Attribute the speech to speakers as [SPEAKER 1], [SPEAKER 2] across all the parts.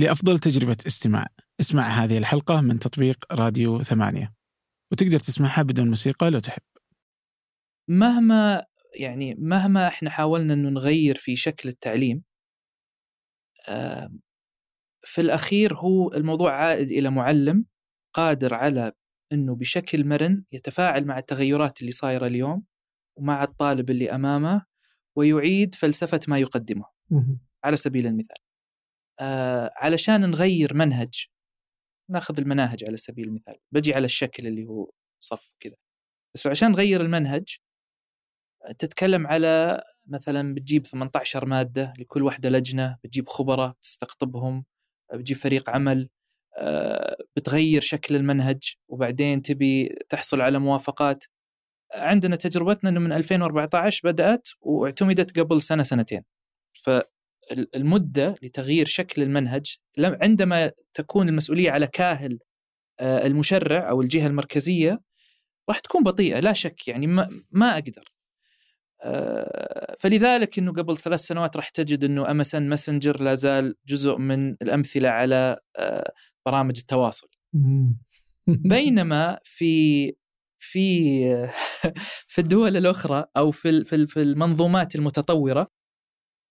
[SPEAKER 1] لأفضل تجربة استماع. اسمع هذه الحلقة من تطبيق راديو ثمانية. وتقدر تسمعها بدون موسيقى لو تحب.
[SPEAKER 2] مهما يعني مهما إحنا حاولنا إنه نغير في شكل التعليم آه، في الأخير هو الموضوع عائد إلى معلم قادر على إنه بشكل مرن يتفاعل مع التغيرات اللي صايرة اليوم ومع الطالب اللي أمامه ويعيد فلسفة ما يقدمه. على سبيل المثال. آه علشان نغير منهج ناخذ المناهج على سبيل المثال. بجي على الشكل اللي هو صف كذا. بس عشان نغير المنهج تتكلم على مثلا بتجيب 18 مادة لكل واحدة لجنة بتجيب خبراء تستقطبهم بتجيب فريق عمل آه، بتغير شكل المنهج وبعدين تبي تحصل على موافقات. عندنا تجربتنا إنه من 2014 بدأت واعتمدت قبل سنة سنتين. فالمده لتغيير شكل المنهج عندما تكون المسؤولية على كاهل آه، المشرع أو الجهة المركزية راح تكون بطيئة لا شك يعني ما, ما أقدر. آه، فلذلك إنه قبل ثلاث سنوات راح تجد إنه MSN Messenger لا زال جزء من الأمثلة على آه، برامج التواصل. بينما في في في الدول الأخرى أو في في المنظومات المتطورة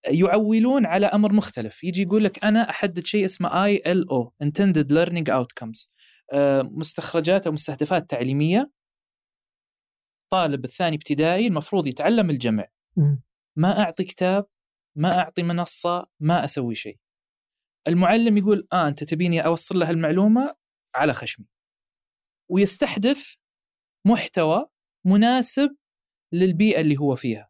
[SPEAKER 2] يعولون على أمر مختلف. يجي يقول لك أنا أحدد شيء اسمه اي ال أو intended learning outcomes. آه، مستخرجات أو مستهدفات تعليمية. الطالب الثاني ابتدائي المفروض يتعلم الجمع. ما أعطي كتاب ما أعطي منصة ما أسوي شيء. المعلم يقول آه أنت تبيني أوصل له المعلومة على خشمي. ويستحدث محتوى مناسب للبيئة اللي هو فيها.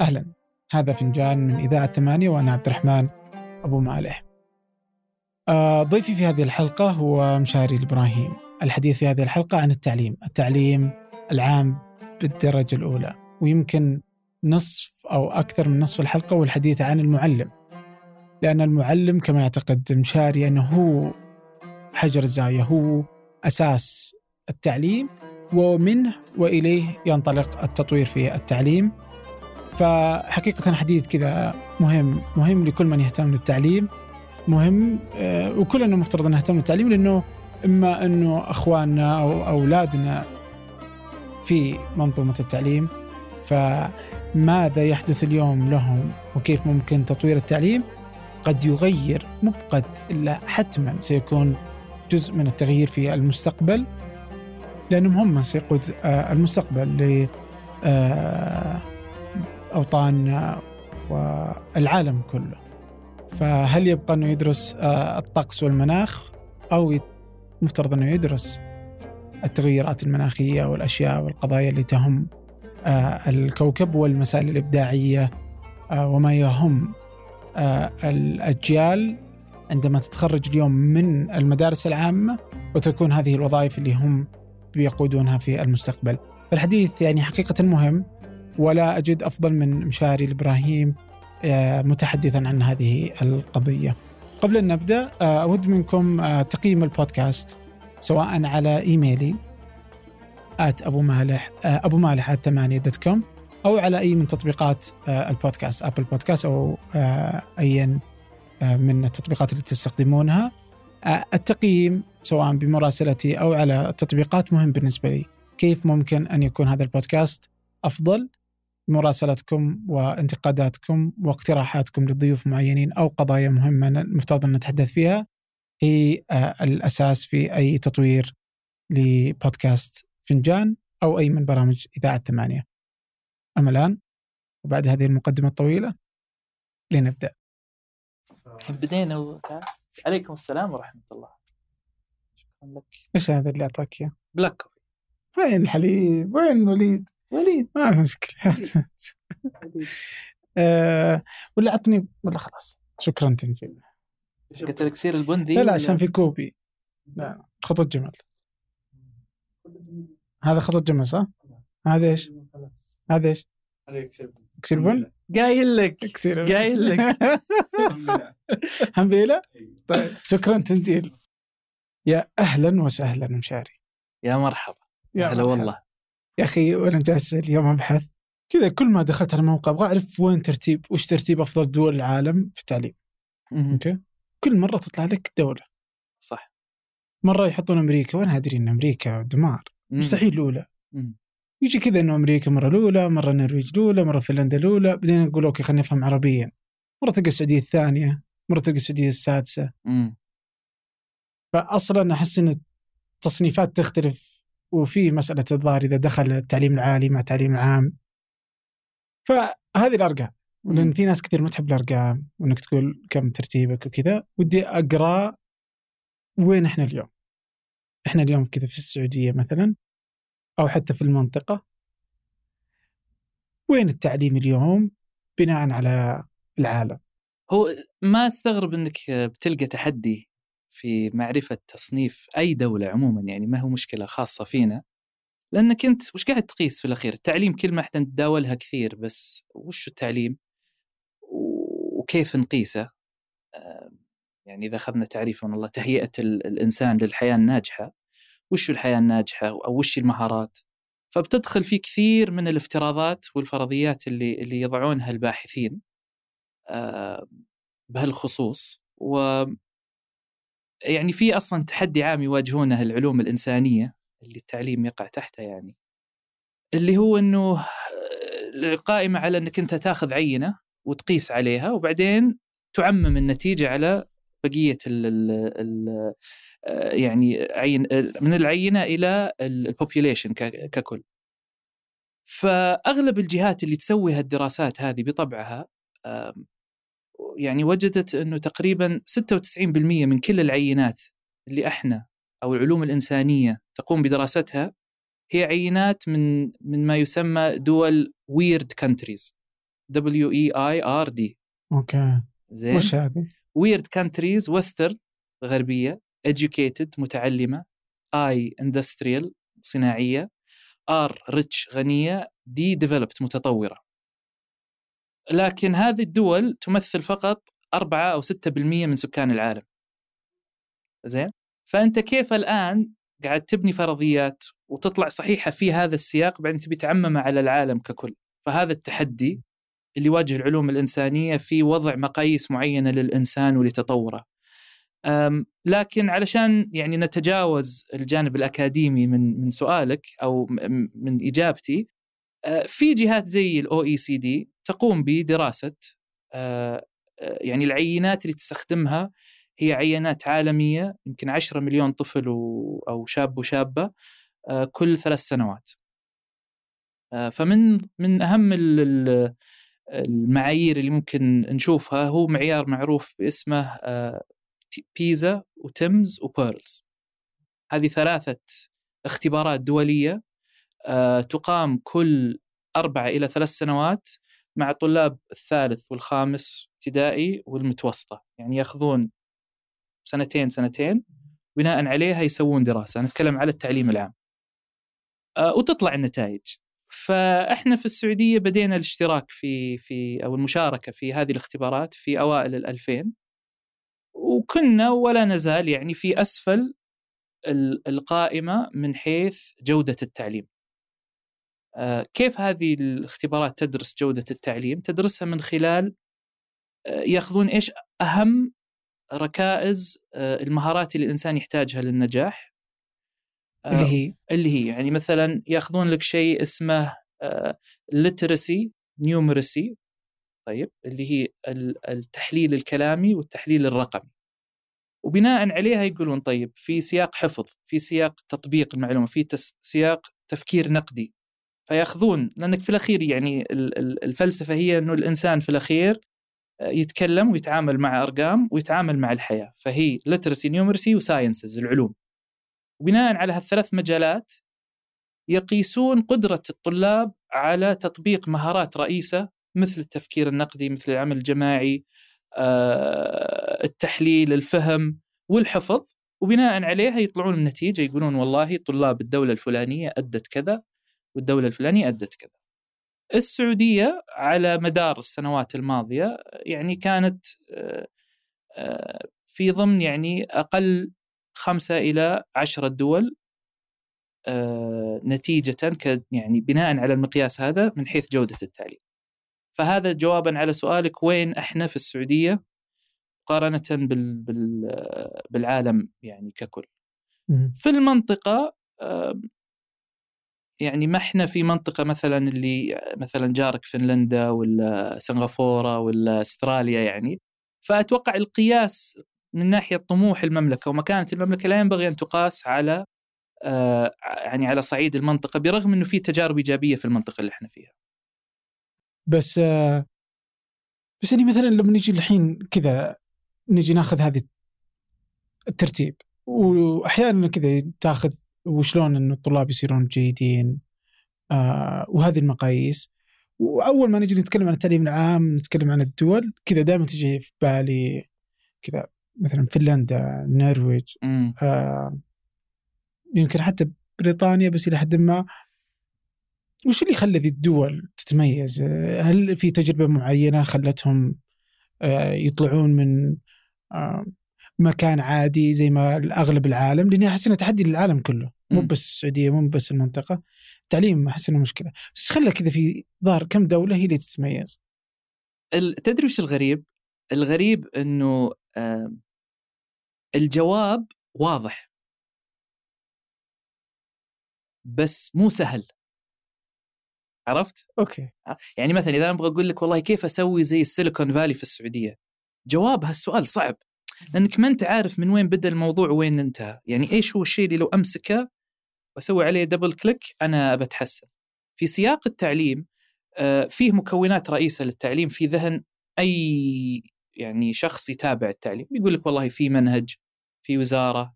[SPEAKER 1] أهلا. هذا فنجان من إذاعة ثمانية وأنا عبد الرحمن أبو مالح. آه، ضيفي في هذه الحلقة هو مشاري الإبراهيم. الحديث في هذه الحلقة عن التعليم التعليم العام بالدرجة الأولى ويمكن نصف أو أكثر من نصف الحلقة والحديث عن المعلم. لأن المعلم كما يعتقد مشاري أنه هو حجر الزاوية هو أساس التعليم ومنه وإليه ينطلق التطوير في التعليم. فحقيقة حديث كذا مهم مهم لكل من يهتم بالتعليم مهم آه، وكلنا مفترض نهتم بالتعليم لأنه إما إنه أخواننا أو أولادنا في منظومة التعليم فماذا يحدث اليوم لهم وكيف ممكن تطوير التعليم؟ قد يغير مو قد إلا حتما سيكون جزء من التغيير في المستقبل لأنهم هم سيقود آه، المستقبل لاوطاننا آه، والعالم كله فهل يبقى أنه يدرس آه، الطقس والمناخ أو مفترض أنه يدرس التغيرات المناخية والأشياء والقضايا اللي تهم آه، الكوكب والمسائل الإبداعية آه، وما يهم الأجيال عندما تتخرج اليوم من المدارس العامة وتكون هذه الوظائف اللي هم بيقودونها في المستقبل. الحديث يعني حقيقة مهم ولا أجد أفضل من مشاري الابراهيم آه، متحدثا عن هذه القضية. قبل أن نبدأ آه، أود منكم آه، تقييم البودكاست سواء على إيميلي at أبو مالح أبو مالح ثمانية dot com أو على أي من تطبيقات البودكاست Apple Podcast أو أي من التطبيقات اللي تستخدمونها. التقييم سواء بمراسلتي أو على التطبيقات مهم بالنسبة لي. كيف ممكن أن يكون هذا البودكاست أفضل؟ مراسلتكم وانتقاداتكم واقتراحاتكم لضيوف معينين أو قضايا مهمة المفترض أن نتحدث فيها هي آه، الأساس في أي تطوير لبودكاست فنجان أو أي من برامج إذاعة ثمانية. أما الآن وبعد هذه المقدمة الطويلة لنبدأ.
[SPEAKER 2] بدينا و... عليكم السلام ورحمة الله.
[SPEAKER 1] شكرا لك. إيش هذا اللي أعطاك إياه؟
[SPEAKER 2] بلاك.
[SPEAKER 1] وين الحليب؟ وين وليد؟
[SPEAKER 2] وليد.
[SPEAKER 1] ما في مشكلة. آه ولا عطني ولا خلاص. شكرا تنجيل
[SPEAKER 2] قلت لك سير البندي
[SPEAKER 1] لا لا عشان في كوبي. لا خطوط جمل. هذا خطوط جمل صح؟ هذا إيش؟ هذا إيش؟ أكسير بن؟
[SPEAKER 2] قايل لك.
[SPEAKER 1] قايل لك. همبيله؟ طيب شكرا تنجيل يا أهلا وسهلا مشاري.
[SPEAKER 2] يا مرحبا. يا هلا والله.
[SPEAKER 1] يا أخي وأنا جالس اليوم أبحث. كذا كل ما دخلت على موقع أبغى أعرف وين ترتيب وش ترتيب أفضل دول العالم في التعليم. okay؟ كل مرة تطلع لك دولة.
[SPEAKER 2] صح.
[SPEAKER 1] مرة يحطون أمريكا وأنا أدري إن أمريكا دمار. مستحيل
[SPEAKER 2] الأولى.
[SPEAKER 1] يجي كذا إنه أمريكا مرة الأولى مرة النرويج الأولى مرة فنلندا الأولى. بعدين نقول okay خلينا نفهم عربيا. مرة تلقى السعودية الثانية مرة تلقى السعودية السادسة.
[SPEAKER 2] مم.
[SPEAKER 1] فاصلا أحس إن التصنيفات تختلف وفي مسألة الظاهر إذا دخل التعليم العالي مع التعليم العام فهذه الأرقام. لأن في ناس كثير ما تحب الأرقام وإنك تقول كم ترتيبك وكذا. ودي أقرأ وين إحنا اليوم. إحنا اليوم كذا في السعودية مثلا أو حتى في المنطقة. وين التعليم اليوم؟ بناء على العالم.
[SPEAKER 2] هو ما أستغرب إنك بتلقى تحدي في معرفة تصنيف أي دولة عموما يعني ما هو مشكلة خاصة فينا. لأنك أنت وش قاعد تقيس في الأخير؟ التعليم كلمة إحنا نتداولها كثير بس وش التعليم؟ وكيف نقيسه؟ آه، يعني إذا أخذنا تعريف من الله تهيئة ال- الإنسان للحياة الناجحة وش الحياة الناجحة؟ أو وش المهارات؟ فبتدخل في كثير من الافتراضات والفرضيات اللي اللي يضعونها الباحثين آه، بهالخصوص. و يعني في أصلا تحدي عام يواجهونه العلوم الإنسانية اللي التعليم يقع تحتها يعني اللي هو إنه القائمة على إنك أنت تاخذ عينة وتقيس عليها وبعدين تعمم النتيجة على بقية ال ال ال يعني عين من العينة إلى ال population ككل. فأغلب الجهات اللي تسوي هالدراسات هذه بطبعها يعني وجدت إنه تقريبا 96% من كل العينات اللي إحنا أو العلوم الإنسانية تقوم بدراستها هي عينات من من ما يسمى دول weird countries W E I R D
[SPEAKER 1] okay.
[SPEAKER 2] زين؟
[SPEAKER 1] وش هذه؟
[SPEAKER 2] weird countries Western غربية educated متعلمة I industrial صناعية R rich غنية D developed متطورة. لكن هذه الدول تمثل فقط 4 أو 6% من سكان العالم. زين؟ فأنت كيف الآن قاعد تبني فرضيات وتطلع صحيحة في هذا السياق بعدين تبي تعممها على العالم ككل؟ فهذا التحدي اللي يواجه العلوم الإنسانية في وضع مقاييس معينة للإنسان ولتطوره. لكن علشان يعني نتجاوز الجانب الأكاديمي من من سؤالك م- من إجابتي أه، في جهات زي الاو اي سي دي تقوم بدراسة أه، أه، يعني العينات اللي تستخدمها هي عينات عالمية يمكن 10 مليون طفل أو شاب وشابة أه، كل ثلاث سنوات. فمن من أهم ال- ال- المعايير اللي ممكن نشوفها هو معيار معروف باسمه بيزا وتمز وبيرلز. هذه ثلاثة اختبارات دولية أه، تقام كل أربعة إلى ثلاث سنوات مع طلاب الثالث والخامس ابتدائي والمتوسطة. يعني ياخذون سنتين سنتين بناء عليها يسوون دراسة. نتكلم على التعليم العام. آه، وتطلع النتائج. فإحنا في السعودية بدينا الاشتراك في في أو المشاركة في هذه الاختبارات في أوائل الألفين. وكنا ولا نزال يعني في أسفل ال- القائمة من حيث جودة التعليم. كيف هذه الاختبارات تدرس جودة التعليم؟ تدرسها من خلال آه، يأخذون إيش أهم ركائز آه، المهارات اللي الإنسان يحتاجها للنجاح. آه،
[SPEAKER 1] اللي هي؟
[SPEAKER 2] اللي هي يعني مثلا يأخذون لك شيء اسمه literacy numeracy طيب اللي هي ال- التحليل الكلامي والتحليل الرقمي. وبناء عليها يقولون طيب في سياق حفظ في سياق تطبيق المعلومة في سياق تفكير نقدي. فياخذون لأنك في الأخير يعني ال- ال- الفلسفة هي إنه الإنسان في الأخير آه، يتكلم ويتعامل مع أرقام ويتعامل مع الحياة فهي literacy numeracy وساينسز العلوم. وبناء على هالثلاث مجالات يقيسون قدرة الطلاب على تطبيق مهارات رئيسة مثل التفكير النقدي مثل العمل الجماعي آه، التحليل الفهم والحفظ. وبناء عليها يطلعون النتيجة يقولون والله طلاب الدولة الفلانية أدت كذا والدولة الفلانية أدت كذا. السعودية على مدار السنوات الماضية يعني كانت آه، آه، في ضمن يعني أقل خمسة إلى عشرة دول آه، نتيجة يعني بناء على المقياس هذا من حيث جودة التعليم. فهذا جوابا على سؤالك وين إحنا في السعودية مقارنة بال بال بالعالم يعني ككل. في المنطقة يعني ما إحنا في منطقة مثلا اللي مثلا جارك فنلندا ولا سنغافورة ولا أستراليا يعني فأتوقع القياس من ناحية طموح المملكة ومكانه المملكة لا ينبغي أن تقاس على آه يعني على صعيد المنطقة برغم إنه في تجارب إيجابية في المنطقة اللي إحنا فيها.
[SPEAKER 1] بس آه بس يعني مثلا لما نجي الحين كذا نجي ناخذ هذه الترتيب واحيانا كذا تاخذ وشلون إنه الطلاب يصيرون جيدين آه وهذه المقاييس. وأول ما نجي نتكلم عن التعليم العام نتكلم عن الدول كذا دائما تجي في بالي كذا مثلا فنلندا النرويج آه يمكن حتى بريطانيا بس إلى حد ما. وش اللي خلى ذي الدول تتميز؟ هل في تجربة معينة خلتهم آه يطلعون من آه مكان عادي زي ما اغلب العالم لأني أحس إنه تحدي للعالم كله. مو بس السعودية مو بس المنطقة. التعليم أحس إنه مشكلة. بس خلى كذا في ظهر كم دولة هي اللي تتميز.
[SPEAKER 2] تدري وش الغريب؟ الغريب إنه الجواب واضح. بس مو سهل. عرفت؟
[SPEAKER 1] okay.
[SPEAKER 2] يعني مثلا إذا أنا أبغى أقول لك والله كيف أسوي زي ال Silicon Valley في السعودية؟ جواب هالسؤال صعب. لأنك ما أنت عارف من وين بدأ الموضوع وين انتهى، يعني إيش هو الشيء اللي لو أمسكه وأسوي عليه double click أنا بتحسن. في سياق التعليم آه، فيه مكونات رئيسة للتعليم في ذهن أي يعني شخص يتابع التعليم. يقول لك والله في منهج في وزارة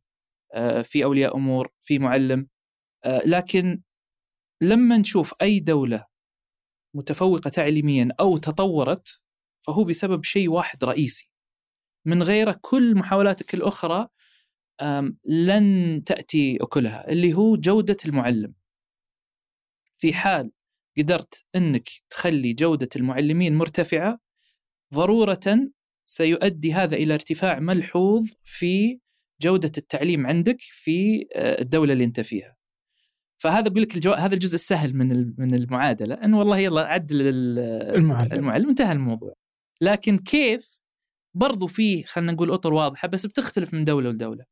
[SPEAKER 2] آه، في أولياء أمور في معلم آه، لكن لما نشوف أي دولة متفوقة تعليميا أو تطورت فهو بسبب شيء واحد رئيسي. من غيره كل محاولاتك الأخرى لن تأتي أكلها اللي هو جودة المعلم في حال قدرت إنك تخلي جودة المعلمين مرتفعة ضرورة سيؤدي هذا إلى ارتفاع ملحوظ في جودة التعليم عندك في آه، الدولة اللي أنت فيها. فهذا بقول لك الجو... هذا الجزء السهل من من المعادلة انه والله يلا عدل المعلم المعلم انتهى الموضوع. لكن كيف برضو في خلينا نقول أطر واضحة بس بتختلف من دولة لدولة.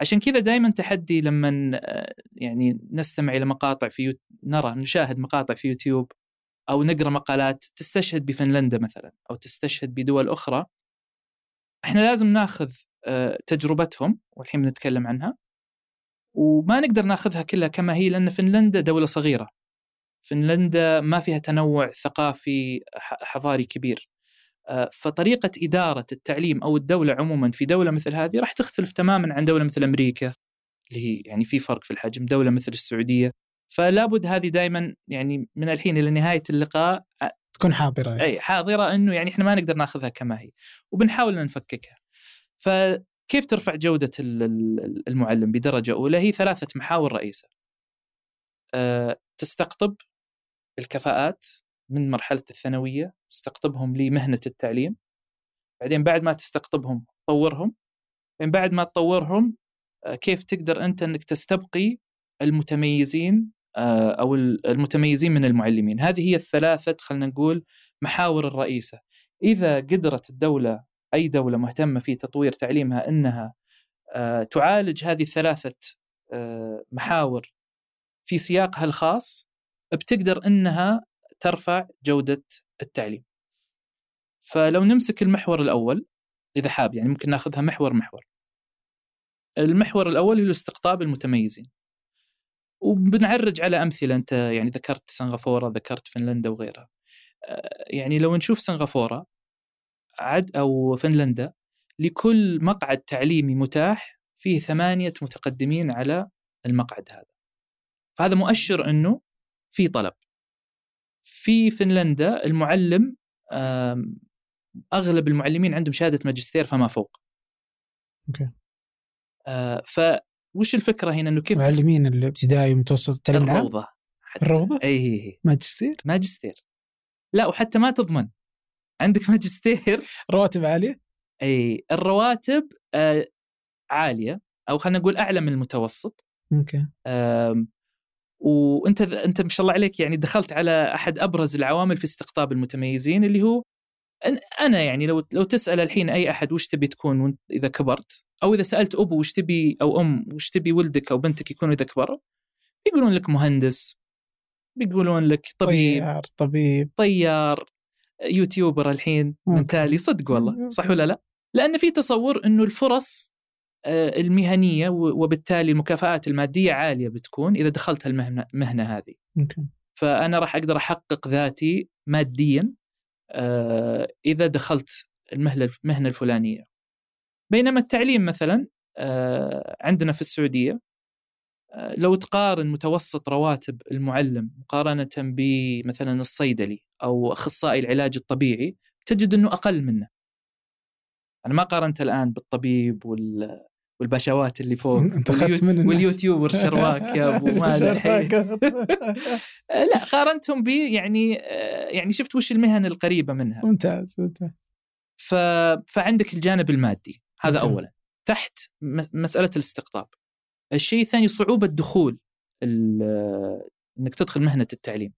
[SPEAKER 2] عشان كذا دائما تحدي لما آه، يعني نستمع إلى مقاطع في يوت... نرى نشاهد مقاطع في يوتيوب أو نقرأ مقالات تستشهد بفنلندا مثلا أو تستشهد بدول أخرى. إحنا لازم ناخذ آه، تجربتهم والحين بنتكلم عنها. وما نقدر ناخذها كلها كما هي لأن فنلندا دولة صغيرة. فنلندا ما فيها تنوع ثقافي حضاري كبير. فطريقة إدارة التعليم أو الدولة عموما في دولة مثل هذه راح تختلف تماما عن دولة مثل أمريكا اللي هي يعني في فرق في الحجم دولة مثل السعودية. فلا بد هذه دائما يعني من الحين إلى نهاية اللقاء
[SPEAKER 1] تكون حاضرة. يعني.
[SPEAKER 2] إي حاضرة إنه يعني إحنا ما نقدر ناخذها كما هي وبنحاول نفككها. فكيف ترفع جودة المعلم بدرجة أولى؟ هي ثلاثة محاور رئيسة. أه تستقطب الكفاءات من مرحلة الثانوية تستقطبهم لمهنة التعليم بعدين بعد ما تستقطبهم تطورهم بعدين بعد ما تطورهم آه، كيف تقدر أنت إنك تستبقي المتميزين آه، أو المتميزين من المعلمين. هذه هي الثلاثة خلينا نقول محاور الرئيسة. إذا قدرت الدولة أي دولة مهتمة في تطوير تعليمها إنها آه، تعالج هذه الثلاثة محاور في سياقها الخاص بتقدر إنها ترفع جودة التعليم. فلو نمسك المحور الأول إذا حاب يعني ممكن ناخذها محور محور. المحور الأول هو استقطاب المتميزين. وبنعرج على أمثلة أنت يعني ذكرت سنغافورة ذكرت فنلندا وغيرها. آه، يعني لو نشوف سنغافورة عد أو فنلندا لكل مقعد تعليمي متاح فيه ثمانية متقدمين على المقعد هذا. فهذا مؤشر إنه في طلب. في فنلندا المعلم أغلب المعلمين عندهم شهادة ماجستير فما فوق.
[SPEAKER 1] أوكي.
[SPEAKER 2] آه وش الفكرة هنا؟ إنه كيف
[SPEAKER 1] معلمين الابتدائي والمتوسط التعليم
[SPEAKER 2] الروضة
[SPEAKER 1] حتى. الروضة؟
[SPEAKER 2] إي هي هي
[SPEAKER 1] ماجستير؟
[SPEAKER 2] ماجستير. لا وحتى ما تضمن. عندك ماجستير.
[SPEAKER 1] رواتب عالية؟
[SPEAKER 2] إي الرواتب آه عالية أو خلينا نقول أعلى من المتوسط.
[SPEAKER 1] okay.
[SPEAKER 2] وانت انت ما شاء الله عليك يعني دخلت على أحد أبرز العوامل في استقطاب المتميزين اللي هو أنا يعني لو لو تسأل الحين أي أحد وش تبي تكون إذا كبرت؟ أو إذا سألت أبو وش تبي أو أم وش تبي ولدك أو بنتك يكونوا إذا كبروا؟ بيقولون لك مهندس بيقولون لك طبيب
[SPEAKER 1] طيار طبيب.
[SPEAKER 2] طيار يوتيوبر الحين من تالي صدق والله صح ولا لا؟ لأن في تصور إنه الفرص المهنية وبالتالي المكافآت المادية عالية بتكون إذا دخلت المهنه المهنه هذه.
[SPEAKER 1] ممكن.
[SPEAKER 2] فأنا راح أقدر أحقق ذاتي ماديا آه، إذا دخلت المهنه المهنة الفلانية. بينما التعليم مثلا آه، عندنا في السعودية لو تقارن متوسط رواتب المعلم مقارنة بمثلا الصيدلي أو أخصائي العلاج الطبيعي تجد إنه أقل منه. أنا ما قارنت الآن بالطبيب وال والبشوات اللي فوق.
[SPEAKER 1] أنت اخذت من الناس.
[SPEAKER 2] واليوتيوبر شرواك يا أبو مالك لا قارنتهم ب يعني يعني شفت وش المهن القريبة منها.
[SPEAKER 1] ممتاز ممتاز.
[SPEAKER 2] ف... فعندك الجانب المادي. هذا ممتاز. اولا. تحت مسألة الاستقطاب. الشيء الثاني صعوبة دخول إنك تدخل مهنة التعليم.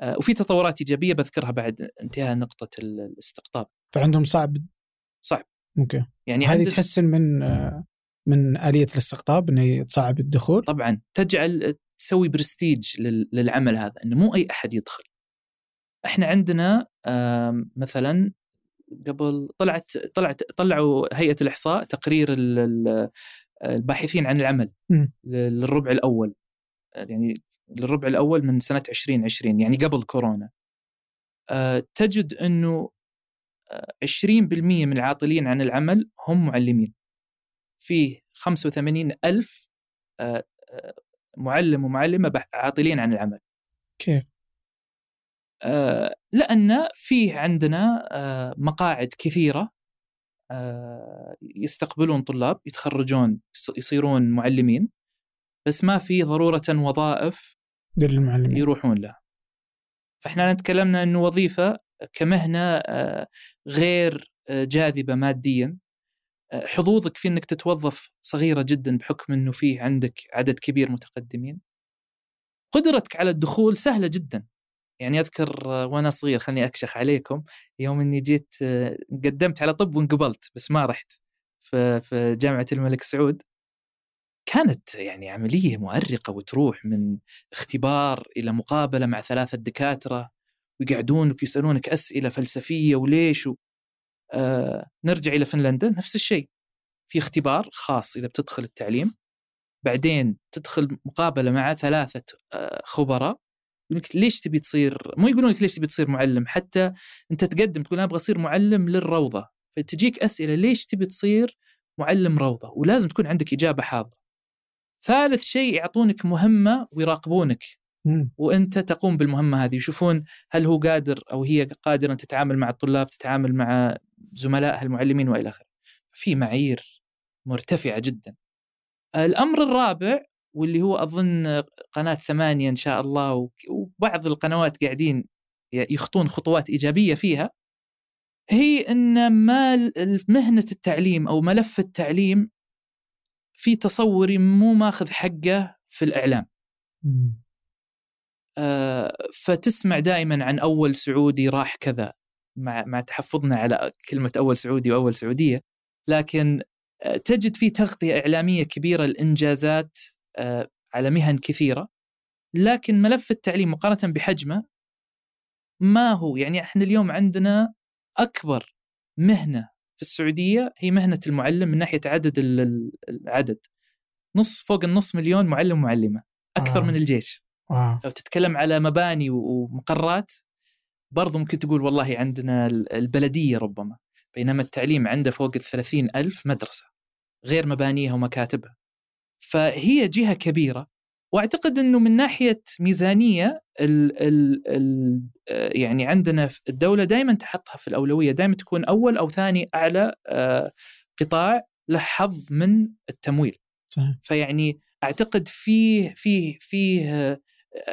[SPEAKER 2] آه، وفي تطورات إيجابية بذكرها بعد انتهاء نقطة الاستقطاب.
[SPEAKER 1] فعندهم صعب؟
[SPEAKER 2] صعب.
[SPEAKER 1] okay. يعني هذه تحسن من من آلية الاستقطاب إنه تصعب الدخول.
[SPEAKER 2] طبعا تجعل تسوي برستيج للعمل هذا إنه مو أي أحد يدخل. إحنا عندنا مثلا قبل طلعت طلعت طلعوا هيئة الإحصاء تقرير الباحثين عن العمل
[SPEAKER 1] م.
[SPEAKER 2] للربع الأول. يعني للربع الأول من سنة 2020 يعني قبل كورونا. أه، تجد إنه 20% من العاطلين عن العمل هم معلمين. فيه 85 ألف آه، آه، معلم ومعلمة عاطلين عن العمل.
[SPEAKER 1] كيف؟
[SPEAKER 2] آه، لأن فيه عندنا مقاعد كثيرة يستقبلون طلاب يتخرجون يصيرون معلمين بس ما في ضرورة وظائف
[SPEAKER 1] للمعلمين.
[SPEAKER 2] يروحون لها فإحنا تكلمنا إنه وظيفة كمهنة غير جاذبة ماديا. حظوظك في إنك تتوظف صغيرة جدا بحكم إنه فيه عندك عدد كبير متقدمين. قدرتك على الدخول سهلة جدا. يعني أذكر وأنا صغير خليني أكشخ عليكم يوم إني جيت قدمت على طب وانقبلت بس ما رحت في جامعة الملك سعود. كانت يعني عملية مؤرقة وتروح من اختبار إلى مقابلة مع ثلاثة دكاترة ويقعدونك يسالونك أسئلة فلسفية وليش نرجع إلى فنلندا نفس الشيء. في اختبار خاص إذا بتدخل التعليم بعدين تدخل مقابلة مع ثلاثة آه خبراء. لك ليش تبي تصير؟ مو يقولون لك ليش تبي تصير معلم حتى أنت تقدم تقول أنا أبغى أصير معلم للروضة. فتجيك أسئلة ليش تبي تصير معلم روضة؟ ولازم تكون عندك إجابة حاضرة. ثالث شيء يعطونك مهمة ويراقبونك. وأنت تقوم بالمهمة هذه. يشوفون هل هو قادر أو هي قادرة تتعامل مع الطلاب تتعامل مع زملائها المعلمين وإلى آخره. في معايير مرتفعة جدا. الأمر الرابع واللي هو أظن قناة ثمانية إن شاء الله وبعض القنوات قاعدين يخطون خطوات إيجابية فيها هي إن ما مهنة التعليم أو ملف التعليم في تصوري مو ماخذ حقه في الإعلام. آه فتسمع دائما عن أول سعودي راح كذا. مع مع تحفظنا على كلمة أول سعودي وأول سعودية لكن آه تجد في تغطية إعلامية كبيرة لإنجازات آه على مهن كثيرة لكن ملف التعليم مقارنة بحجمه ما هو يعني إحنا اليوم عندنا أكبر مهنة في السعودية هي مهنة المعلم من ناحية عدد العدد نص فوق النص مليون معلم ومعلمة أكثر آه. من الجيش
[SPEAKER 1] آه.
[SPEAKER 2] لو تتكلم على مباني ومقرات برضو ممكن تقول والله عندنا البلدية ربما بينما التعليم عنده فوق الثلاثين ألف مدرسة غير مبانيها ومكاتبها فهي جهة كبيرة وأعتقد إنه من ناحية ميزانية ال ال ال يعني عندنا الدولة دائما تحطها في الأولوية دائما تكون أول أو ثاني أعلى آه، قطاع له حظ من التمويل
[SPEAKER 1] صحيح.
[SPEAKER 2] فيعني أعتقد فيه فيه فيه آه،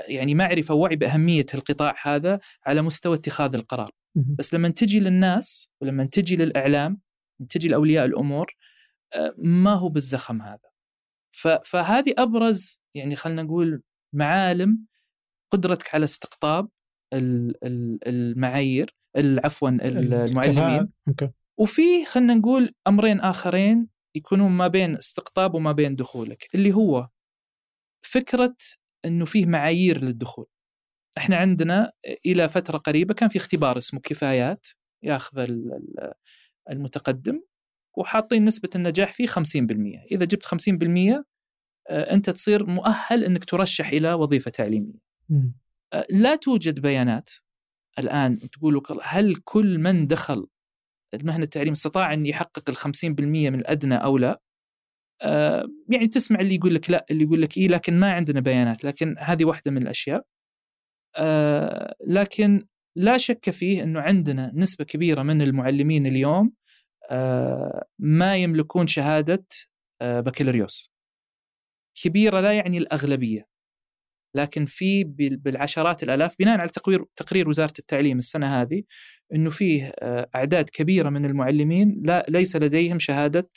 [SPEAKER 2] يعني معرفة ووعي بأهمية القطاع هذا على مستوى اتخاذ القرار. بس لما تجي للناس ولما تجي للإعلام تجي لأولياء الأمور آه، ما هو بالزخم هذا. فهذه أبرز يعني خلينا نقول معالم قدرتك على استقطاب ال- ال- المعايير ال- عفوا ال- المعلمين. وفي خلينا نقول أمرين آخرين يكونون ما بين استقطاب وما بين دخولك اللي هو فكرة إنه فيه معايير للدخول إحنا عندنا إلى فترة قريبة كان في اختبار اسمه كفايات ياخذ ال- ال- المتقدم وحاطين نسبة النجاح فيه 50% إذا جبت 50% آه، أنت تصير مؤهل إنك ترشح إلى وظيفة
[SPEAKER 1] تعليمية.
[SPEAKER 2] آه، لا توجد بيانات الآن تقولوا هل كل من دخل المهنة التعليم استطاع أن يحقق ال 50% من الأدنى أو لا؟ آه، يعني تسمع اللي يقول لك لا اللي يقول لك إيه لكن ما عندنا بيانات لكن هذه واحدة من الأشياء. آه، لكن لا شك فيه إنه عندنا نسبة كبيرة من المعلمين اليوم آه، ما يملكون شهادة بكالوريوس. كبيرة لا يعني الأغلبية. لكن في بال- بالعشرات الآلاف بناء على تقرير تقرير وزارة التعليم السنة هذه إنه فيه أعداد كبيرة من المعلمين لا ليس لديهم
[SPEAKER 1] شهادة؟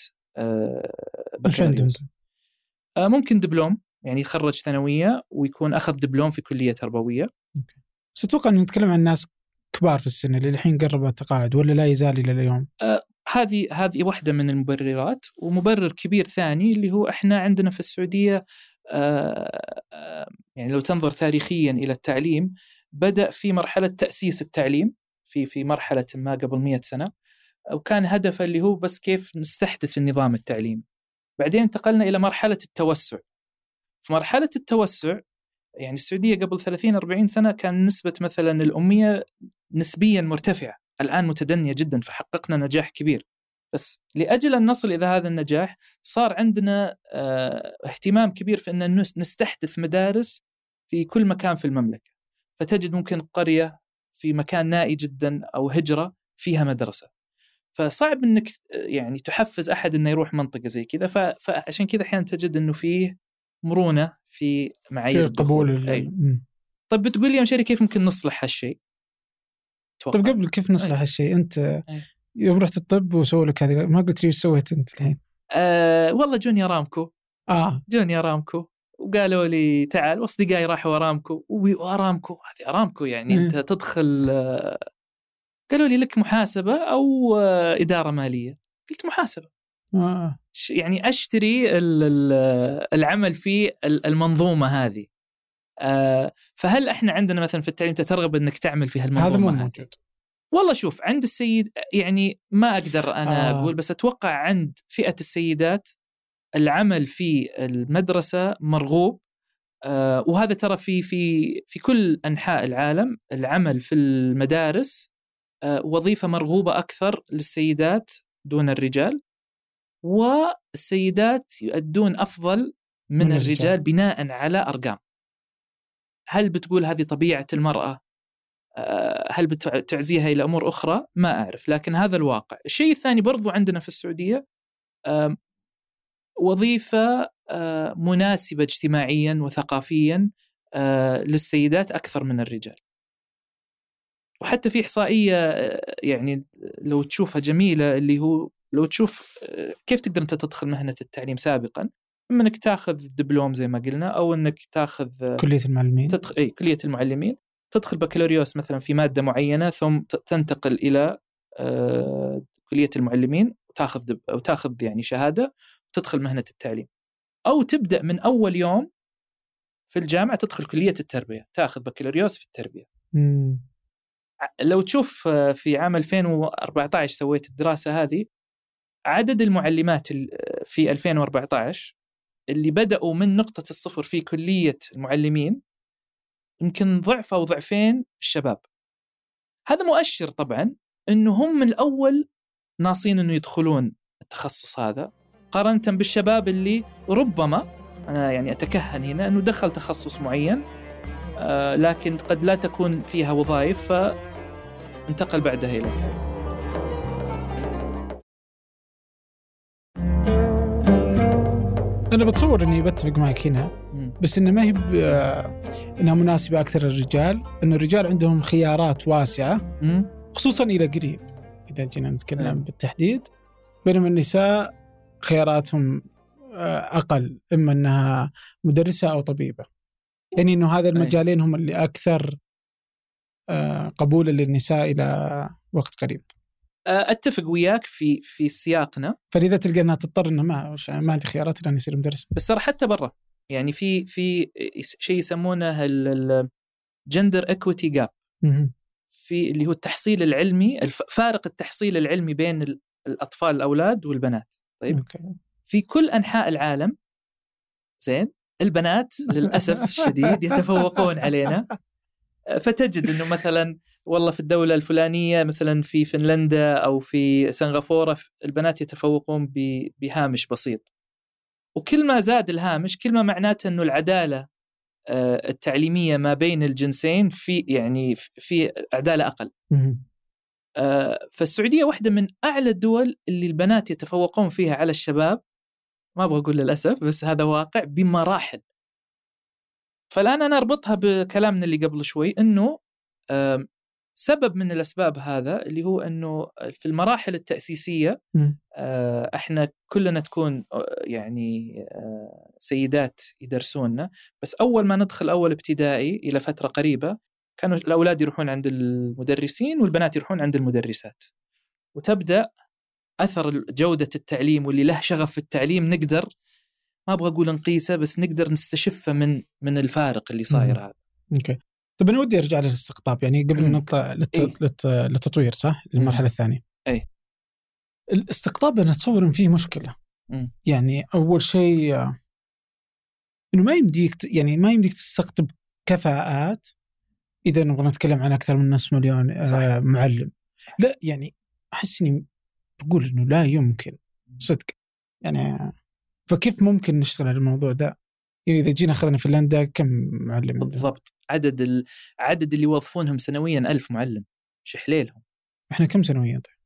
[SPEAKER 2] بكالوريوس. آه، ممكن دبلوم يعني يخرج ثانويه ويكون أخذ دبلوم في كلية تربوية.
[SPEAKER 1] بس أتوقع ان نتكلم عن ناس كبار في السن اللي الحين قربوا التقاعد ولا لا يزال إلى اليوم؟
[SPEAKER 2] هذه هذه واحدة من المبررات. ومبرر كبير ثاني اللي هو إحنا عندنا في السعودية آه، آه، يعني لو تنظر تاريخيا إلى التعليم بدأ في مرحلة تأسيس التعليم في في مرحلة ما قبل 100 سنة. وكان هدفه اللي هو بس كيف نستحدث النظام التعليمي. بعدين انتقلنا إلى مرحلة التوسع. في مرحلة التوسع يعني السعودية قبل 30 40 سنة كان نسبة مثلا الأمية نسبيا مرتفعة الآن متدنية جدا فحققنا نجاح كبير. بس لأجل أن نصل إلى هذا النجاح صار عندنا آه، اهتمام كبير في أن نس- نستحدث مدارس في كل مكان في المملكة. فتجد ممكن قرية في مكان نائي جدا أو هجرة فيها مدرسة. فصعب إنك يعني تحفز أحد إنه يروح منطقة زي كذا فعشان كذا أحيانا تجد إنه فيه مرونة في معايير
[SPEAKER 1] في. قبول.
[SPEAKER 2] طيب بتقول لي يا مشاري كيف ممكن نصلح هالشيء؟
[SPEAKER 1] طيب قبل كيف نصلح. هالشيء أنت
[SPEAKER 2] أي.
[SPEAKER 1] يوم رحت الطب وسووا لك هذه ما قلت لي وش سويت أنت الحين؟
[SPEAKER 2] آه والله جوني ارامكو
[SPEAKER 1] آه
[SPEAKER 2] جوني ارامكو وقالوا لي تعال وأصدقائي راحوا أرامكو وارامكو هذه أرامكو يعني. أنت تدخل آه، قالوا لي لك محاسبة أو آه، إدارة مالية قلت محاسبة
[SPEAKER 1] آه.
[SPEAKER 2] يعني أشتري ال- العمل في ال- المنظومة هذه آه، فهل إحنا عندنا مثلا في التعليم تترغب إنك تعمل في هالمنظومة
[SPEAKER 1] هذا؟ موجود
[SPEAKER 2] والله شوف عند السيد يعني ما أقدر أنا
[SPEAKER 1] آه.
[SPEAKER 2] آه. أقول بس أتوقع عند فئة السيدات العمل في المدرسة مرغوب آه وهذا ترى في في في كل أنحاء العالم العمل في المدارس آه وظيفة مرغوبة أكثر للسيدات دون الرجال والسيدات يؤدون أفضل من,
[SPEAKER 1] من الرجال.
[SPEAKER 2] الرجال بناء على أرقام هل بتقول هذه طبيعة المرأة آه، هل بتعزيها إلى أمور أخرى؟ ما أعرف، لكن هذا الواقع. الشيء الثاني برضو عندنا في السعودية آم، وظيفة آه، مناسبة اجتماعيا وثقافيا للسيدات أكثر من الرجال. وحتى في إحصائية يعني لو تشوفها جميلة اللي هو لو تشوف كيف تقدر أنت تدخل مهنة التعليم سابقا؟ إما إنك تاخذ دبلوم زي ما قلنا أو إنك تاخذ
[SPEAKER 1] كلية المعلمين.
[SPEAKER 2] تدخل إي كلية المعلمين. تدخل بكالوريوس مثلا في مادة معينة ثم تنتقل إلى آه، كلية المعلمين وتاخذ دب أو تاخذ يعني شهادة وتدخل مهنة التعليم. أو تبدأ من أول يوم في الجامعة تدخل كلية التربية تاخذ بكالوريوس في التربية.
[SPEAKER 1] مم.
[SPEAKER 2] لو تشوف آه، في عام 2014 سويت الدراسة هذه عدد المعلمات ال- في 2014 اللي بدأوا من نقطة الصفر في كلية المعلمين يمكن ضعف أو ضعفين الشباب. هذا مؤشر طبعا أنه هم من الأول ناصين أنه يدخلون التخصص هذا قارنة بالشباب اللي ربما أنا يعني أتكهن هنا أنه دخل تخصص معين آه، لكن قد لا تكون فيها وظائف فانتقل بعدها إلى التعليم
[SPEAKER 1] أنا بتصور إني بتفق معك هنا. بس إنه ما هي إنها مناسبة أكثر للرجال إنه الرجال عندهم خيارات
[SPEAKER 2] واسعة.
[SPEAKER 1] خصوصا إلى قريب إذا جينا نتكلم
[SPEAKER 2] نعم.
[SPEAKER 1] بالتحديد بينما النساء خياراتهم آه، أقل إما إنها مدرسة أو طبيبة يعني إنه هذا المجالين هم اللي أكثر قبولا للنساء إلى وقت قريب.
[SPEAKER 2] آه، أتفق وياك في في سياقنا.
[SPEAKER 1] فلذا تلقى إنها تضطر انها ما ما عندي خيارات إلا اني اصير مدرس.
[SPEAKER 2] بس ترى حتى برا يعني في في شيء يسمونه ال gender equity gap في اللي هو التحصيل العلمي فارق التحصيل العلمي بين الأطفال الأولاد والبنات. طيب؟ okay. في كل أنحاء العالم زين البنات للأسف الشديد يتفوقون علينا. فتجد إنه مثلا والله في الدولة الفلانية مثلا في فنلندا أو في سنغافورة البنات يتفوقون بهامش بسيط وكل ما زاد الهامش كل ما معناته إنه العدالة آه، التعليمية ما بين الجنسين في يعني في عدالة أقل. آه، فالسعودية واحدة من أعلى الدول اللي البنات يتفوقون فيها على الشباب ما أبغى أقول للأسف بس هذا واقع بمراحل. فالآن أنا أربطها بكلامنا اللي قبل شوي إنه سبب من الأسباب هذا اللي هو إنه في المراحل التأسيسية آه، إحنا كلنا تكون آه، يعني آه، سيدات يدرسوننا. بس أول ما ندخل أول ابتدائي إلى فترة قريبة كانوا الأولاد يروحون عند المدرسين والبنات يروحون عند المدرسات. وتبدأ أثر جودة التعليم واللي له شغف في التعليم نقدر ما أبغى أقول نقيسه بس نقدر نستشفه من من الفارق اللي صاير هذا.
[SPEAKER 1] أوكي. طيب أنا ودي أرجع للاستقطاب يعني قبل ما نطلع للت... إيه؟ للت... للتطوير صح؟ للمرحلة الثانية.
[SPEAKER 2] اي
[SPEAKER 1] الاستقطاب أنا أتصور إن فيه مشكلة.
[SPEAKER 2] مم.
[SPEAKER 1] يعني أول شيء إنه ما يمديك يعني ما يمديك تستقطب كفاءات إذا نبغى نتكلم عن أكثر من نص مليون آه، صح. معلم. لا يعني أحس إني بقول إنه لا يمكن صدق يعني فكيف ممكن نشتغل على الموضوع ذا؟ يعني إذا جينا اخذنا فنلندا كم معلم؟
[SPEAKER 2] بالضبط. عدد ال... عدد اللي يوظفونهم سنويا ألف معلم. شحليلهم
[SPEAKER 1] إحنا كم سنويا طيب؟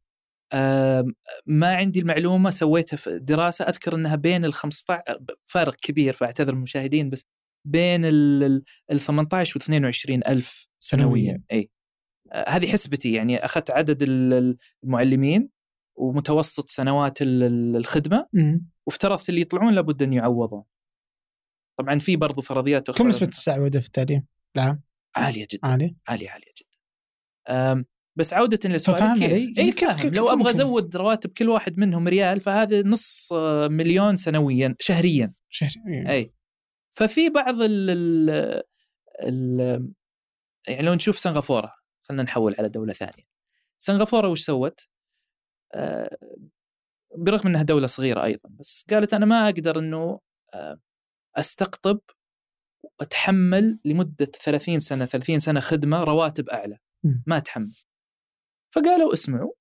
[SPEAKER 2] آه ما عندي المعلومة سويتها في دراسة. أذكر إنها بين ال 15 فارق كبير فأعتذر المشاهدين بس بين ال 18 و 22 ألف سنويا. إي. آه هذه حسبتي. يعني أخذت عدد المعلمين ومتوسط سنوات الخدمة. وافترضت اللي يطلعون لابد أن يعوضون. طبعا في برضو فرضيات
[SPEAKER 1] أخرى كم نسبة السعوده في التعليم؟ العام؟
[SPEAKER 2] عالية جدا.
[SPEAKER 1] عالية؟
[SPEAKER 2] عالية عالية جدا. بس عودة لسؤالك كيف؟ إي فاهم. كيف لو أبغى أزود رواتب كل واحد منهم ريال فهذا نص آه، مليون سنويا شهريا.
[SPEAKER 1] شهريا
[SPEAKER 2] إي. ففي بعض ال ال ال يعني لو نشوف سنغافورة خلينا نحول على دولة ثانية. سنغافورة وش سوت؟ برغم إنها دولة صغيرة أيضا بس قالت أنا ما أقدر إنه آه أستقطب وأتحمل لمدة 30 سنة 30 سنة خدمة رواتب أعلى. ما أتحمل. فقالوا اسمعوا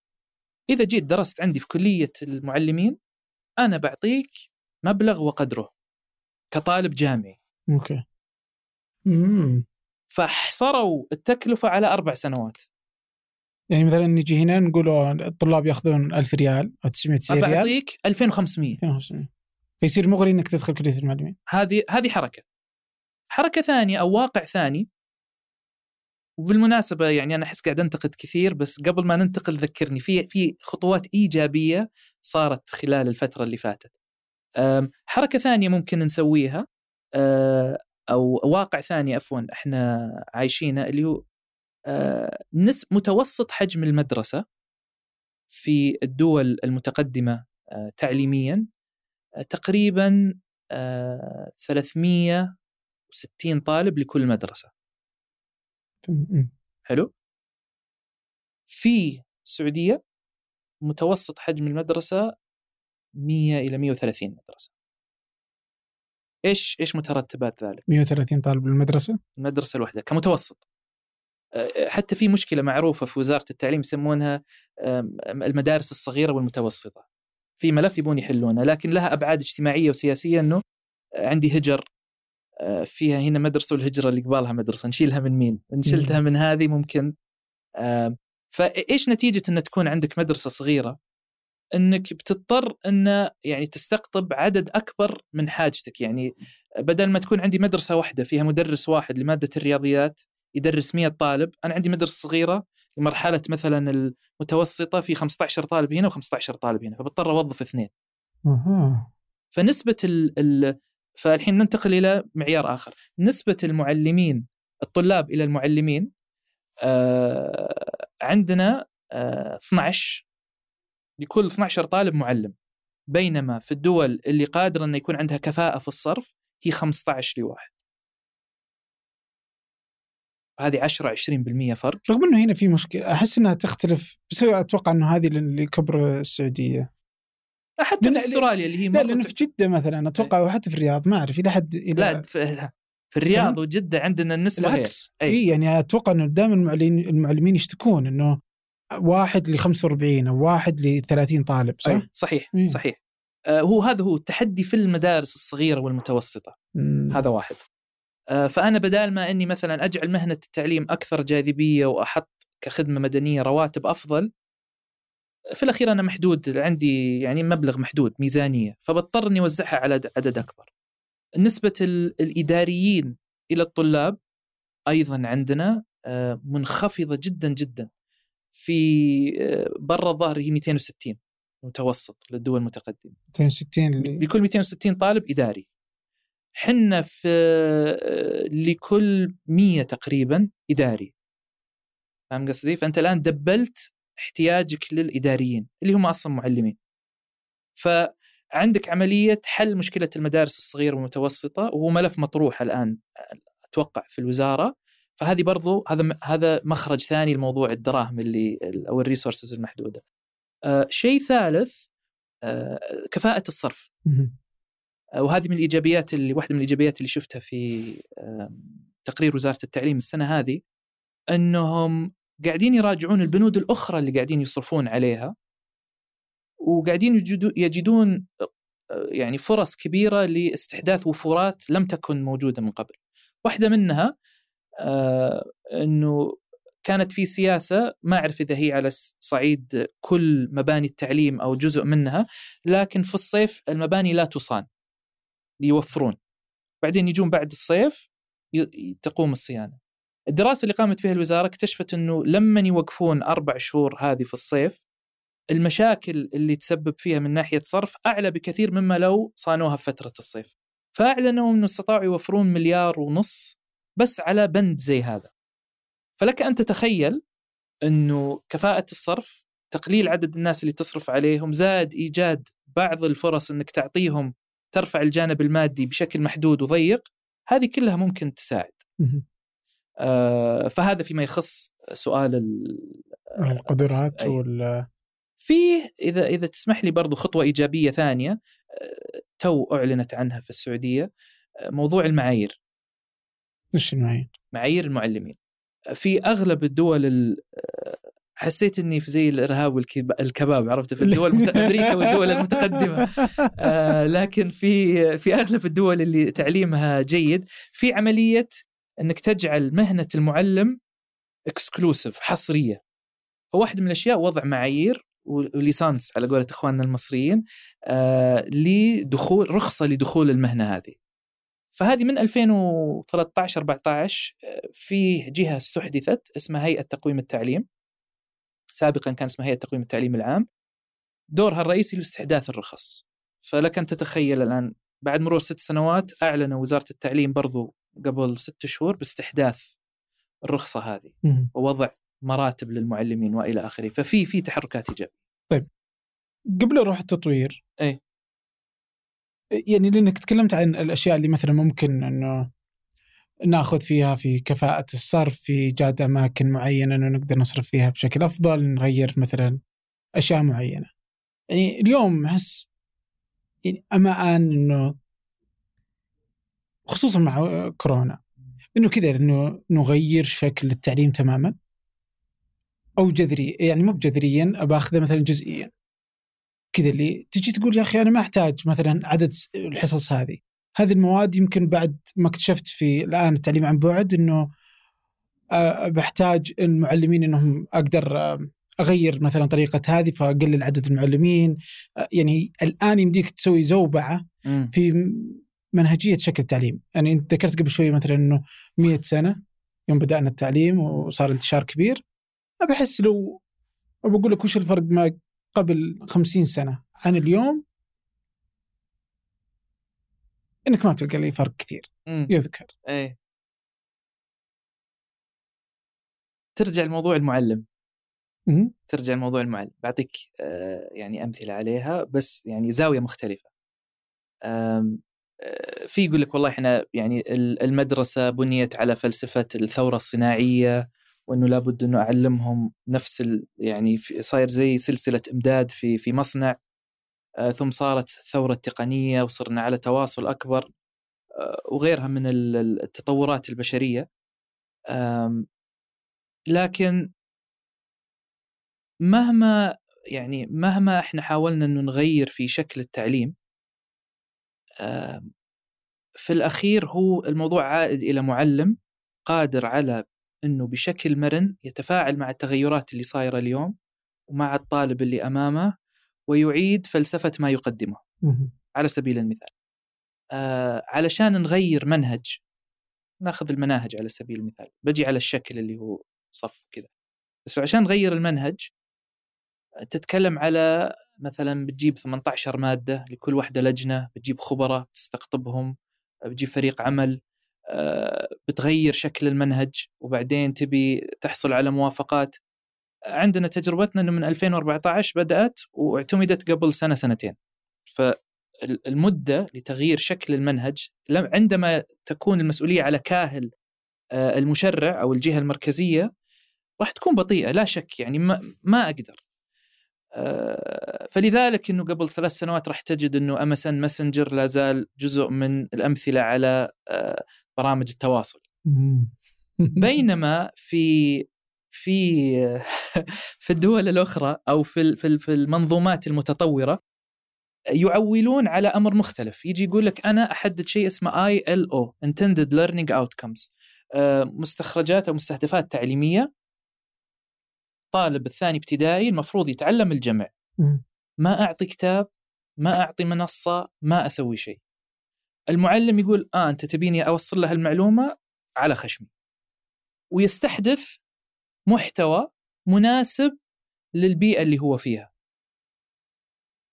[SPEAKER 2] إذا جيت درست عندي في كلية المعلمين أنا بعطيك مبلغ وقدره كطالب جامعي. أوكي. فحصروا التكلفة على أربع سنوات.
[SPEAKER 1] يعني مثلا نجي هنا نقول الطلاب يأخذون 1000 ريال أو 990 ريال.
[SPEAKER 2] بعطيك 2500
[SPEAKER 1] 2500 فيصير مغري إنك تدخل كليه المعلمين
[SPEAKER 2] هذه هذه حركة. حركة ثانية أو واقع ثاني. وبالمناسبه يعني أنا أحس قاعد أنتقد كثير بس قبل ما ننتقل ذكرني في في خطوات إيجابية صارت خلال الفترة اللي فاتت. حركة ثانية ممكن نسويها أو واقع ثاني عفوا إحنا عايشينه اللي هو نس متوسط حجم المدرسة في الدول المتقدمة تعليميا تقريبا 360 طالب لكل مدرسة. حلو؟ في السعودية متوسط حجم المدرسة 100 إلى 130 مدرسة. إيش إيش مترتبات ذلك؟
[SPEAKER 1] 130 طالب بالمدرسة؟
[SPEAKER 2] المدرسة الواحدة كمتوسط. حتى في مشكلة معروفة في وزارة التعليم يسمونها المدارس الصغيرة والمتوسطة في ملف يبون يحلونه لكن لها أبعاد اجتماعية وسياسية إنه عندي هجر آه، فيها هنا مدرسة والهجرة اللي قبالها مدرسة نشيلها من مين؟ ان شلتها من هذه ممكن فإيش نتيجة إن تكون عندك مدرسة صغيرة؟ إنك بتضطر إن يعني تستقطب عدد أكبر من حاجتك يعني بدل ما تكون عندي مدرسة واحدة فيها مدرس واحد لمادة الرياضيات يدرس 100 طالب. أنا عندي مدرسة صغيرة مرحلة مثلا المتوسطة في 15 طالب هنا و15 طالب هنا فبضطر أوظف اثنين. فنسبة ال ال فالحين ننتقل إلى معيار آخر. نسبة المعلمين الطلاب إلى المعلمين آه عندنا آه 12 لكل 12 طالب معلم. بينما في الدول اللي قادرة إنه يكون عندها كفاءة في الصرف هي 15 لواحد. هذه 10 20% فرق
[SPEAKER 1] رغم إنه هنا في مشكلة أحس إنها تختلف بس أتوقع إنه هذه لكبر السعودية
[SPEAKER 2] حتى في أستراليا اللي هي
[SPEAKER 1] لا لأنه في جدة مثلا أتوقع وحتى في الرياض ما أعرف إلى حد
[SPEAKER 2] إلى لا في, الرياض وجدة عندنا النسبة
[SPEAKER 1] العكس هي أي. يعني أتوقع إنه دائما المعلمين المعلمين يشتكون إنه واحد ل 45 أو واحد ل 30 طالب صح؟ أي.
[SPEAKER 2] صحيح مم. صحيح آه هو هذا هو التحدي في المدارس الصغيرة والمتوسطة مم. هذا واحد فأنا بدال ما إني مثلا أجعل مهنة التعليم أكثر جاذبية وأحط كخدمة مدنية رواتب أفضل في الأخير أنا محدود عندي يعني مبلغ محدود ميزانية فبضطر إني أوزعها على عدد أكبر. نسبة الإداريين إلى الطلاب أيضا عندنا آه، منخفضة جدا جدا. في آه، برا الظاهر هي 260 متوسط للدول المتقدمة.
[SPEAKER 1] 260
[SPEAKER 2] لكل 260 طالب إداري. حنا في آه، لكل 100 تقريبا إداري. فاهم قصدي؟ فأنت الآن دبلت احتياجك للإداريين اللي هم أصلا معلمين. فعندك عملية حل مشكلة المدارس الصغيرة والمتوسطة وهو ملف مطروح الآن أتوقع في الوزارة فهذه برضو هذا هذا مخرج ثاني لموضوع الدراهم اللي أو الريسورسز المحدودة. آه شيء ثالث آه كفاءة الصرف. آه وهذه من الإيجابيات اللي واحدة من الإيجابيات اللي شفتها في آه تقرير وزارة التعليم السنة هذه إنهم قاعدين يراجعون البنود الأخرى اللي قاعدين يصرفون عليها وقاعدين يجدون يعني فرص كبيرة لاستحداث وفورات لم تكن موجودة من قبل. واحدة منها آه إنه كانت في سياسة ما أعرف إذا هي على صعيد كل مباني التعليم أو جزء منها لكن في الصيف المباني لا تصان يوفرون بعدين يجون بعد الصيف تقوم الصيانة الدراسة اللي قامت فيها الوزارة اكتشفت إنه لما يوقفون أربع شهور هذه في الصيف المشاكل اللي تسبب فيها من ناحية صرف أعلى بكثير مما لو صانوها في فترة الصيف. فأعلنوا إنه استطاعوا يوفرون مليار ونص بس على بند زي هذا. فلك أن تتخيل إنه كفاءة الصرف تقليل عدد الناس اللي تصرف عليهم زاد إيجاد بعض الفرص إنك تعطيهم ترفع الجانب المادي بشكل محدود وضيق هذه كلها ممكن تساعد. آه، فهذا فيما يخص سؤال
[SPEAKER 1] القدرات وال
[SPEAKER 2] فيه إذا إذا تسمح لي برضو خطوة إيجابية ثانية آه، تو أعلنت عنها في السعودية آه، موضوع المعايير
[SPEAKER 1] إيش المعايير؟
[SPEAKER 2] معايير المعلمين في أغلب الدول حسيت إني في زي الإرهاب والكباب عرفت في الدول المت... أمريكا والدول المتقدمة آه لكن في في أغلب الدول اللي تعليمها جيد في عملية إنك تجعل مهنة المعلم اكسكلوسيف حصرية فواحد من الأشياء وضع معايير وليسانس على قولة إخواننا المصريين آه لدخول رخصة لدخول المهنة هذه. فهذه من 2013 14 في جهة استحدثت اسمها هيئة تقويم التعليم. سابقا كان اسمها هيئه تقويم التعليم العام. دورها الرئيسي لاستحداث الرخص. فلك أن تتخيل الآن بعد مرور ست سنوات اعلن وزارة التعليم برضو قبل ست شهور باستحداث الرخصة هذه ووضع مراتب للمعلمين وإلى آخره ففي في تحركات إيجابية
[SPEAKER 1] طيب قبل أروح التطوير
[SPEAKER 2] اي
[SPEAKER 1] يعني لأنك تكلمت عن الأشياء اللي مثلا ممكن إنه ناخذ فيها في كفاءة الصرف في إيجاد أماكن معينة إنه نقدر نصرف فيها بشكل أفضل نغير مثلا أشياء معينة. يعني اليوم أحس يعني أما إنه خصوصا مع كورونا إنه كذا إنه نغير شكل التعليم تماما أو جذري يعني مو بجذريا باخذه مثلا جزئيا. كذا اللي تجي تقول يا أخي أنا ما أحتاج مثلا عدد الحصص هذه. هذه المواد يمكن بعد ما اكتشفت في الآن التعليم عن بعد إنه بحتاج المعلمين إنهم أقدر أغير مثلا طريقة هذه فأقلل عدد المعلمين. يعني الآن يمديك تسوي زوبعة في منهجية شكل التعليم. يعني أنت ذكرت قبل شوي مثلا إنه 100 سنة يوم بدأنا التعليم وصار انتشار كبير. بحس لو بقول لك وش الفرق ما قبل خمسين سنة عن اليوم؟ إنك ما تلقى لي فرق كثير.
[SPEAKER 2] مم.
[SPEAKER 1] يذكر.
[SPEAKER 2] إيه. ترجع لموضوع المعلم.
[SPEAKER 1] مم.
[SPEAKER 2] ترجع لموضوع المعلم. بعطيك آه، يعني أمثلة عليها بس يعني زاوية مختلفة. آم، آه، في يقول لك والله إحنا يعني ال- المدرسة بنيت على فلسفة الثورة الصناعية وإنه لابد إنه أعلمهم نفس ال يعني صاير زي سلسلة إمداد في في مصنع. آه، ثم صارت الثوره التقنيه وصرنا على تواصل أكبر آه، وغيرها من ال- ال- التطورات البشرية. آم، لكن مهما يعني مهما إحنا حاولنا إنه نغير في شكل التعليم في الأخير هو الموضوع عائد إلى معلم قادر على إنه بشكل مرن يتفاعل مع التغيرات اللي صايرة اليوم ومع الطالب اللي أمامه ويعيد فلسفة ما يقدمه. على سبيل المثال. آه علشان نغير منهج ناخذ المناهج على سبيل المثال. بجي على الشكل اللي هو صف كذا. بس عشان نغير المنهج تتكلم على مثلا بتجيب 18 مادة لكل واحدة لجنة بتجيب خبراء تستقطبهم بتجيب فريق عمل آه، بتغير شكل المنهج وبعدين تبي تحصل على موافقات. عندنا تجربتنا إنه من 2014 بدأت واعتمدت قبل سنة سنتين. فالمدة لتغيير شكل المنهج لم- عندما تكون المسؤولية على كاهل آه، المشرع أو الجهة المركزية راح تكون بطيئة لا شك يعني ما, ما أقدر. آه، فلذلك إنه قبل ثلاث سنوات راح تجد إنه أمازون ماسنجر لا زال جزء من الأمثلة على آه، برامج التواصل. بينما في في في الدول الأخرى أو في في ال- في المنظومات المتطورة يعولون على أمر مختلف. يجي يقول لك أنا أحدد شيء اسمه اي ال أو intended learning outcomes. آه، مستخرجات أو مستهدفات تعليمية. طالب الثاني ابتدائي المفروض يتعلم الجمع. ما أعطي كتاب ما أعطي منصة ما أسوي شيء. المعلم يقول آه أنت تبيني أوصل له المعلومة على خشمي. ويستحدث محتوى مناسب للبيئة اللي هو فيها.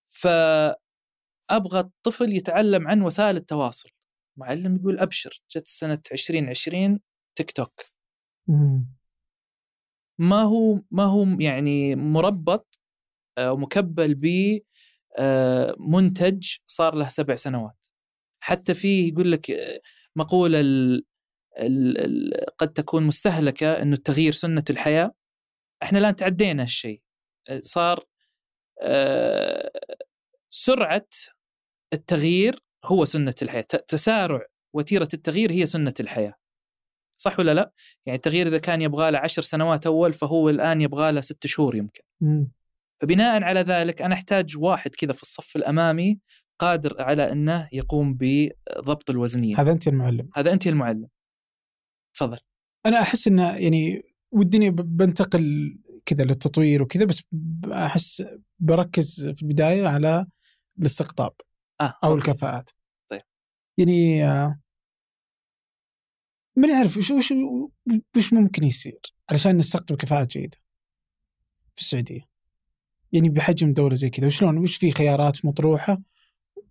[SPEAKER 2] فأبغى الطفل يتعلم عن وسائل التواصل. معلم يقول أبشر جت سنه 2020 تيك توك. ما هو ما هو يعني مربط أو مكبل ب آه، منتج صار له سبع سنوات. حتى فيه يقول لك آه، مقولة قد تكون مستهلكة إنه التغيير سنة الحياة إحنا الآن تعدينا هالشيء صار آه، سرعة التغيير هو سنة الحياة تسارع وتيرة التغيير هي سنة الحياة صح ولا لا؟ يعني التغيير إذا كان يبغى له عشر سنوات أول فهو الآن يبغى له ست شهور يمكن. فبناء على ذلك أنا أحتاج واحد كذا في الصف الأمامي قادر على إنه يقوم بضبط الوزنية.
[SPEAKER 1] هذا أنت المعلم
[SPEAKER 2] هذا أنت المعلم. تفضل.
[SPEAKER 1] أنا أحس إنه يعني ودني بنتقل كذا للتطوير وكذا بس أحس بركز في البداية على الاستقطاب
[SPEAKER 2] آه
[SPEAKER 1] أو
[SPEAKER 2] أوكي.
[SPEAKER 1] الكفاءات
[SPEAKER 2] طيب.
[SPEAKER 1] يعني آه، من يعرف وش وش وش ممكن يصير علشان نستقطب كفاءات جيدة في السعودية يعني بحجم دولة زي كذا وشلون وش في خيارات مطروحة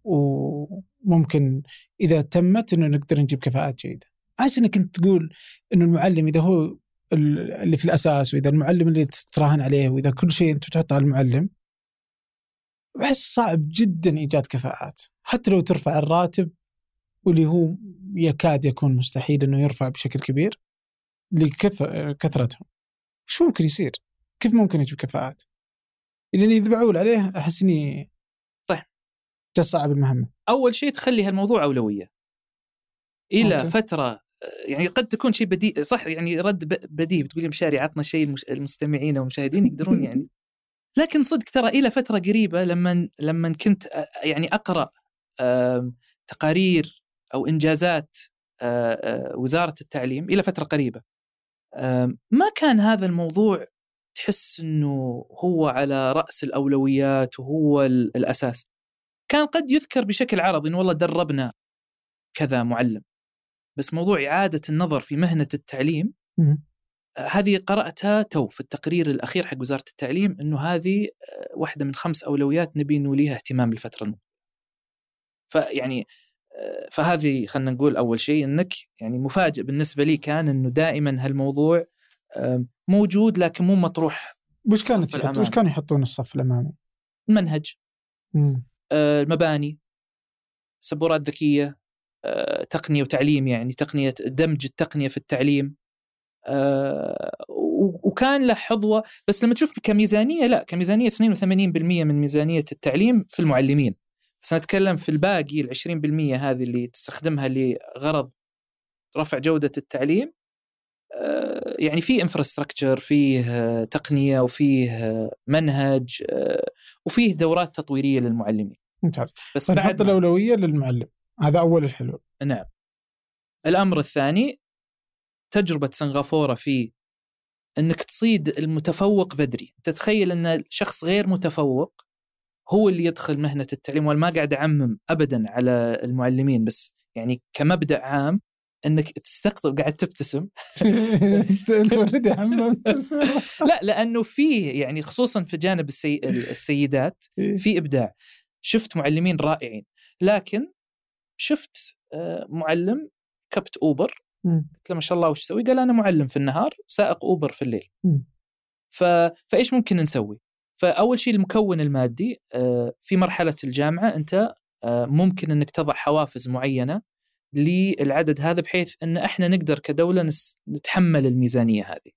[SPEAKER 1] وممكن إذا تمت إنه نقدر نجيب كفاءات جيدة أحس إنك انت تقول إنه المعلم إذا هو ال- اللي في الأساس وإذا المعلم اللي تراهن عليه وإذا كل شيء أنت تحطه على المعلم بحس صعب جدا إيجاد كفاءات حتى لو ترفع الراتب واللي هو يكاد يكون مستحيل إنه يرفع بشكل كبير لكثر كثرتهم وش ممكن يصير؟ كيف ممكن يجيب كفاءات؟ لاني اذا بعول عليه أحس إني
[SPEAKER 2] طيب.
[SPEAKER 1] صعب المهمة
[SPEAKER 2] أول شيء تخلي هالموضوع أولوية. إلى
[SPEAKER 1] أوكي.
[SPEAKER 2] فترة يعني قد تكون شيء بديهي صح يعني رد بديهي بتقول لي مشاري عطنا شيء المستمعين والمشاهدين يقدرون يعني. لكن صدق ترى إلى فترة قريبة لما لما كنت آه، يعني أقرأ تقارير أو إنجازات آه، آه، وزارة التعليم إلى فترة قريبة ما كان هذا الموضوع تحس إنه هو على رأس الأولويات وهو ال- الأساس. كان قد يذكر بشكل عرضي انه والله دربنا كذا معلم. بس موضوع إعادة النظر في مهنة التعليم
[SPEAKER 1] مم.
[SPEAKER 2] آه، هذه قرأتها تو في التقرير الأخير حق وزارة التعليم إنه هذه آه، واحدة من خمس أولويات نبي نوليها اهتمام الفترة المقبلة. فيعني آه، فهذه خلينا نقول أول شيء إنك يعني مفاجئ بالنسبة لي كان إنه دائما هالموضوع موجود لكن مو مطروح
[SPEAKER 1] وش كانت يحط... وش كانوا يحطون الصف الأمامي؟
[SPEAKER 2] المنهج آه، المباني سبورات ذكية تقنية وتعليم يعني تقنية دمج التقنية في التعليم. وكان له حظوة بس لما تشوف كميزانية لا كميزانية 82% من ميزانية التعليم في المعلمين. بس نتكلم في الباقي ال 20% هذه اللي تستخدمها لغرض رفع جودة التعليم آه، يعني في انفراستراكشر فيه تقنية وفيه منهج آه، وفيه دورات تطويرية للمعلمين.
[SPEAKER 1] ممتاز. بس بعد الأولوية للمعلم. هذا أول الحلول.
[SPEAKER 2] نعم. الأمر الثاني تجربة سنغافورة في إنك تصيد المتفوق بدري. تتخيل إن شخص غير متفوق هو اللي يدخل مهنة التعليم وأنا ما قاعد أعمم ابدا على المعلمين بس يعني كمبدأ عام إنك تستقطب قاعد تبتسم.
[SPEAKER 1] أنت already
[SPEAKER 2] لا لأنه فيه يعني خصوصا في جانب السي... السيدات
[SPEAKER 1] إيه.
[SPEAKER 2] في إبداع. شفت معلمين رائعين لكن شفت آه، معلم كبت أوبر قلت له ما شاء الله وش تسوي؟ قال أنا معلم في النهار سائق أوبر في الليل. ف... فإيش ممكن نسوي؟ فأول شيء المكون المادي آه، في مرحلة الجامعة أنت آه، ممكن أنك تضع حوافز معينة للعدد هذا بحيث أن إحنا نقدر كدولة نتحمل الميزانية هذه.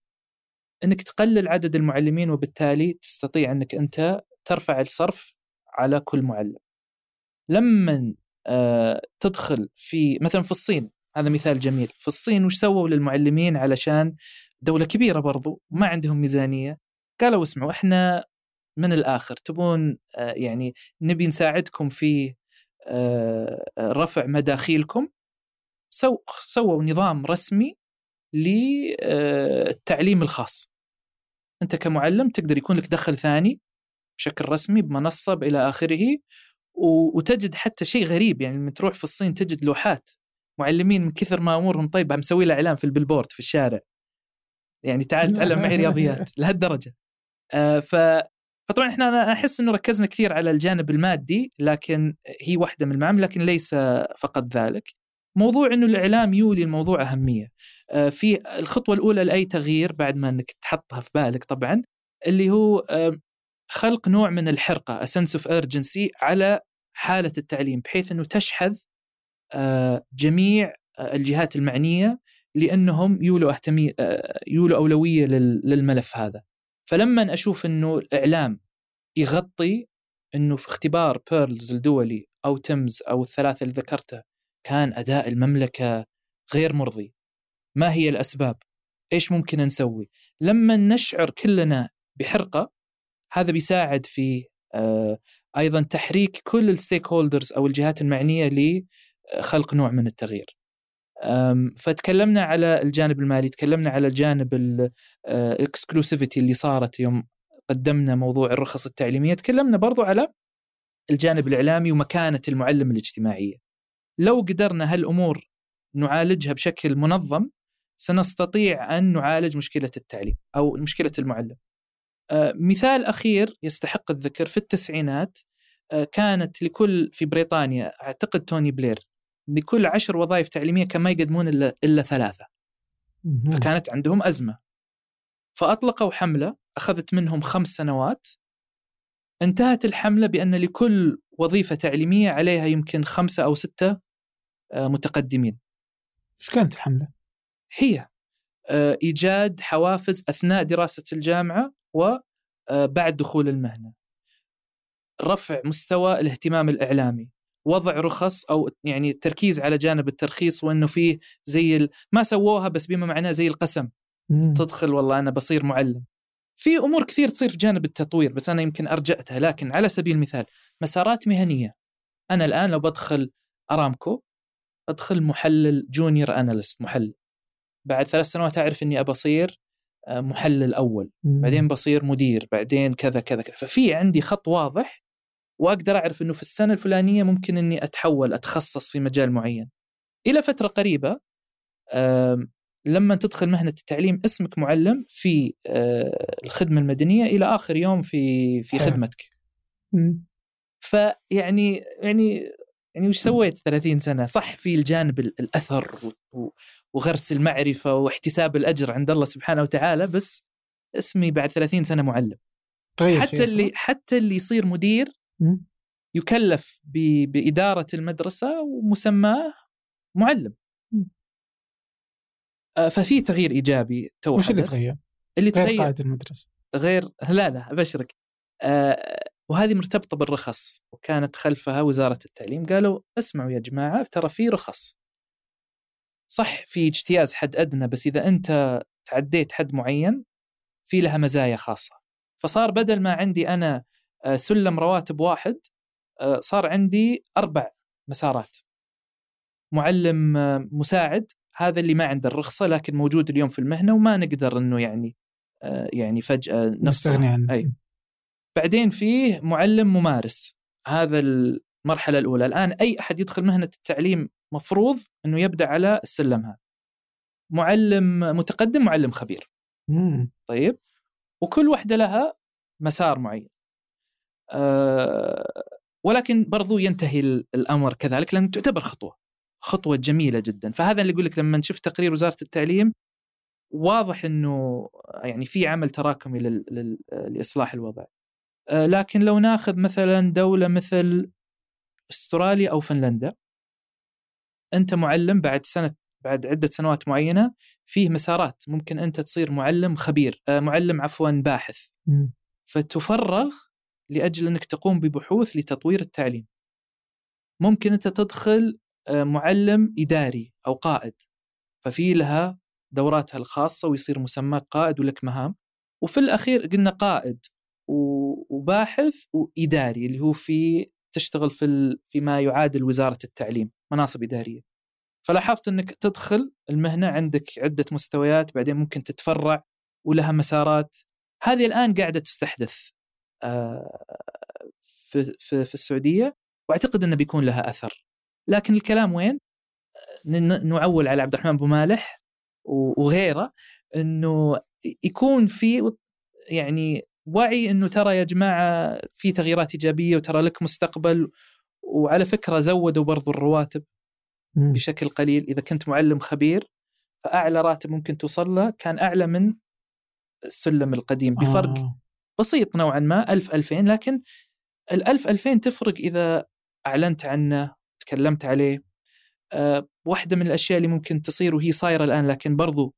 [SPEAKER 2] أنك تقلل عدد المعلمين وبالتالي تستطيع أنك أنت ترفع الصرف على كل معلم. لما تدخل في مثلا في الصين هذا مثال جميل. في الصين وش سووا للمعلمين علشان دولة كبيرة برضو ما عندهم ميزانية قالوا اسمعوا إحنا من الآخر تبون آه، يعني نبي نساعدكم في آه، رفع مداخيلكم سو سووا نظام رسمي للتعليم الخاص. أنت كمعلم تقدر يكون لك دخل ثاني بشكل رسمي بمنصة إلى آخره. وتجد حتى شيء غريب يعني لما تروح في الصين تجد لوحات معلمين من كثر ما أمورهم طيبة مسوي له إعلان في البلبورد في الشارع يعني تعال تعلم معي رياضيات لهالدرجة آه ف فطبعا إحنا أنا أحس إنه ركزنا كثير على الجانب المادي لكن هي واحدة من المعامل لكن ليس فقط ذلك. موضوع إنه الإعلام يولي الموضوع أهمية. آه في الخطوة الأولى لأي تغيير بعد ما إنك تحطها في بالك طبعا اللي هو آه خلق نوع من الحرقة sense of urgency على حالة التعليم بحيث إنه تشحذ آه، جميع آه، الجهات المعنية لأنهم يولوا اهتمي آه، يولوا أولوية للملف هذا. فلما أشوف إنه الإعلام يغطي إنه في اختبار بيرلز الدولي أو تمز أو الثلاثة اللي ذكرتها كان أداء المملكة غير مرضي. ما هي الأسباب؟ إيش ممكن نسوي؟ لما نشعر كلنا بحرقة هذا بيساعد في أيضا تحريك كل ال stakeholders أو الجهات المعنية خلق نوع من التغيير. فتكلمنا على الجانب المالي تكلمنا على الجانب ال exclusivity اللي صارت يوم قدمنا موضوع الرخص التعليمية. تكلمنا برضو على الجانب الإعلامي ومكانة المعلم الاجتماعية. لو قدرنا هالأمور نعالجها بشكل منظم سنستطيع أن نعالج مشكلة التعليم أو مشكلة المعلم. مثال أخير يستحق الذكر في التسعينات كانت لكل في بريطانيا أعتقد توني بلير بكل عشر وظائف تعليمية كان ما يقدمون إلا إلا ثلاثة فكانت عندهم أزمة فأطلقوا حملة أخذت منهم خمس سنوات انتهت الحملة بأن لكل وظيفة تعليمية عليها يمكن خمسة أو ستة آه، متقدمين.
[SPEAKER 1] إيش كانت الحملة؟
[SPEAKER 2] هي آه، إيجاد حوافز أثناء دراسة الجامعة وبعد آه، دخول المهنة. رفع مستوى الاهتمام الإعلامي، وضع رخص أو يعني التركيز على جانب الترخيص وإنه فيه زي ال... ما سووها بس بما معناه زي القسم. مم. تدخل والله أنا بصير معلم. في أمور كثير تصير في جانب التطوير بس أنا يمكن ارجأتها لكن على سبيل المثال مسارات مهنية. أنا الآن لو بدخل أرامكو ادخل محلل جونيور اناليست محلل. بعد ثلاث سنوات أعرف إني أبى أصير محلل أول. بعدين بصير مدير بعدين كذا كذا كذا ففي عندي خط واضح وأقدر أعرف إنه في السنة الفلانية ممكن إني أتحول أتخصص في مجال معين. إلى فترة قريبة لما تدخل مهنة التعليم اسمك معلم في آه، الخدمة المدنية إلى آخر يوم في في خدمتك. فيعني يعني يعني وش سويت 30 سنة صح في الجانب ال- الأثر وغرس المعرفة واحتساب الأجر عند الله سبحانه وتعالى بس اسمي بعد 30 سنة معلم
[SPEAKER 1] تغير
[SPEAKER 2] حتى؟ اللي حتى اللي يصير مدير. يكلف بإدارة المدرسة ومسماه معلم. آه، ففي تغيير إيجابي تو
[SPEAKER 1] وش اللي. تغير؟
[SPEAKER 2] اللي
[SPEAKER 1] غير
[SPEAKER 2] تغير
[SPEAKER 1] قائد المدرسة
[SPEAKER 2] غير لا لا أبشرك آه وهذه مرتبطة بالرخص. وكانت خلفها وزارة التعليم قالوا اسمعوا يا جماعة ترى في رخص. صح في اجتياز حد أدنى بس إذا أنت تعديت حد معين في لها مزايا خاصة. فصار بدل ما عندي أنا آه، سلم رواتب واحد آه، صار عندي أربع مسارات. معلم آه، مساعد هذا اللي ما عنده الرخصة لكن موجود اليوم في المهنة وما نقدر إنه يعني يعني فجأة نفصل.
[SPEAKER 1] نستغني عنه.
[SPEAKER 2] أي. بعدين فيه معلم ممارس. هذا المرحلة الأولى. الآن أي أحد يدخل مهنة التعليم مفروض إنه يبدأ على السلم هذا. معلم متقدم معلم خبير.
[SPEAKER 1] مم.
[SPEAKER 2] طيب. وكل واحدة لها مسار معين. أه ولكن برضو ينتهي ال- الأمر كذلك لأن تعتبر خطوة. خطوة جميلة جدا. فهذا اللي يقول لك لما نشوف تقرير وزارة التعليم واضح إنه يعني في عمل تراكمي لإصلاح الوضع. لكن لو ناخذ مثلا دولة مثل أستراليا أو فنلندا أنت معلم بعد سنة بعد عدة سنوات معينة فيه مسارات ممكن أنت تصير معلم خبير آه، معلم عفوا باحث. فتفرغ لأجل أنك تقوم ببحوث لتطوير التعليم. ممكن أنت تدخل آه، معلم إداري أو قائد ففي لها دوراتها الخاصة ويصير مسماك قائد ولك مهام وفي الأخير قلنا قائد وباحث وإداري اللي هو في تشتغل في فيما يعادل وزارة التعليم مناصب إدارية. فلاحظت إنك تدخل المهنة عندك عدة مستويات بعدين ممكن تتفرع ولها مسارات هذه الآن قاعدة تستحدث آه، في في السعودية وأعتقد إنه بيكون لها أثر لكن الكلام وين؟ ن- نعول على عبد الرحمن أبو مالح وغيره إنه يكون في يعني وعي إنه ترى يا جماعة في تغييرات إيجابية وترى لك مستقبل وعلى فكرة زودوا برضو الرواتب
[SPEAKER 1] مم.
[SPEAKER 2] بشكل قليل إذا كنت معلم خبير فأعلى راتب ممكن توصل له كان أعلى من السلم القديم بفرق
[SPEAKER 1] آه.
[SPEAKER 2] بسيط نوعا ما 1000 2000 لكن ال 1000 2000 تفرق إذا أعلنت عنه تكلمت عليه أه واحدة من الأشياء اللي ممكن تصير وهي صايرة الآن لكن برضو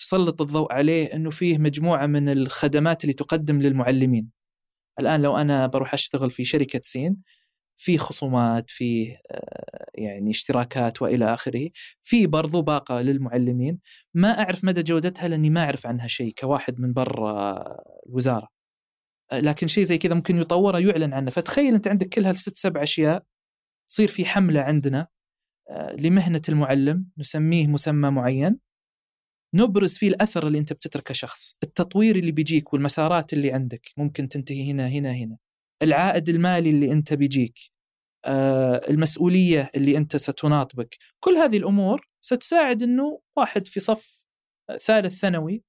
[SPEAKER 2] تسلط الضوء عليه إنه فيه مجموعة من الخدمات اللي تقدم للمعلمين. الآن لو أنا بروح أشتغل في شركة سين في خصومات في آه، يعني اشتراكات وإلى آخره في برضو باقة للمعلمين. ما أعرف مدى جودتها لأني ما أعرف عنها شيء كواحد من برا الوزارة. آه، لكن شيء زي كذا ممكن يطور يعلن عنه. فتخيل أنت عندك كل هالست سبع أشياء تصير في حملة عندنا آه، لمهنة المعلم نسميه مسمى معين. نبرز فيه الأثر اللي أنت بتتركه شخص التطوير اللي بيجيك والمسارات اللي عندك ممكن تنتهي هنا هنا هنا. العائد المالي اللي أنت بيجيك آه، المسؤولية اللي أنت ستناطبك كل هذه الأمور ستساعد إنه واحد في صف ثالث ثانوي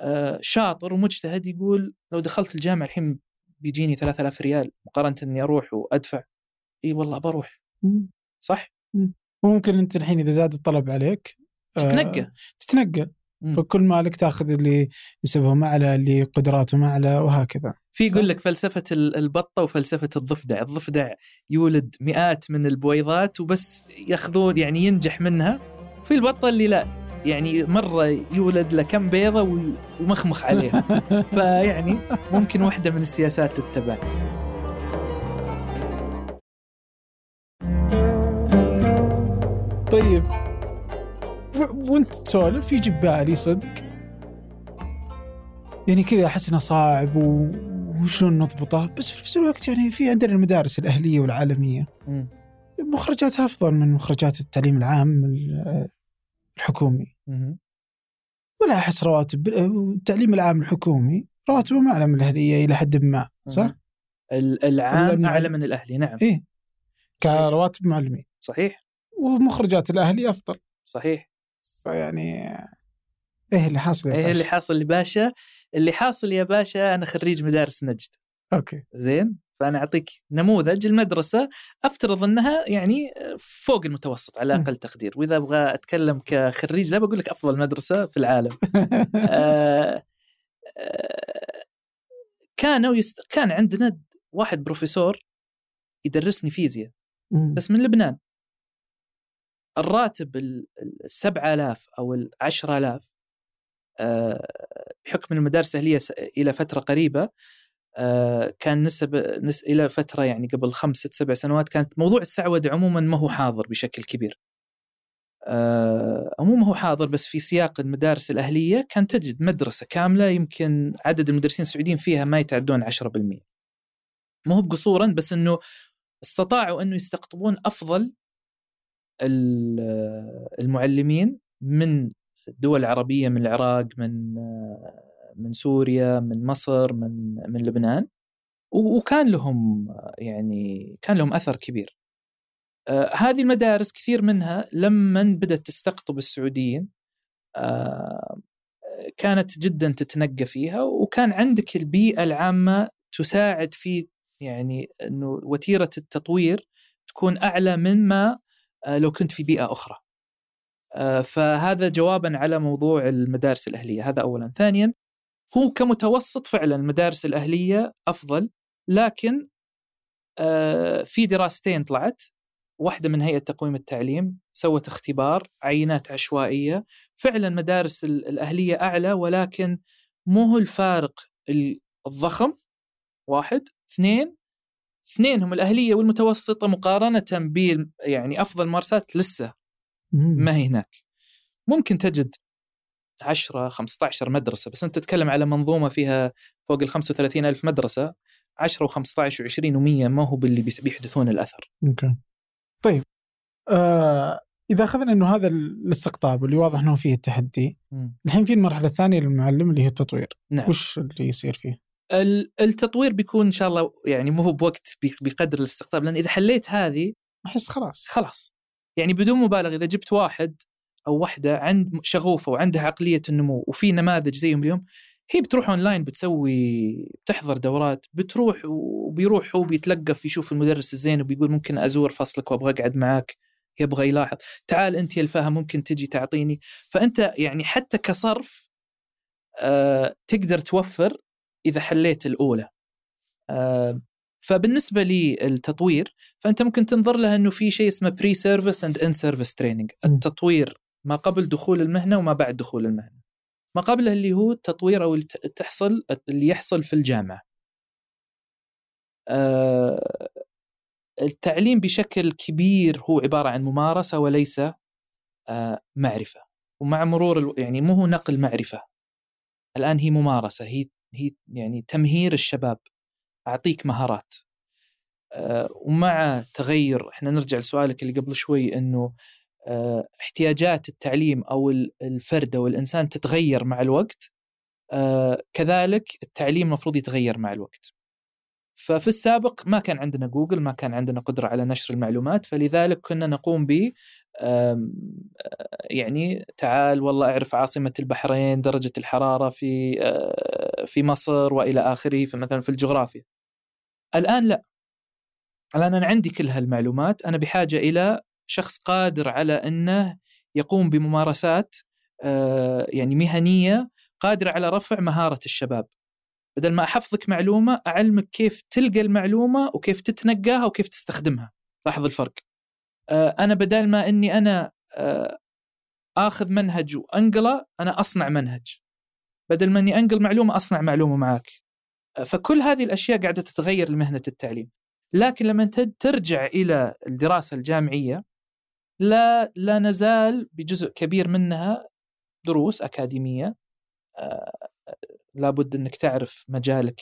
[SPEAKER 2] آه، شاطر ومجتهد يقول لو دخلت الجامعة الحين بيجيني 3000 ريال مقارنة إني أروح وأدفع. إي والله بروح. صح؟
[SPEAKER 1] وممكن أنت الحين إذا زاد الطلب عليك آه،
[SPEAKER 2] تتنقى.
[SPEAKER 1] تتنقى
[SPEAKER 2] مم.
[SPEAKER 1] فكل مالك تاخذ اللي نسبهم اعلى اللي قدراتهم اعلى وهكذا.
[SPEAKER 2] في. يقول لك فلسفة ال- البطة وفلسفة الضفدع، الضفدع يولد مئات من البويضات وبس ياخذون يعني ينجح منها، في البطة اللي لا يعني مرة يولد له كم بيضة ومخمخ عليها، فيعني ممكن واحدة من السياسات تتبع.
[SPEAKER 1] طيب. وانت تسولف يجي ببالي صدق. يعني كذا أحس إنه صعب و... وشلون نضبطه بس في نفس الوقت يعني في عندنا المدارس الأهلية
[SPEAKER 2] والعالمية.
[SPEAKER 1] مخرجاتها أفضل من مخرجات التعليم العام ال- الحكومي. ولا أحس رواتب التعليم العام الحكومي رواتبه أعلى من الأهلية إلى حد ما صح؟
[SPEAKER 2] العام أعلى من الاهلي نعم.
[SPEAKER 1] إيه. كرواتب معلمين.
[SPEAKER 2] صحيح.
[SPEAKER 1] ومخرجات الأهلي أفضل.
[SPEAKER 2] صحيح.
[SPEAKER 1] فيعني إيه اللي حاصل يا
[SPEAKER 2] إيه اللي
[SPEAKER 1] باشا؟
[SPEAKER 2] حاصل يا باشا؟ اللي حاصل يا باشا أنا خريج مدارس نجد.
[SPEAKER 1] أوكي.
[SPEAKER 2] زين؟ فأنا أعطيك نموذج المدرسة أفترض أنها يعني فوق المتوسط على أقل تقدير. وإذا أبغى أتكلم كخريج لا بقول لك أفضل مدرسة في العالم. آه آه كانوا يست... كان عندنا واحد بروفيسور يدرسني فيزياء بس من لبنان. الراتب ال 7000 أو ال 10000 بحكم المدارس الاهليه إلى فترة قريبة آه، كان نسب نس إلى فترة يعني قبل خمس ست سبع سنوات كانت موضوع السعودة عموما ما هو حاضر بشكل كبير. آه، مو ما هو حاضر بس في سياق المدارس الأهلية كان تجد مدرسة كاملة يمكن عدد المدرسين السعوديين فيها ما يتعدون 10%. مو هو بقصورا بس إنه استطاعوا إنه يستقطبون أفضل المعلمين من الدول العربيه من العراق من من سوريا من مصر من من لبنان وكان لهم يعني كان لهم أثر كبير. هذه المدارس كثير منها لما بدأت تستقطب السعوديين كانت جدا تتنقى فيها وكان عندك البيئة العامة تساعد في يعني إنه وتيرة التطوير تكون أعلى مما لو كنت في بيئة أخرى. آه، فهذا جوابا على موضوع المدارس الأهلية. هذا اولا. ثانيا هو كمتوسط فعلا المدارس الأهلية أفضل لكن آه، في دراستين طلعت. واحدة من هيئة تقويم التعليم سوت اختبار عينات عشوائية. فعلا مدارس الأهلية أعلى ولكن مو هو الفارق الضخم واحد. اثنين اثنينهم الأهلية والمتوسطة مقارنة ب يعني أفضل مارسات لسه ما هي هناك. ممكن تجد 10 15 مدرسة بس أنت تتكلم على منظومة فيها فوق ال 35 ألف مدرسة 10 و15 و20 و100 ما هو باللي بيحدثون الأثر.
[SPEAKER 1] أوكي. طيب آه إذا أخذنا أنه هذا الاستقطاب اللي واضح أنه فيه التحدي الحين في المرحلة الثانية للمعلم اللي هي التطوير.
[SPEAKER 2] نعم.
[SPEAKER 1] وش اللي يصير فيه؟
[SPEAKER 2] التطوير بيكون إن شاء الله يعني مو هو بوقت بقدر الاستقطاب لأن إذا حليت هذه
[SPEAKER 1] أحس خلاص.
[SPEAKER 2] خلاص. يعني بدون مبالغة إذا جبت واحد أو واحدة عند شغوفة وعندها عقلية النمو وفي نماذج زيهم اليوم هي بتروح أونلاين بتسوي بتحضر دورات بتروح وبيروح هو بيتلقف يشوف المدرس الزين وبيقول ممكن أزور فصلك وأبغى أقعد معاك يبغى يلاحظ. تعال أنت يا الفهم ممكن تجي تعطيني. فأنت يعني حتى كصرف آه تقدر توفر إذا حليت الأولى. آه فبالنسبة للتطوير فأنت ممكن تنظر لها إنه في شيء اسمه pre-service and in-service training التطوير ما قبل دخول المهنة وما بعد دخول المهنة. ما قبله اللي هو التطوير أو اللي تحصل اللي يحصل في الجامعة. آه التعليم بشكل كبير هو عبارة عن ممارسة وليس آه معرفة. ومع مرور يعني مو هو نقل معرفة. الآن هي ممارسة هي هي يعني تمهير الشباب أعطيك مهارات. أه ومع تغير إحنا نرجع لسؤالك اللي قبل شوي إنه أه احتياجات التعليم أو الفرد أو الإنسان تتغير مع الوقت أه كذلك التعليم المفروض يتغير مع الوقت. ففي السابق ما كان عندنا جوجل ما كان عندنا قدرة على نشر المعلومات فلذلك كنا نقوم ب يعني تعال والله أعرف عاصمة البحرين درجة الحرارة في في مصر وإلى آخره في مثلا في الجغرافيا. الآن لا. الآن أنا عندي كل هالمعلومات أنا بحاجة إلى شخص قادر على أنه يقوم بممارسات يعني مهنية قادرة على رفع مهارة الشباب. بدل ما أحفظك معلومة أعلمك كيف تلقى المعلومة وكيف تتنقاها وكيف تستخدمها. لاحظ الفرق. أنا بدل ما إني أنا آخذ منهج وأنقله أنا أصنع منهج. بدل ما إني أنقل معلومة أصنع معلومة معك فكل هذه الأشياء قاعدة تتغير لمهنة التعليم. لكن لما ترجع إلى الدراسة الجامعية لا لا نزال بجزء كبير منها دروس أكاديمية. لابد إنك تعرف مجالك.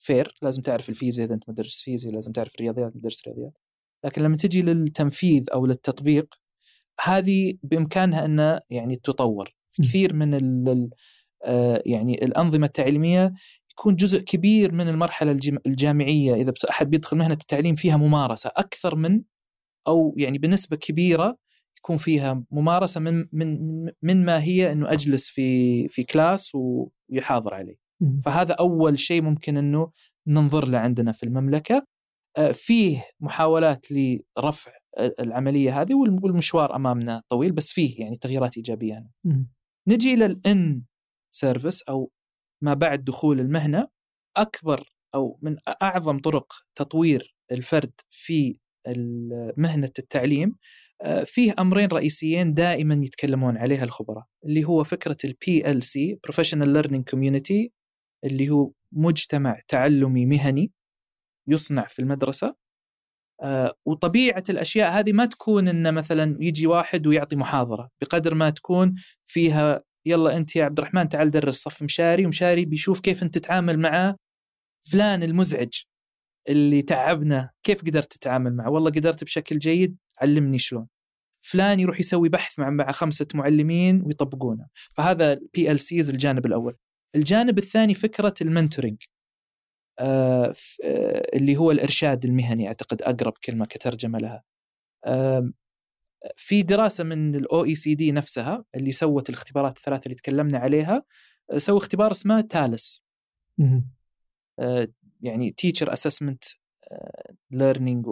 [SPEAKER 2] فير لازم تعرف الفيزياء إذا أنت مدرس فيزياء لازم تعرف الرياضيات مدرس رياضيات. لكن لما تجي للتنفيذ أو للتطبيق هذه بإمكانها ان يعني تطور. كثير من ال آه، يعني الأنظمة التعليمية يكون جزء كبير من المرحلة الجامعية. إذا أحد بيدخل مهنة التعليم فيها ممارسة أكثر من أو يعني بنسبة كبيرة يكون فيها ممارسة من من من ما هي إنه أجلس في في كلاس ويحاضر عليه. فهذا أول شيء ممكن إنه ننظر له عندنا في المملكة. فيه محاولات لرفع العملية هذه والمشوار أمامنا طويل بس فيه يعني تغييرات إيجابية يعني. نجي إلى ال in-service أو ما بعد دخول المهنة. أكبر أو من أعظم طرق تطوير الفرد في مهنة التعليم آه، فيه أمرين رئيسيين دائما يتكلمون عليها الخبراء اللي هو فكرة ال PLC professional learning community اللي هو مجتمع تعلمي مهني. يصنع في المدرسة. آه، وطبيعة الأشياء هذه ما تكون إن مثلا يجي واحد ويعطي محاضرة بقدر ما تكون فيها يلا أنت يا عبد الرحمن تعال درس صف مشاري ومشاري بيشوف كيف أنت تتعامل مع فلان المزعج اللي تعبنا كيف قدرت تتعامل معه؟ والله قدرت بشكل جيد علمني شلون. فلان يروح يسوي بحث مع مع خمسة معلمين ويطبقونه. فهذا ال PLCs الجانب الأول. الجانب الثاني فكرة ال mentoring اللي هو الإرشاد المهني أعتقد أقرب كلمة كترجمة لها. آه في دراسة من ال OECD نفسها اللي سوت الاختبارات الثلاثة اللي تكلمنا عليها سووا اختبار اسمه TALIS آه يعني teacher assessment learning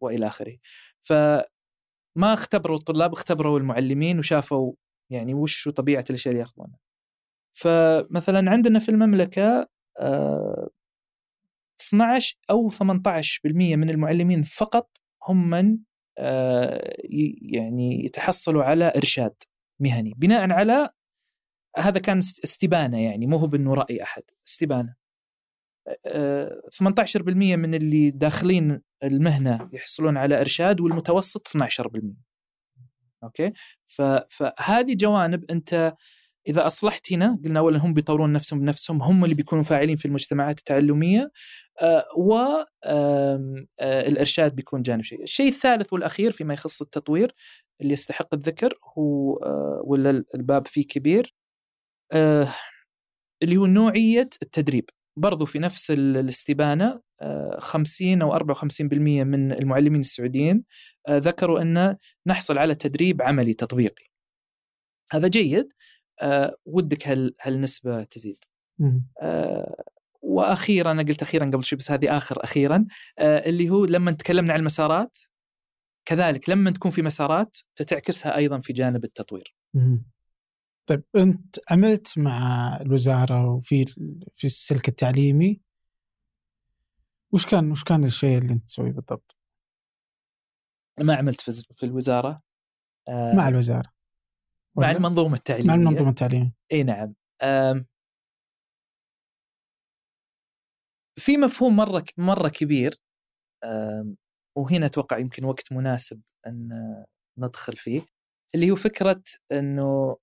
[SPEAKER 2] وإلى آخره. فما اختبروا الطلاب اختبروا المعلمين وشافوا يعني وش طبيعة الأشياء اللي ياخذونها. فمثلا عندنا في المملكة 12 آه، أو 18% من المعلمين فقط هم من آه، يعني يتحصلوا على إرشاد مهني بناء على هذا كان استبانة يعني مو هو بأنه رأي أحد استبانة. 18% من اللي داخلين المهنة يحصلون على إرشاد والمتوسط 12% أوكي؟ فهذه جوانب أنت إذا أصلحت هنا قلنا اولا هم بيطورون نفسهم بنفسهم هم اللي بيكونوا فاعلين في المجتمعات التعلمية آه، والارشاد آه، بيكون جانب شيء. الشيء الثالث والأخير فيما يخص التطوير اللي يستحق الذكر هو آه، ولا الباب فيه كبير اللي هو نوعية التدريب. برضو في نفس الاستبانة 50 أو 54% من المعلمين السعوديين ذكروا أن نحصل على تدريب عملي تطبيقي. هذا جيد ودك هال هالنسبة تزيد. وأخيرا أنا قلت أخيرا قبل شوي بس هذه آخر أخيرا اللي هو لما تكلمنا عن المسارات كذلك لما تكون في مسارات تتعكسها أيضا في جانب التطوير.
[SPEAKER 1] طيب أنت عملت مع الوزارة وفي في السلك التعليمي. وش كان وش كان الشيء اللي أنت تسويه بالضبط؟
[SPEAKER 2] ما عملت في الوزارة.
[SPEAKER 1] مع الوزارة.
[SPEAKER 2] مع المنظومه التعليميه
[SPEAKER 1] مع المنظومة التعليمية
[SPEAKER 2] إي نعم في مفهوم مرة مرة كبير وهنا أتوقع يمكن وقت مناسب أن ندخل فيه اللي هو فكرة إنه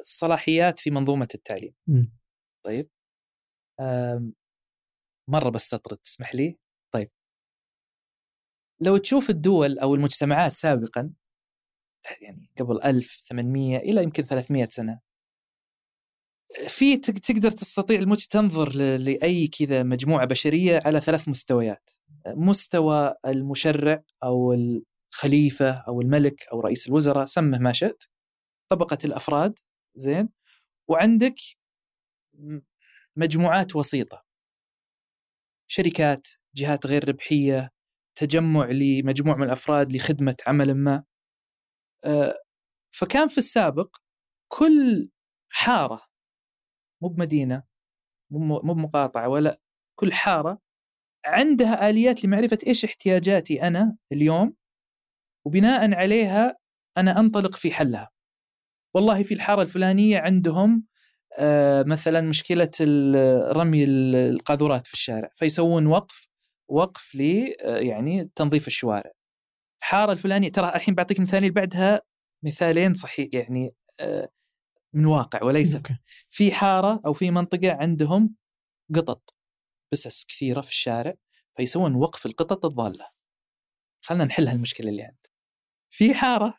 [SPEAKER 2] الصلاحيات في منظومة التعليم. م. طيب مرة بستطرد تسمح لي؟ طيب لو تشوف الدول أو المجتمعات سابقا يعني قبل 1800 إلى يمكن 300 سنة. في تقدر تستطيع المج تنظر لأي كذا مجموعة بشرية على ثلاث مستويات. مستوى المشرع أو الخليفة أو الملك أو رئيس الوزراء سمه ما شئت. طبقة الأفراد زين. وعندك مجموعات وسيطة. شركات جهات غير ربحية تجمع لمجموع من الأفراد لخدمة عمل ما. فكان في السابق كل حارة مو بمدينة مو بمقاطعة ولا كل حارة عندها آليات لمعرفة إيش احتياجاتي أنا اليوم وبناء عليها أنا أنطلق في حلها. والله في الحارة الفلانية عندهم آه، مثلا مشكلة رمي القاذورات في الشارع فيسوون وقف وقف ل آه، يعني تنظيف الشوارع. الحارة الفلانية ترى الحين بعطيك مثالين بعدها مثالين صحيح يعني آه، من واقع وليس في حارة أو في منطقة عندهم قطط بسس كثيرة في الشارع فيسوون وقف القطط الضالة. خلنا نحل هالمشكلة اللي عندنا. في حارة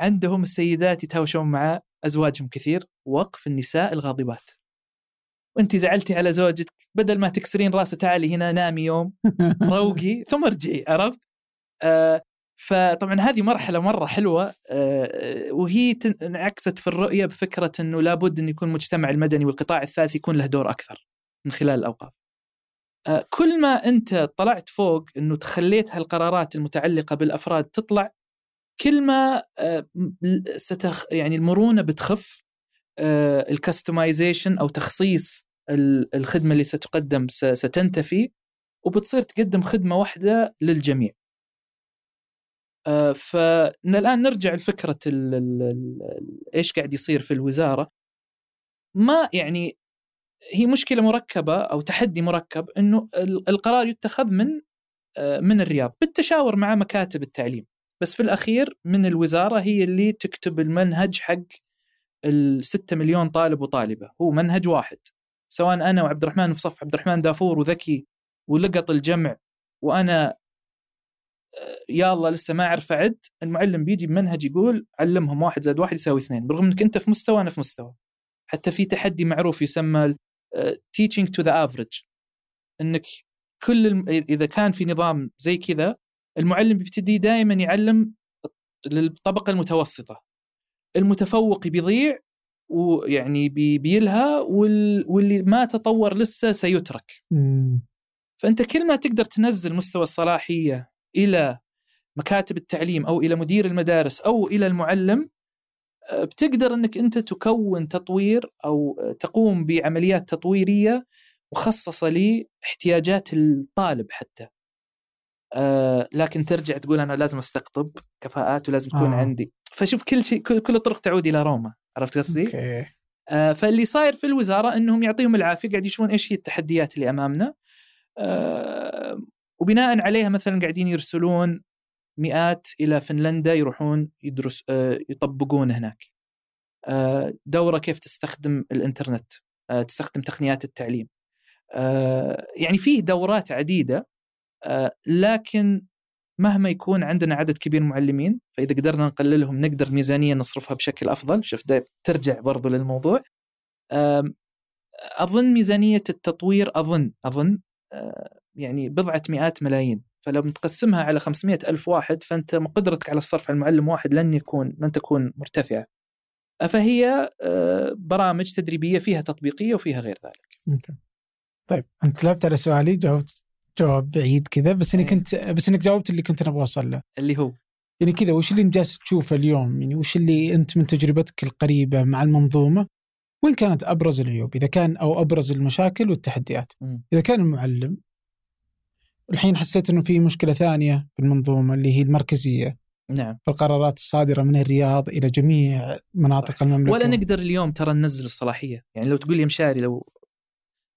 [SPEAKER 2] عندهم السيدات يتهاوشون مع أزواجهم كثير وقف النساء الغاضبات وانت زعلتي على زوجك بدل ما تكسرين راسه تعالي هنا نامي يوم روقي ثم ارجعي عرفت؟ آه فطبعا هذه مرحلة مرة حلوة آه وهي انعكست في الرؤية بفكرة إنه لابد إن يكون المجتمع المدني والقطاع الثالث يكون له دور أكثر من خلال الأوقاف. آه، كل ما أنت طلعت فوق إنه تخليت هالقرارات المتعلقة بالأفراد تطلع كل ما آه، ستخ يعني المرونة بتخف ال customization أو تخصيص الخدمة اللي ستقدم ستنتفي وبتصير تقدم خدمة واحدة للجميع. آه، فالان نرجع لفكرة ال ال ال إيش قاعد يصير في الوزارة. ما يعني هي مشكلة مركبة أو تحدي مركب إنه القرار يتخذ من آه، من الرياض بالتشاور مع مكاتب التعليم. بس في الأخير من الوزارة هي اللي تكتب المنهج حق ال6 مليون طالب وطالبة. هو منهج واحد. سواء أنا وعبد الرحمن في صف عبد الرحمن دافور وذكي ولقط الجمع وأنا يا الله لسه ما أعرف أعد. المعلم بيجي بمنهج يقول علمهم واحد زائد واحد يساوي اثنين برغم إنك أنت في مستوى أنا في مستوى. حتى في تحدي معروف يسمى teaching to the average. إنك كل الم... اذا كان في نظام زي كذا المعلم بيبتدي دائما يعلم للطبقة المتوسطة. المتفوق بيضيع ويعني بي بيلهى وال... واللي ما تطور لسه سيترك. فأنت كل ما تقدر تنزل مستوى الصلاحية إلى مكاتب التعليم أو إلى مدير المدارس أو إلى المعلم آه، بتقدر إنك أنت تكون تطوير أو تقوم بعمليات تطويرية مخصصة لاحتياجات الطالب حتى. آه لكن ترجع تقول أنا لازم أستقطب كفاءات ولازم تكون آه. عندي فشوف كل شيء كل, كل الطرق تعود إلى روما عرفت قصدي؟ أوكي آه فاللي صاير في الوزارة إنهم يعطيهم العافية قاعد يشوفون إيش هي التحديات اللي أمامنا آه وبناء عليها مثلا قاعدين يرسلون مئات إلى فنلندا يروحون يدرس آه، يطبقون هناك. آه، دورة كيف تستخدم الإنترنت آه، تستخدم تقنيات التعليم. يعني فيه دورات عديدة لكن مهما يكون عندنا عدد كبير من المعلمين فإذا قدرنا نقللهم نقدر ميزانيه نصرفها بشكل أفضل. شوف ترجع برضو للموضوع. أظن ميزانية التطوير أظن أظن يعني بضعة مئات ملايين فلو بتقسمها على 500 ألف واحد فأنت قدرتك على الصرف على المعلم واحد لن يكون لن تكون مرتفعة. فهي آه، برامج تدريبية فيها تطبيقية وفيها غير ذلك.
[SPEAKER 1] طيب أنت لعبت على سؤالي جاوبت جواب بعيد كذا بس إني إيه. كنت بس إنك جاوبت اللي كنت أبغى أوصل له.
[SPEAKER 2] اللي هو؟
[SPEAKER 1] يعني كذا وش اللي أنت جالس تشوفه اليوم؟ يعني وش اللي أنت من تجربتك القريبة مع المنظومة؟ وين كانت أبرز العيوب؟ إذا كان أو أبرز المشاكل والتحديات. م. إذا كان المعلم الحين حسيت إنه في مشكلة ثانية في المنظومة اللي هي المركزية
[SPEAKER 2] نعم
[SPEAKER 1] القرارات الصادرة من الرياض إلى جميع مناطق صح. المملكة
[SPEAKER 2] ولا نقدر اليوم ترى ننزل الصلاحية يعني لو تقول لي مشاري لو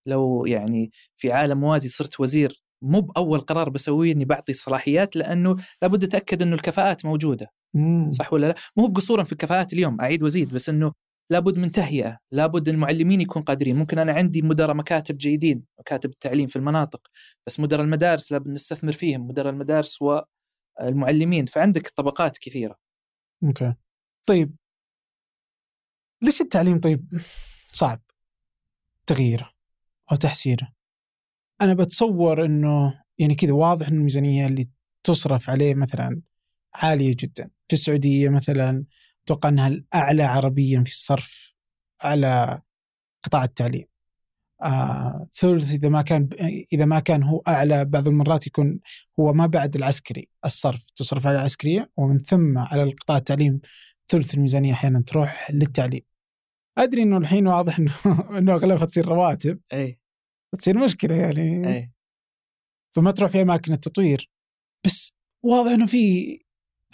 [SPEAKER 2] لو يعني في عالم موازي صرت وزير مو بأول قرار بسويه إني بعطي الصلاحيات لأنه لابد أتأكد إنه الكفاءات موجودة
[SPEAKER 1] مم.
[SPEAKER 2] صح ولا لا؟ مو بقصورا في الكفاءات اليوم أعيد وأزيد بس إنه لابد من تهيئة، لابد المعلمين يكون قادرين، ممكن أنا عندي مدراء مكاتب جيدين، مكاتب التعليم في المناطق، بس مدراء المدارس لابد نستثمر فيهم، مدراء المدارس والمعلمين، فعندك طبقات كثيرة.
[SPEAKER 1] أوكي. طيب ليش التعليم طيب صعب تغييره أو تحسينه؟ أنا بتصور إنه يعني كذا واضح ان الميزانية اللي تصرف عليه مثلا عالية جدا، في السعودية مثلا أتوقع أنها الأعلى عربيا في الصرف على قطاع التعليم. آه ثلث إذا ما كان إذا ما كان هو أعلى بعض المرات يكون هو ما بعد العسكري الصرف تصرف على العسكرية ومن ثم على القطاع التعليم ثلث الميزانية أحيانا تروح للتعليم. أدري إنه الحين واضح إنه إنه أغلبها تصير رواتب.
[SPEAKER 2] إي
[SPEAKER 1] تصير مشكلة يعني.
[SPEAKER 2] إي
[SPEAKER 1] فما تروح في أماكن التطوير. بس واضح إنه في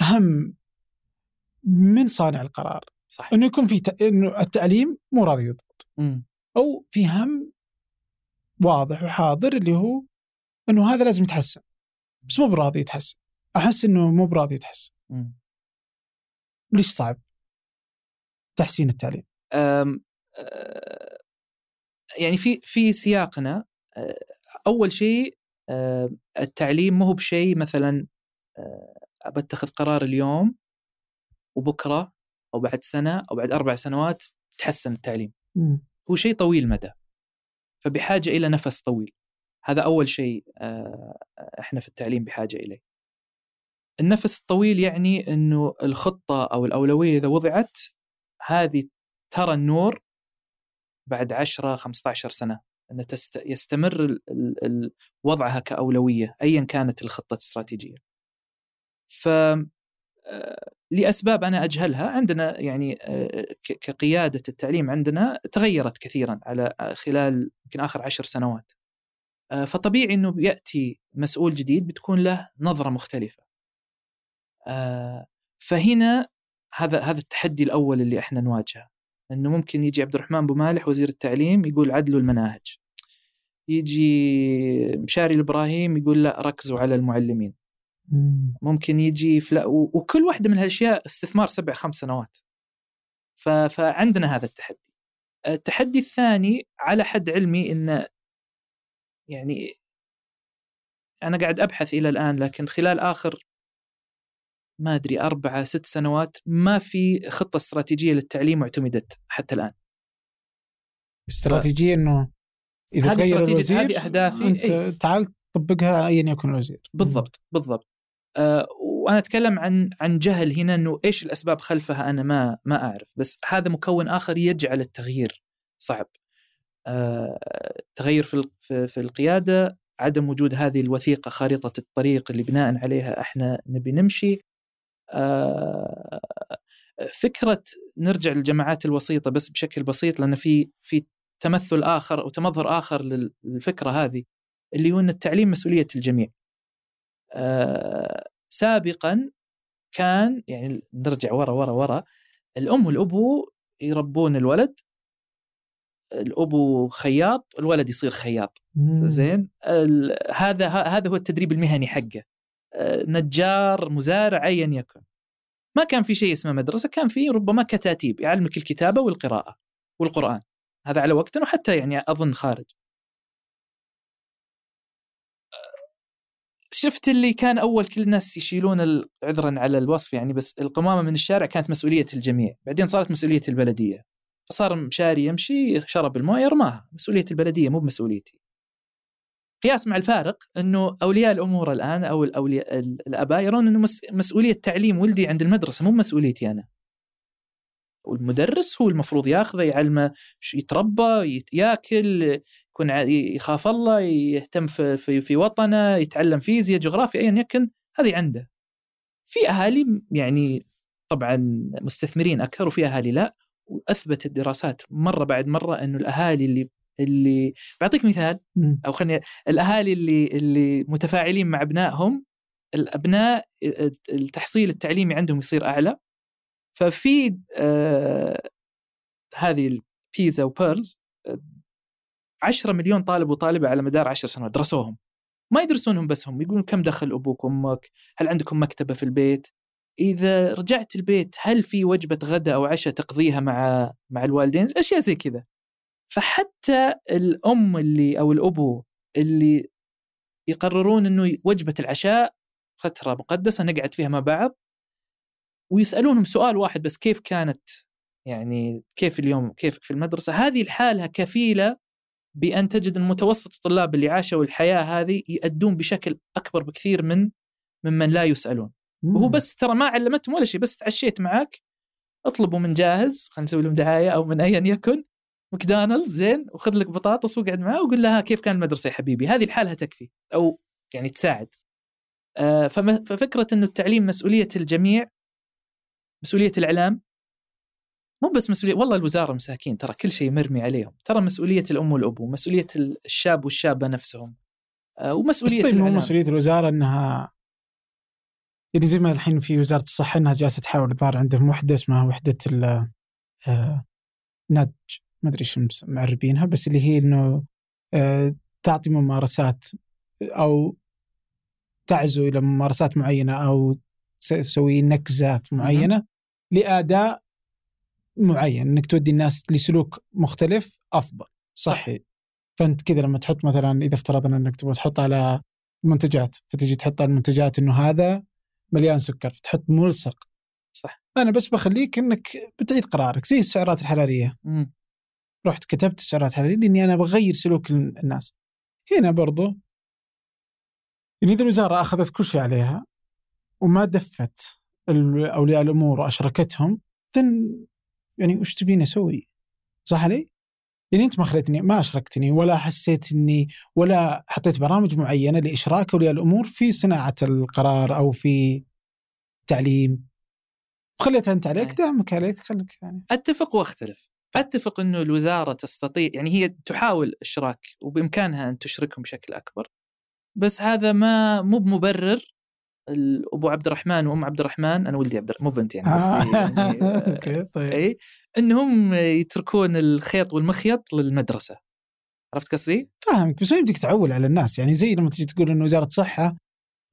[SPEAKER 1] هم من صانع القرار.
[SPEAKER 2] صح
[SPEAKER 1] إنه يكون في ت... إنه التعليم مو راضي يضبط. أو في هم واضح وحاضر اللي هو إنه هذا لازم يتحسن. بس مو براضي يتحسن. أحس إنه مو براضي يتحسن. ليش صعب؟ تحسين التعليم
[SPEAKER 2] أم أه يعني في في سياقنا أول شيء التعليم مو بشيء مثلا بتخذ قرار اليوم وبكرة أو بعد سنة أو بعد أربع سنوات تحسن التعليم.
[SPEAKER 1] م.
[SPEAKER 2] هو شيء طويل المدى. فبحاجة إلى نفس طويل. هذا أول شيء آه، إحنا في التعليم بحاجة إليه. النفس الطويل يعني إنه الخطة أو الأولوية إذا وضعت هذه ترى النور بعد 10 15 سنة إن تست... يستمر ال... ال... ال... وضعها كأولوية ايا كانت الخطة الاستراتيجية. ف لأسباب أنا أجهلها عندنا يعني آه، كقيادة التعليم عندنا تغيرت كثيرا على خلال يمكن آخر عشر سنوات. آه، فطبيعي إنه بياتي مسؤول جديد بتكون له نظرة مختلفة. فهنا هذا هذا التحدي الأول اللي إحنا نواجهه إنه ممكن يجي عبد الرحمن أبو مالح وزير التعليم يقول عدلوا المناهج يجي مشاري الابراهيم يقول لا ركزوا على المعلمين ممكن يجي فلا وكل واحدة من هالأشياء استثمار سبع خمس سنوات. فعندنا هذا التحدي. التحدي الثاني على حد علمي إن يعني أنا قاعد أبحث إلى الآن لكن خلال آخر ما أدري أربعة ست سنوات ما في خطة استراتيجية للتعليم اعتمدت حتى الآن.
[SPEAKER 1] استراتيجية إنه إذا تغير الوزير
[SPEAKER 2] هذه اهدافي
[SPEAKER 1] أنت إيه؟ تعال طبقها ايا يكن الوزير.
[SPEAKER 2] بالضبط بالضبط. أه وأنا أتكلم عن عن جهل هنا إنه إيش الأسباب خلفها أنا ما ما أعرف بس هذا مكون آخر يجعل التغيير صعب أه تغير في في القيادة عدم وجود هذه الوثيقة خارطة الطريق اللي بناء عليها إحنا نبي نمشي آه، فكرة نرجع للجماعات الوسيطة بس بشكل بسيط لأن في في تمثل آخر أو تمظهر آخر للفكرة هذه اللي هو إن التعليم مسؤولية الجميع. آه، سابقا كان يعني نرجع ورا ورا ورا الأم والأبو يربون الولد الأبو خياط الولد يصير خياط زين؟ هذا هذا هو التدريب المهني حقه. نجار مزارع ايا يكن. ما كان في شيء اسمه مدرسة كان في ربما كتاتيب يعلمك الكتابة والقراءة والقرآن. هذا على وقتنا وحتى يعني أظن خارج. شفت اللي كان أول كل الناس يشيلون عذرا على الوصف يعني بس القمامة من الشارع كانت مسؤولية الجميع. بعدين صارت مسؤولية البلدية. فصار مشاري يمشي شرب الموية رماها. مسؤولية البلدية مو بمسؤوليتي. قياس مع الفارق إنه أولياء الأمور الآن أو الاولياء الأباء يرون إنه مسؤولية تعليم ولدي عند المدرسة مو مسؤوليتي أنا. والمدرس هو المفروض ياخذه يعلمه يتربى ياكل يكون يخاف الله يهتم في, في, في وطنه يتعلم فيزياء جغرافيا ايا يكن هذه عنده. في أهالي يعني طبعا مستثمرين أكثر وفي أهالي لا. وأثبتت الدراسات مرة بعد مرة إنه الأهالي اللي اللي بعطيك مثال. أو خليني الأهالي اللي اللي متفاعلين مع أبنائهم الأبناء التحصيل التعليمي عندهم يصير أعلى. ففي آه هذه البيزا وبيرلز 10 مليون طالب وطالبة على مدار 10 سنوات درسوهم. ما يدرسونهم بس هم يقولون كم دخل أبوك وامك هل عندكم مكتبة في البيت؟ إذا رجعت البيت هل في وجبة غداء أو عشاء تقضيها مع مع الوالدين؟ أشياء زي كذا. فحتى الأم اللي أو الأبو اللي يقررون إنه وجبة العشاء فترة مقدسة نقعد فيها مع بعض ويسألونهم سؤال واحد بس كيف كانت؟ يعني كيف اليوم؟ كيفك في المدرسة؟ هذه لحالها كفيلة بأن تجد المتوسط الطلاب اللي عاشوا الحياة هذه يأدون بشكل أكبر بكثير من ممن لا يسألون. وهو بس ترى ما علمتهم ولا شيء بس تعشيت معك اطلبوا من جاهز خلينا نسوي لهم دعاية أو من ايا يكن. ماكدونالدز زين وخذ لك بطاطس واقعد معاه وقول لها كيف كان المدرسة يا حبيبي؟ هذه لحالها تكفي أو يعني تساعد. آه ففكرة إنه التعليم مسؤولية الجميع مسؤولية الإعلام مو بس مسؤولية والله الوزارة مساكين ترى كل شيء مرمي عليهم. ترى مسؤولية الأم والابو مسؤوليه الشاب والشابة نفسهم. آه ومسؤولية
[SPEAKER 1] طيب مسؤولية الوزارة إنها يعني زي ما الحين في وزارة الصحة إنها جالسة تحاول الظاهر عندهم وحدة اسمها وحدة ال آه ناتج ما أدري شو معربينها بس اللي هي إنه آه، تعطي ممارسات أو تعزو إلى ممارسات معينة أو تسوي نكزات معينة لأداء معين إنك تودي الناس لسلوك مختلف أفضل. صحي صح. فأنت كذا لما تحط مثلا إذا افترضنا إنك تبغى تحط على منتجات فتجي تحط على المنتجات إنه هذا مليان سكر فتحط ملصق.
[SPEAKER 2] صح.
[SPEAKER 1] أنا بس بخليك إنك بتعيد قرارك زي السعرات الحرارية.
[SPEAKER 2] مم.
[SPEAKER 1] رحت كتبت السعرات الحرارية لأني أنا بغير سلوك الناس. هنا برضو يعني إذا الوزارة أخذت كل شيء عليها وما دفت أولياء الأمور وأشركتهم ذن يعني وش تبيني أسوي؟ صح علي؟ يعني أنت ما خليتني ما أشركتني ولا حسيت اني ولا حطيت برامج معينة لإشراك اولياء الأمور في صناعة القرار أو في تعليم خليتها أنت عليك
[SPEAKER 2] أي.
[SPEAKER 1] دامك عليك خليك يعني
[SPEAKER 2] أتفق وأختلف أتفق إنه الوزارة تستطيع يعني هي تحاول إشراك وبإمكانها أن تشركهم بشكل أكبر بس هذا ما مو بمبرر ابو عبد الرحمن وأم عبد الرحمن أنا ولدي عبد الرحمن مو بنتي يعني قصدي يعني آه،
[SPEAKER 1] أوكي طيب.
[SPEAKER 2] اي إنهم يتركون الخيط والمخيط للمدرسة. عرفت قصدي؟
[SPEAKER 1] فاهمك بس ما يمديك تعول على الناس. يعني زي لما تجي تقول إنه وزارة صحة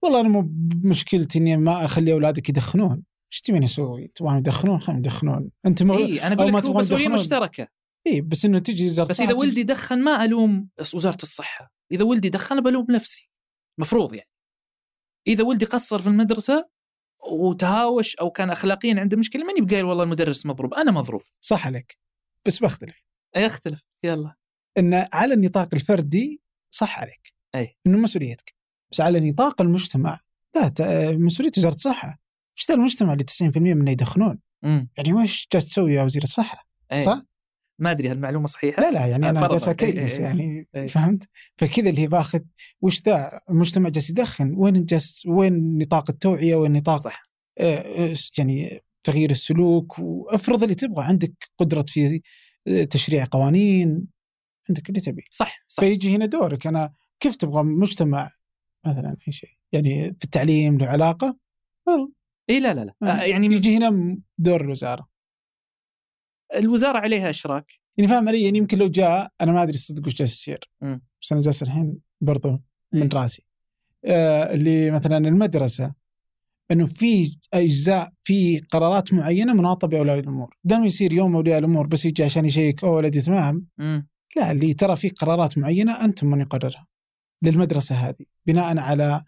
[SPEAKER 1] والله أنا مو بمشكلتي إني ما أخلي أولادك يدخنون. إيش تبين أسوي؟ تبغون يدخنون؟ خليهم يدخنون. أنت مو
[SPEAKER 2] اي أنا
[SPEAKER 1] أقول
[SPEAKER 2] لك مسؤوليه. مشتركة.
[SPEAKER 1] اي بس إنه تجي وزارة
[SPEAKER 2] بس
[SPEAKER 1] إذا
[SPEAKER 2] ولدي دخن ما ألوم وزارة الصحة. إذا ولدي دخن بلوم نفسي. مفروض يعني. إذا ولدي قصر في المدرسة وتهاوش أو كان اخلاقيا عنده مشكلة ماني بقايل والله المدرس مضروب أنا مضروب.
[SPEAKER 1] صح عليك بس بختلف.
[SPEAKER 2] يختلف يلا.
[SPEAKER 1] إن على النطاق الفردي صح عليك.
[SPEAKER 2] أي.
[SPEAKER 1] إنه مسؤوليتك بس على نطاق المجتمع لا مسؤولية وزارة الصحة. إيش ذا المجتمع اللي 90% منه يدخنون؟ يعني وش جالس تسوي يا وزير الصحة؟
[SPEAKER 2] أي.
[SPEAKER 1] صح؟
[SPEAKER 2] ما أدري هالمعلومه صحيحة؟
[SPEAKER 1] لا لا يعني
[SPEAKER 2] أنا.
[SPEAKER 1] جالس أقيس
[SPEAKER 2] إي،
[SPEAKER 1] يعني
[SPEAKER 2] إي.
[SPEAKER 1] فهمت؟ فكذا اللي هي باخذ وش ذا؟ المجتمع جالس يدخن. وين جالس وين نطاق التوعية؟ وين نطاق
[SPEAKER 2] صح.
[SPEAKER 1] آه، آه، يعني تغيير السلوك؟ وافرض اللي تبغى. عندك قدرة في آه، تشريع قوانين. عندك اللي تبي.
[SPEAKER 2] صح صح.
[SPEAKER 1] فيجي هنا دورك. أنا كيف تبغى مجتمع مثلا أي شيء؟ يعني في التعليم له علاقة؟
[SPEAKER 2] اي لا لا لا. يعني
[SPEAKER 1] يجي هنا دور الوزارة.
[SPEAKER 2] الوزارة عليها إشراك.
[SPEAKER 1] يعني فاهم علي؟ يعني يمكن لو جاء أنا ما أدري صدق وش جالس يصير. بس أنا جالس الحين برضو من. راسي. آه اللي مثلا المدرسة إنه في أجزاء في قرارات معينة مناطة بأولياء الأمور، دام يصير يوم أولياء الأمور بس يجي عشان يشيك أو ولدي تمام،. لا اللي ترى في قرارات معينة أنتم من يقررها للمدرسة هذه. بناء على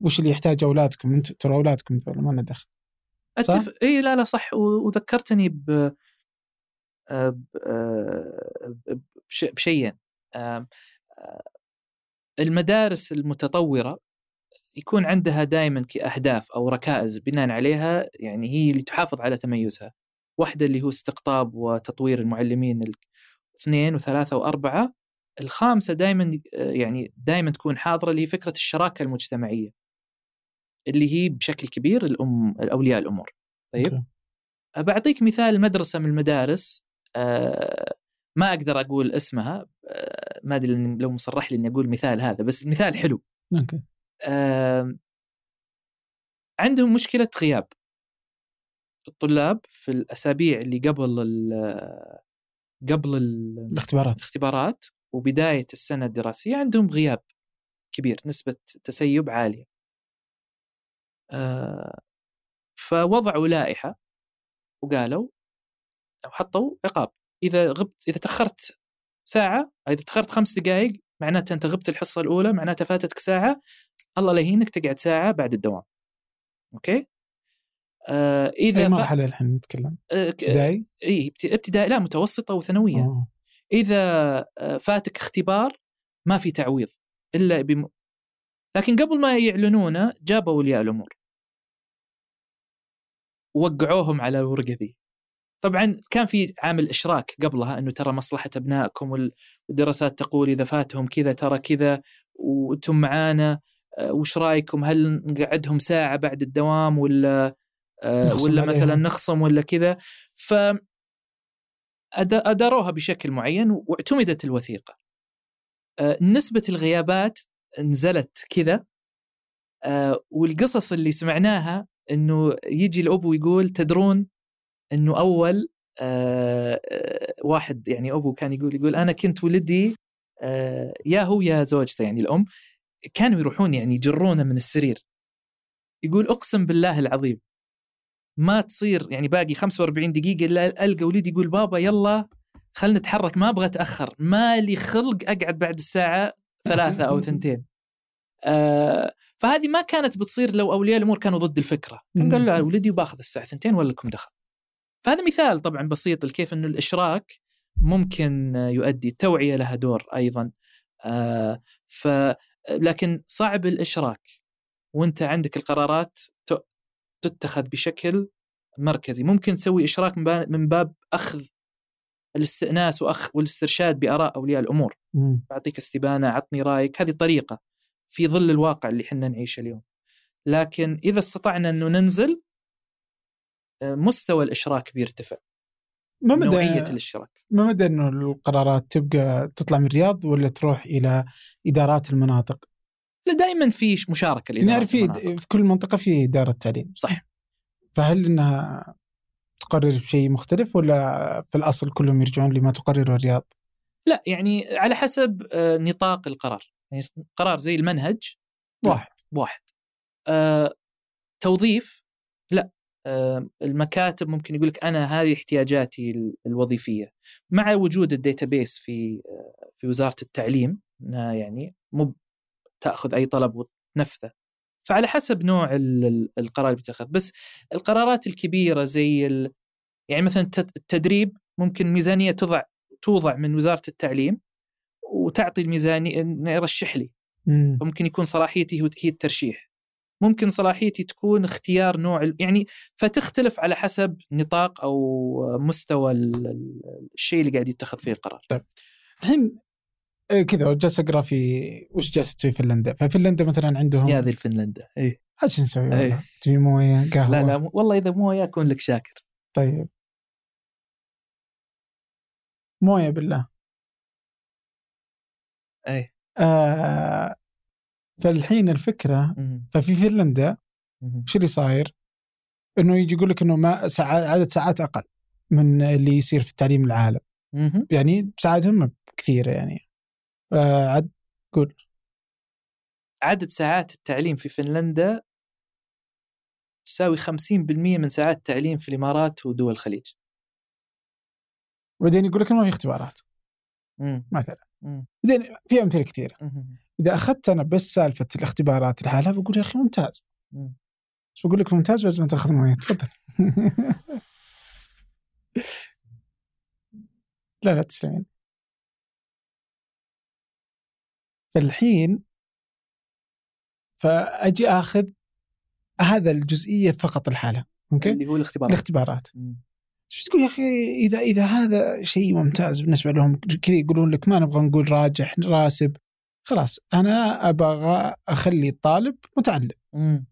[SPEAKER 1] وش اللي يحتاج أولادكم أنتم ترى أولادكم ما لنا دخل.
[SPEAKER 2] أتفق. اي لا لا صح. وذكرتني ب بشيئين آم، آه، المدارس المتطورة يكون عندها دائما كأهداف أو ركائز بناء عليها يعني هي اللي تحافظ على تميزها. واحدة اللي هو استقطاب وتطوير المعلمين ال- اثنين وثلاثة وأربعة الخامسة دائما يعني دائما تكون حاضرة اللي هي فكرة الشراكة المجتمعية. اللي هي بشكل كبير الأم اولياء الأمور. طيب؟
[SPEAKER 1] أوكي.
[SPEAKER 2] بعطيك مثال مدرسة من المدارس آه، ما أقدر أقول اسمها آه، ما أدري لو مصرح لي إني أقول مثال هذا بس مثال حلو. أوكي. عندهم مشكلة غياب. الطلاب في الأسابيع اللي قبل ال- قبل ال-
[SPEAKER 1] الاختبارات.
[SPEAKER 2] الاختبارات وبداية السنة الدراسية عندهم غياب كبير نسبة تسيب عالية. آه، فوضعوا لائحة وقالوا حطوا عقاب. إذا غبت إذا تأخرت ساعة إذا تأخرت خمس دقائق معناته أنت غبت الحصة الأولى معناته فاتتك ساعة الله لا يهينك تقعد ساعة بعد الدوام. أوكي؟ آه
[SPEAKER 1] إذا
[SPEAKER 2] أي
[SPEAKER 1] مرحلة الحين نتكلم؟
[SPEAKER 2] آه،
[SPEAKER 1] ابتدائي؟
[SPEAKER 2] إي ابت- ابتدائي لا متوسطة وثانوية.
[SPEAKER 1] أوه.
[SPEAKER 2] إذا آه، فاتك اختبار ما في تعويض إلا بم... لكن قبل ما يعلنونه جابوا اولياء الأمور ووقعوهم على الورقة ذي. طبعا كان في عامل إشراك قبلها إنه ترى مصلحة أبنائكم وال- والدراسات تقول إذا فاتهم كذا ترى كذا وأنتم معانا آه، وش رأيكم؟ هل نقعدهم ساعة بعد الدوام ولا آه، ولا
[SPEAKER 1] عليهم.
[SPEAKER 2] مثلا نخصم ولا كذا؟ ف أداروها بشكل معين واعتمدت الوثيقة. آه، نسبة الغيابات نزلت كذا والقصص اللي سمعناها إنه يجي الاب ويقول تدرون إنه أول آه، واحد يعني ابو كان يقول يقول أنا كنت ولدي آه، يا هو يا زوجته يعني الأم كانوا يروحون يعني يجرونه من السرير. يقول أقسم بالله العظيم ما تصير يعني باقي 45 دقيقة إلا ألقى ولدي يقول بابا يلا خلنا نتحرك ما أبغى أتأخر ما لي خلق أقعد بعد الساعة ثلاثة أو ثنتين. آه فهذه ما كانت بتصير لو أولياء الأمور كانوا ضد الفكرة.
[SPEAKER 1] مم.
[SPEAKER 2] قال لا ولدي وباخذ الساعة ثنتين ولا لكم دخل. فهذا مثال طبعا بسيط لكيف إنه الإشراك ممكن يؤدي التوعية لها دور أيضا. آه ف لكن صعب الإشراك. وأنت عندك القرارات تتخذ بشكل مركزي. ممكن تسوي إشراك من باب- أخذ الاستئناس واخ والاسترشاد بآراء أولياء الأمور.
[SPEAKER 1] مم.
[SPEAKER 2] بعطيك استبانة عطني رأيك. هذه طريقه في ظل الواقع اللي إحنا نعيشه اليوم. لكن إذا استطعنا إنه ننزل مستوى الإشراك بيرتفع
[SPEAKER 1] ما مدى
[SPEAKER 2] نوعية الاشتراك
[SPEAKER 1] ما مدى إنه القرارات تبقى تطلع من الرياض ولا تروح إلى إدارات المناطق؟
[SPEAKER 2] لا دائما في مشاركة
[SPEAKER 1] نعرف
[SPEAKER 2] لإدارة
[SPEAKER 1] في. في كل منطقة في إدارة تعليم
[SPEAKER 2] صح
[SPEAKER 1] فهل إنها تقرر بشيء مختلف ولا في الأصل كلهم يرجعون لما تقرره الرياض؟
[SPEAKER 2] لا يعني على حسب آه، نطاق القرار يعني قرار زي المنهج.
[SPEAKER 1] واحد
[SPEAKER 2] واحد آه، توظيف لا آه، المكاتب ممكن يقول لك أنا هذه احتياجاتي ال- الوظيفية. مع وجود الداتابيس في آه، في وزارة التعليم يعني مو تأخذ أي طلب وتنفذه. فعلى حسب نوع ال- ال- القرار اللي بيتخذ بس القرارات الكبيرة زي ال... يعني مثلا الت- التدريب ممكن ميزانية تضع توضع من وزارة التعليم وتعطي الميزانية يرشح لي.
[SPEAKER 1] مم.
[SPEAKER 2] فممكن يكون صلاحيتي هي الترشيح. ممكن صلاحيتي تكون اختيار نوع يعني فتختلف على حسب نطاق أو مستوى ال- ال- الشيء اللي قاعد يتخذ فيه القرار.
[SPEAKER 1] الحين آه، كذا جالس أقرأ في وش جالس تسوي فنلندا؟ ففنلندا مثلا عندهم
[SPEAKER 2] يا ذي الفنلندا. إيه.
[SPEAKER 1] إيش نسوي؟
[SPEAKER 2] إيه.
[SPEAKER 1] تبي موية قهوة؟
[SPEAKER 2] لا لا والله إذا مو وياه أكون لك شاكر.
[SPEAKER 1] طيب. موية بالله.
[SPEAKER 2] إيه.
[SPEAKER 1] آه فالحين
[SPEAKER 2] الفكرة.
[SPEAKER 1] ففي فنلندا. وش اللي صاير؟ إنه يجي يقول لك إنه ما ساعات عدد ساعات أقل من اللي يصير في التعليم العالم. يعني ساعاتهم كثيرة يعني آه عد قول
[SPEAKER 2] عدد ساعات التعليم في فنلندا تساوي 50% من ساعات التعليم في الإمارات ودول الخليج
[SPEAKER 1] بعدين يقول لك ما في اختبارات
[SPEAKER 2] مم.
[SPEAKER 1] مثلا. بعدين في أمثلة
[SPEAKER 2] كثيرة.
[SPEAKER 1] إذا أخذت أنا بس سالفة الاختبارات لحالها بقول يا أخي ممتاز. بس بقول لك ممتاز؟ بس ما تاخذ مويه تفضل. لا لا تسلمين فالحين فأجي أخذ هذا الجزئية فقط لحالها أوكي؟
[SPEAKER 2] اللي هو الاختبارات.
[SPEAKER 1] الاختبارات.
[SPEAKER 2] مم.
[SPEAKER 1] تقول يا أخي اذا إذا هذا شيء ممتاز بالنسبة لهم كذا يقولون لك ما نبغى نقول راجح راسب خلاص أنا أبغى أخلي الطالب متعلم
[SPEAKER 2] مم.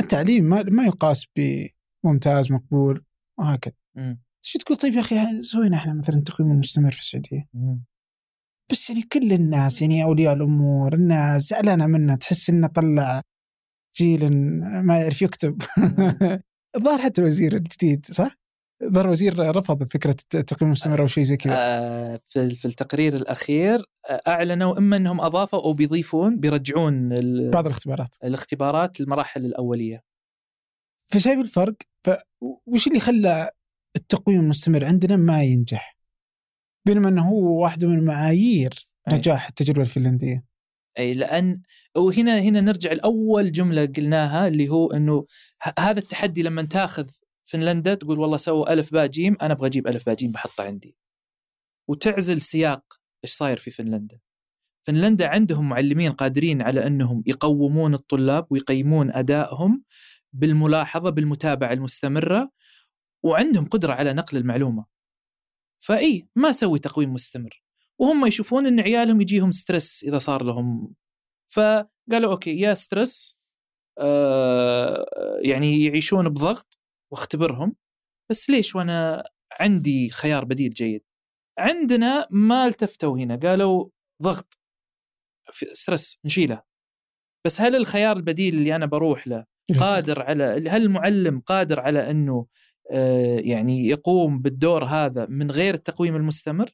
[SPEAKER 1] التعليم ما, ما يقاس بممتاز مقبول وهكذا. إيش تقول طيب يا أخي سوينا إحنا مثلا التقويم المستمر في
[SPEAKER 2] السعودية.
[SPEAKER 1] بس يعني كل الناس يعني أولياء الأمور الناس زعلانة منه تحس إنه طلع جيل ما يعرف يكتب الظاهر حتى الوزير الجديد صح؟ الظاهر الوزير رفض فكرة التقويم المستمر أو شيء زي كذا.
[SPEAKER 2] آه، في في التقرير الأخير آه، أعلنوا إما إنهم أضافوا أو بيضيفون بيرجعون
[SPEAKER 1] بعض الاختبارات.
[SPEAKER 2] الاختبارات للمراحل الأولية.
[SPEAKER 1] فشايف الفرق؟ فوش اللي خلى التقويم المستمر عندنا ما ينجح؟ بينما إنه هو واحدة من معايير. نجاح التجربة الفنلندية.
[SPEAKER 2] أي لأن وهنا هنا نرجع لأول جملة قلناها اللي هو إنه هذا التحدي لما تأخذ فنلندا تقول والله سووا ألف باء جيم أنا أبغى أجيب ألف باء جيم بحطه عندي. وتعزل سياق إيش صاير في فنلندا. فنلندا عندهم معلمين قادرين على أنهم يقومون الطلاب ويقيمون أدائهم بالملاحظة بالمتابعة المستمرة وعندهم قدرة على نقل المعلومة. فإي ما سوي تقويم مستمر. وهم يشوفون إن عيالهم يجيهم stress إذا صار لهم. فقالوا okay يا stress آه يعني يعيشون بضغط واختبرهم. بس ليش؟ وأنا عندي خيار بديل جيد. عندنا ما التفتوا هنا. قالوا ضغط في ستريس نشيله. بس هل الخيار البديل اللي أنا بروح له قادر على هل المعلم قادر على إنه آه، يعني يقوم بالدور هذا من غير التقويم المستمر؟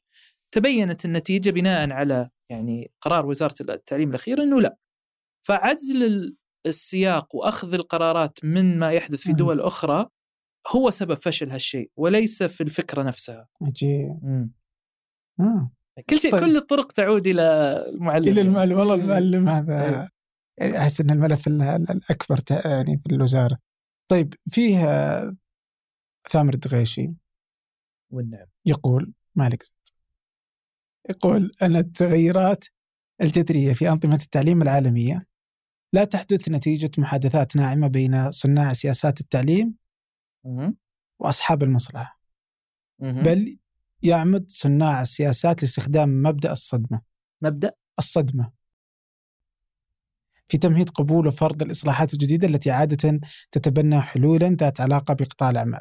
[SPEAKER 2] تبينت النتيجة بناء على يعني قرار وزارة التعليم الأخير إنه لا. فعزل ال- السياق وأخذ القرارات من ما يحدث في
[SPEAKER 1] مم.
[SPEAKER 2] دول أخرى هو سبب فشل هالشيء وليس في الفكرة نفسها
[SPEAKER 1] عجيب آه.
[SPEAKER 2] كل شيء
[SPEAKER 1] طيب.
[SPEAKER 2] كل الطرق تعود إلى المعلم
[SPEAKER 1] إلى المعلم والله. المعلم هذا
[SPEAKER 2] أيوه.
[SPEAKER 1] أحس إن الملف ال- ال- الأكبر يعني في الوزارة طيب فيه ثامر الدغيشي
[SPEAKER 2] والنعم
[SPEAKER 1] يقول مالك. يقول أن التغيرات الجذرية في أنظمة التعليم العالمية لا تحدث نتيجة محادثات ناعمة بين صناع سياسات التعليم المصلحة.
[SPEAKER 2] مهم.
[SPEAKER 1] بل يعمد صناع السياسات لاستخدام مبدأ الصدمة.
[SPEAKER 2] مبدأ؟
[SPEAKER 1] الصدمة. في تمهيد قبول وفرض الإصلاحات الجديدة التي عادة تتبنى حلولا ذات علاقة بقطاع الأعمال.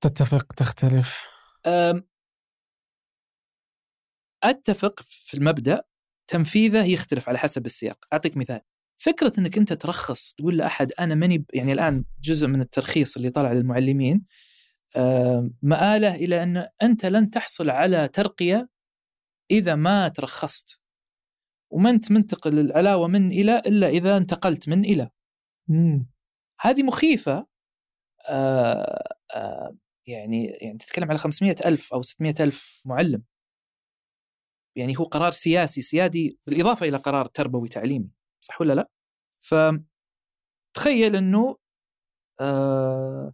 [SPEAKER 1] تتفق؟ تختلف؟
[SPEAKER 2] أم، أتفق في المبدأ تنفيذه يختلف على حسب السياق. أعطيك مثال. فكرة إنك أنت ترخص تقول لأحد أنا ماني يعني الآن جزء من الترخيص اللي طلع للمعلمين أم، مآلة إلى أن أنت لن تحصل على ترقية إذا ما ترخصت. وما أنت منتقل العلاوة من إلى إلا إذا انتقلت من إلى.
[SPEAKER 1] مم.
[SPEAKER 2] هذه مخيفة آه آه يعني يعني تتكلم على 500 ألف أو 600 ألف معلم. يعني هو قرار سياسي سيادي بالإضافة إلى قرار تربوي تعليمي. صح ولا لا؟ فتخيل أنه آه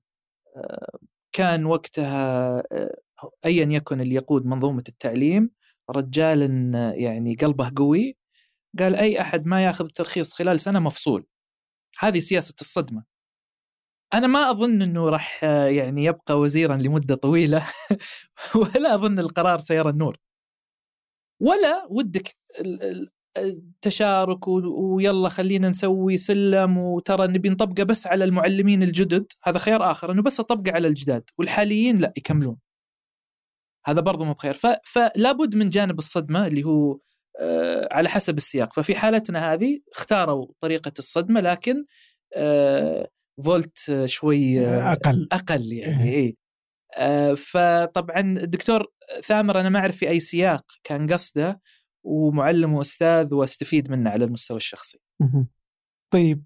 [SPEAKER 2] آه كان وقتها آه أيا يكن اللي يقود منظومة التعليم رجال يعني قلبه قوي قال أي أحد ما يأخذ ترخيص خلال سنة مفصول. هذه سياسة الصدمة. أنا ما أظن أنه راح يعني يبقى وزيرا لمدة طويلة ولا أظن القرار سيرى النور. ولا ودك و- ويلا خلينا نسوي سلم وترى نبي نطبقه بس على المعلمين الجدد. هذا خيار آخر أنه بس أطبقه على الجداد والحاليين لا يكملون. هذا برضو مو بخير. فلا بد من جانب الصدمة اللي هو آه، على حسب السياق. ففي حالتنا هذه اختاروا طريقة الصدمة لكن آه، فولت شوي آه،
[SPEAKER 1] أقل.
[SPEAKER 2] أقل يعني
[SPEAKER 1] إيه.
[SPEAKER 2] اي آه، فطبعا الدكتور ثامر أنا ما أعرف في أي سياق كان قصده. ومعلم وأستاذ وأستفيد منه على المستوى الشخصي.
[SPEAKER 1] طيب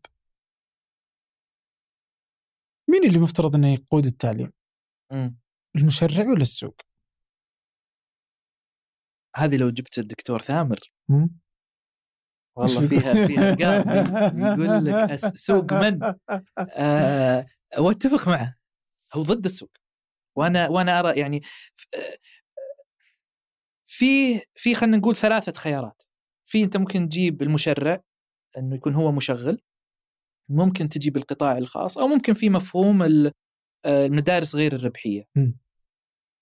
[SPEAKER 1] مين اللي مفترض إنه يقود التعليم؟ المشرع ولا السوق؟
[SPEAKER 2] هذه لو جبت الدكتور ثامر؟ والله فيها فيها
[SPEAKER 1] يقول؟
[SPEAKER 2] لك سوق من آه وأتفق معه هو ضد السوق وأنا وأنا أرى يعني ف- آه، في في خلينا نقول ثلاثة خيارات في أنت ممكن تجيب المشرع إنه يكون هو مشغل ممكن تجيب القطاع الخاص أو ممكن في مفهوم آه، المدارس غير
[SPEAKER 1] الربحية.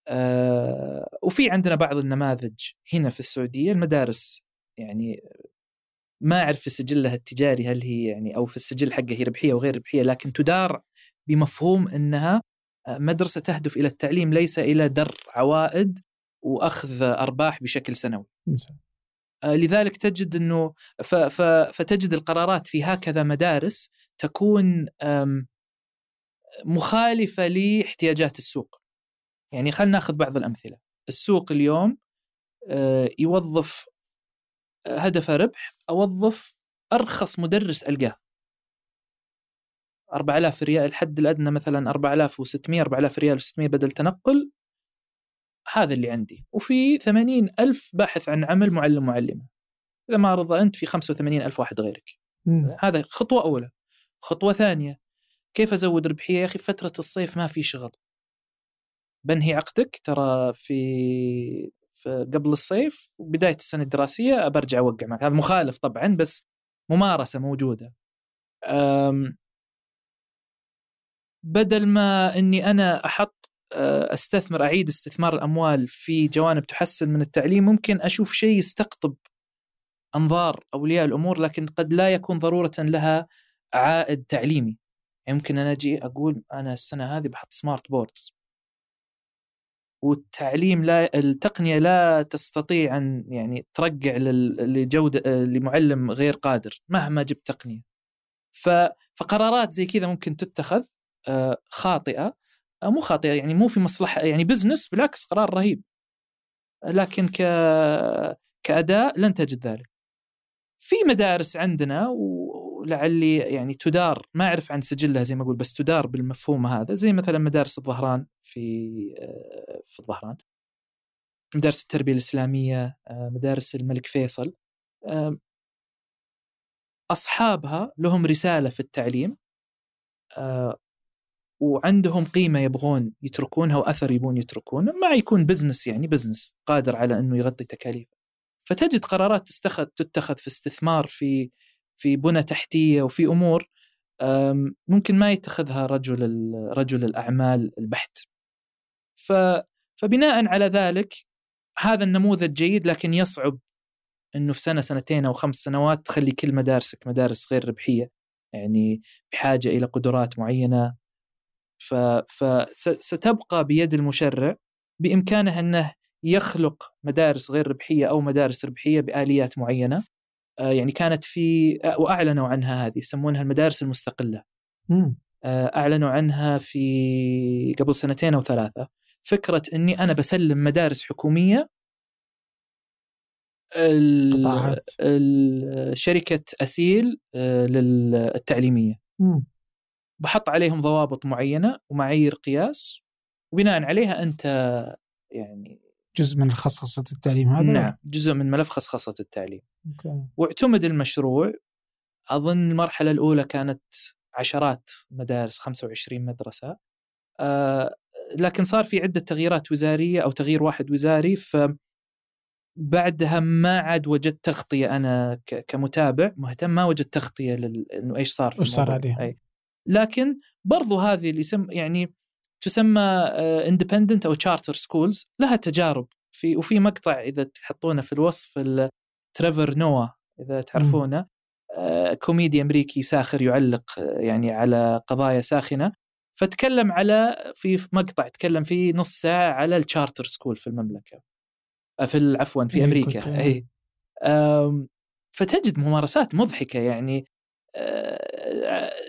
[SPEAKER 2] آه، وفي عندنا بعض النماذج هنا في السعودية المدارس يعني ما أعرف في سجلها التجاري هل هي يعني أو في السجل حقها هي ربحية وغير ربحية لكن تدار بمفهوم إنها مدرسة تهدف إلى التعليم ليس إلى در عوائد وأخذ أرباح بشكل سنوي. آه، لذلك تجد إنه فتجد القرارات في هكذا مدارس تكون مخالفة لاحتياجات السوق. يعني خلينا ناخذ بعض الأمثلة. السوق اليوم آه، يوظف آه، هدفه ربح أوظف أرخص مدرس ألقاه 4000 ريال الحد الأدنى مثلا 4600 4000 ريال و600 بدل تنقل هذا اللي عندي. وفي 80 ألف باحث عن عمل معلم معلمة. إذا ما رضى أنت في 85 ألف واحد غيرك.
[SPEAKER 1] مم.
[SPEAKER 2] هذا خطوة أولى. خطوة ثانية كيف أزود ربحية يا أخي فترة الصيف ما في شغل. بنهي عقدك ترى في, في قبل الصيف وبداية السنة الدراسية برجع أوقع معك. هذا مخالف طبعا بس ممارسة موجودة. بدل ما أني أنا أحط أه، أستثمر أعيد استثمار الأموال في جوانب تحسن من التعليم. ممكن أشوف شيء يستقطب أنظار أولياء الأمور لكن قد لا يكون ضرورة لها عائد تعليمي. يمكن أنا أجي أقول أنا السنة هذه بحط سمارت بوردز والتعليم لا التقنية لا تستطيع أن يعني ترجع لجودة لمعلم غير قادر مهما جبت تقنية. فقرارات زي كذا ممكن تتخذ آه، خاطئة. آه، مو خاطئة يعني مو في مصلحة يعني بزنس بالعكس قرار رهيب. لكن ك كأداء لن تجد ذلك. في مدارس عندنا ولعلي يعني تدار ما أعرف عن سجلها زي ما أقول بس تدار بالمفهوم هذا زي مثلا مدارس الظهران في آه، في الظهران. مدارس التربية الإسلامية آه، مدارس الملك فيصل. آه، أصحابها لهم رسالة في التعليم. آه، وعندهم قيمة يبغون يتركونها وأثر يبون يتركونه ما يكون business يعني business قادر على إنه يغطي تكاليف فتجد قرارات تستخذ تتخذ في استثمار في في بنى تحتية وفي أمور ممكن ما يتخذها رجل رجل الأعمال البحت ف فبناء على ذلك هذا النموذج جيد لكن يصعب إنه في سنة سنتين أو خمس سنوات تخلي كل مدارسك مدارس غير ربحية يعني بحاجة إلى قدرات معينة. فستبقى بيد المشرع بإمكانه أنه يخلق مدارس غير ربحية أو مدارس ربحية بآليات معينة. آه، يعني كانت في وأعلنوا عنها هذه يسمونها المدارس المستقلة. آه، أعلنوا عنها في قبل سنتين أو ثلاثة. فكرة إني أنا بسلم مدارس حكومية شركة أسيل آه، للتعليميه بحط عليهم ضوابط معينة ومعايير قياس وبناء عليها أنت يعني
[SPEAKER 1] جزء من خصخصه التعليم هذا؟
[SPEAKER 2] نعم جزء من ملف خصخصه التعليم. أوكي. واعتمد المشروع أظن المرحلة الأولى كانت عشرات مدارس 25 مدرسة. آه لكن صار في عدة تغييرات وزارية أو تغيير واحد وزاري ف بعدها ما عاد وجدت تغطية أنا كمتابع مهتم ما وجدت تغطية إنه إيش صار في
[SPEAKER 1] إيش صار عليها؟
[SPEAKER 2] أي. لكن برضو هذه اللي يسم يعني تسمى independent أو charter schools لها تجارب في وفي مقطع إذا تحطونه في الوصف تريفر نوا إذا تعرفونه آه، كوميدي أمريكي ساخر يعلق آه، يعني على قضايا ساخنة فتكلم على في مقطع تكلم فيه نص ساعة على ال charter school في المملكة آه، في عفوا في إيه، أمريكا اي فتجد ممارسات مضحكة يعني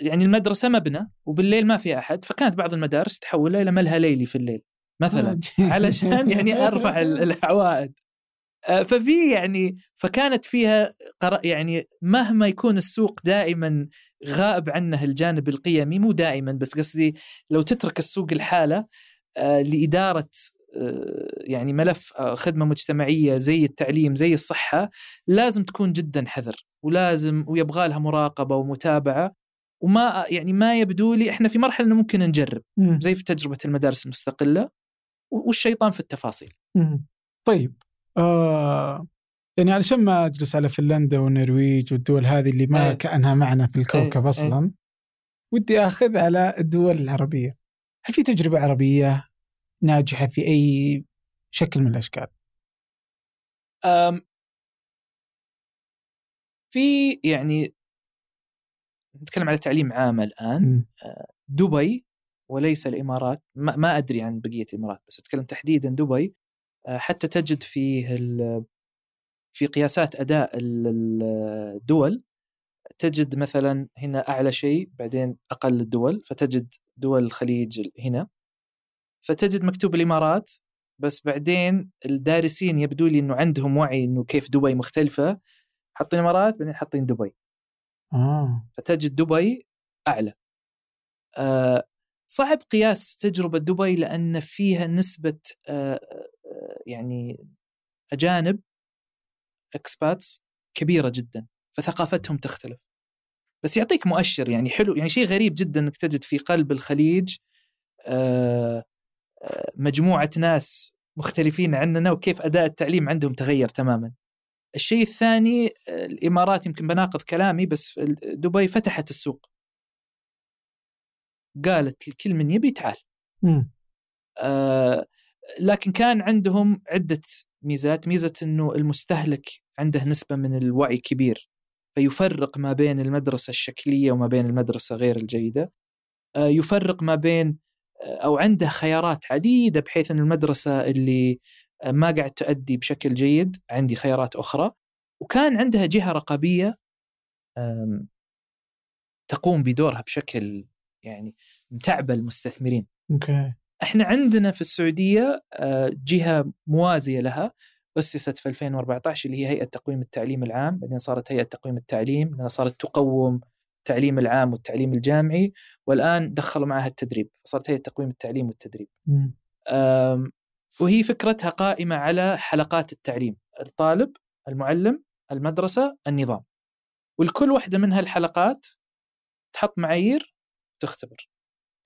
[SPEAKER 2] يعني المدرسة مبنى وبالليل ما في أحد فكانت بعض المدارس تحولها إلى ملهى ليلي في الليل مثلا. علشان يعني أرفع العوائد آه، ففي يعني فكانت فيها يعني مهما يكون السوق دائما غائب عنه الجانب القيمي مو دائما بس قصدي لو تترك السوق الحالة آه، لإدارة آه، يعني ملف خدمة مجتمعية زي التعليم زي الصحة لازم تكون جدا حذر ولازم ويبغى لها مراقبة ومتابعة وما يعني ما يبدو لي إحنا في مرحلة ممكن نجرب زي في تجربة المدارس المستقلة والشيطان في التفاصيل.
[SPEAKER 1] طيب آه يعني علشان ما أجلس على فنلندا والنرويج والدول هذه اللي ما أي. كأنها معنا في الكوكب أي. أصلا أي. ودي اخذ على الدول العربية. هل في تجربة عربية ناجحة في أي شكل من
[SPEAKER 2] الأشكال؟ في يعني نتكلم على تعليم عام الآن. دبي وليس الإمارات. ما, ما أدري عن بقية الإمارات بس أتكلم تحديدا دبي. حتى تجد فيه في قياسات أداء الدول. تجد مثلا هنا أعلى شيء بعدين أقل الدول. فتجد دول الخليج هنا. فتجد مكتوب الإمارات بس بعدين الدارسين يبدو لي إنه عندهم وعي إنه كيف دبي مختلفة. حاطين الامارات بعدين حاطين دبي.
[SPEAKER 1] آه.
[SPEAKER 2] فتجد دبي أعلى. آه صعب قياس تجربة دبي لأن فيها نسبة آه، آه، يعني أجانب اكسباتس كبيرة جدا فثقافتهم تختلف. بس يعطيك مؤشر يعني حلو يعني شيء غريب جدا إنك تجد في قلب الخليج آه، مجموعة ناس مختلفين عننا وكيف أداء التعليم عندهم تغير تماما. الشيء الثاني الإمارات يمكن بناقض كلامي بس دبي فتحت السوق. قالت الكل من يبي تعال. آه لكن كان عندهم عدة ميزات. ميزة أنه المستهلك عنده نسبة من الوعي كبير فيفرق ما بين المدرسة الشكلية وما بين المدرسة غير الجيدة. آه يفرق ما بين أو عنده خيارات عديدة بحيث أن المدرسة اللي ما قاعد تؤدي بشكل جيد عندي خيارات أخرى وكان عندها جهة رقابية تقوم بدورها بشكل يعني متعبة المستثمرين.
[SPEAKER 1] أوكي.
[SPEAKER 2] إحنا عندنا في السعودية آه، جهة موازية لها أسست في 2014 اللي هي هيئة تقويم التعليم العام، بعدين صارت هيئة تقويم التعليم، صارت تقوم التعليم العام والتعليم الجامعي، والآن دخلوا معها التدريب، صارت هيئه تقويم التعليم والتدريب. وهي فكرتها قائمة على حلقات التعليم، الطالب، المعلم، المدرسة، النظام. والكل واحدة من هالحلقات تحط معايير تختبر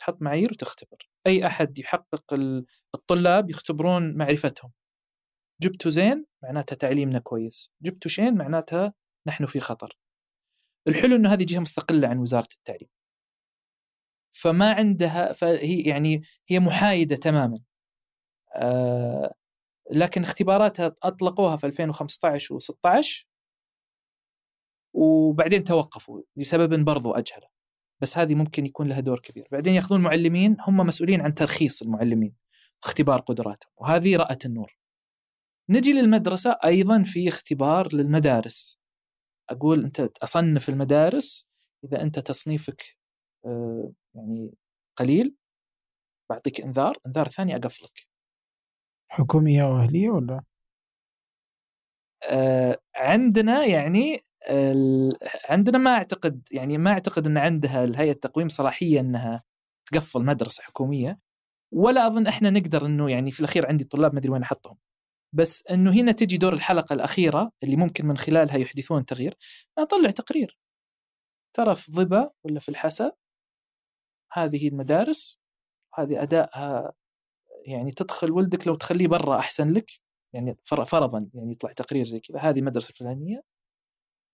[SPEAKER 2] تحط معايير وتختبر. أي أحد يحقق الطلاب يختبرون معرفتهم. جبتوا زين معناتها تعليمنا كويس. جبتوا شين معناتها نحن في خطر. الحلو إنه هذه جهة مستقلة عن وزارة التعليم. فما عندها فهي يعني هي محايدة تماما. آه لكن اختباراتها أطلقوها في 2015 و16 وبعدين توقفوا لسبب برضو اجهله بس هذه ممكن يكون لها دور كبير. بعدين يأخذون معلمين هم مسؤولين عن ترخيص المعلمين اختبار قدراتهم. وهذه رأت النور. نجي للمدرسة أيضا في اختبار للمدارس. أقول أنت أصنف المدارس إذا أنت تصنيفك آه، يعني قليل بعطيك إنذار إنذار ثاني اقفلك
[SPEAKER 1] حكوميه أو أهلية ولا؟
[SPEAKER 2] آه عندنا يعني عندنا ما أعتقد يعني ما أعتقد إن عندها الهيئة التقويم صلاحية إنها تقفل مدرسة حكومية ولا أظن إحنا نقدر إنه يعني في الأخير عندي طلاب ما أدري وين أحطهم. بس إنه هنا تجي دور الحلقة الأخيرة اللي ممكن من خلالها يحدثون تغيير أطلع تقرير. ترى في ضبا ولا في الحسا هذه المدارس هذه أدائها يعني تدخل ولدك لو تخليه برا أحسن لك يعني فرضا يعني يطلع تقرير زي كذا هذه مدرسة فلانيه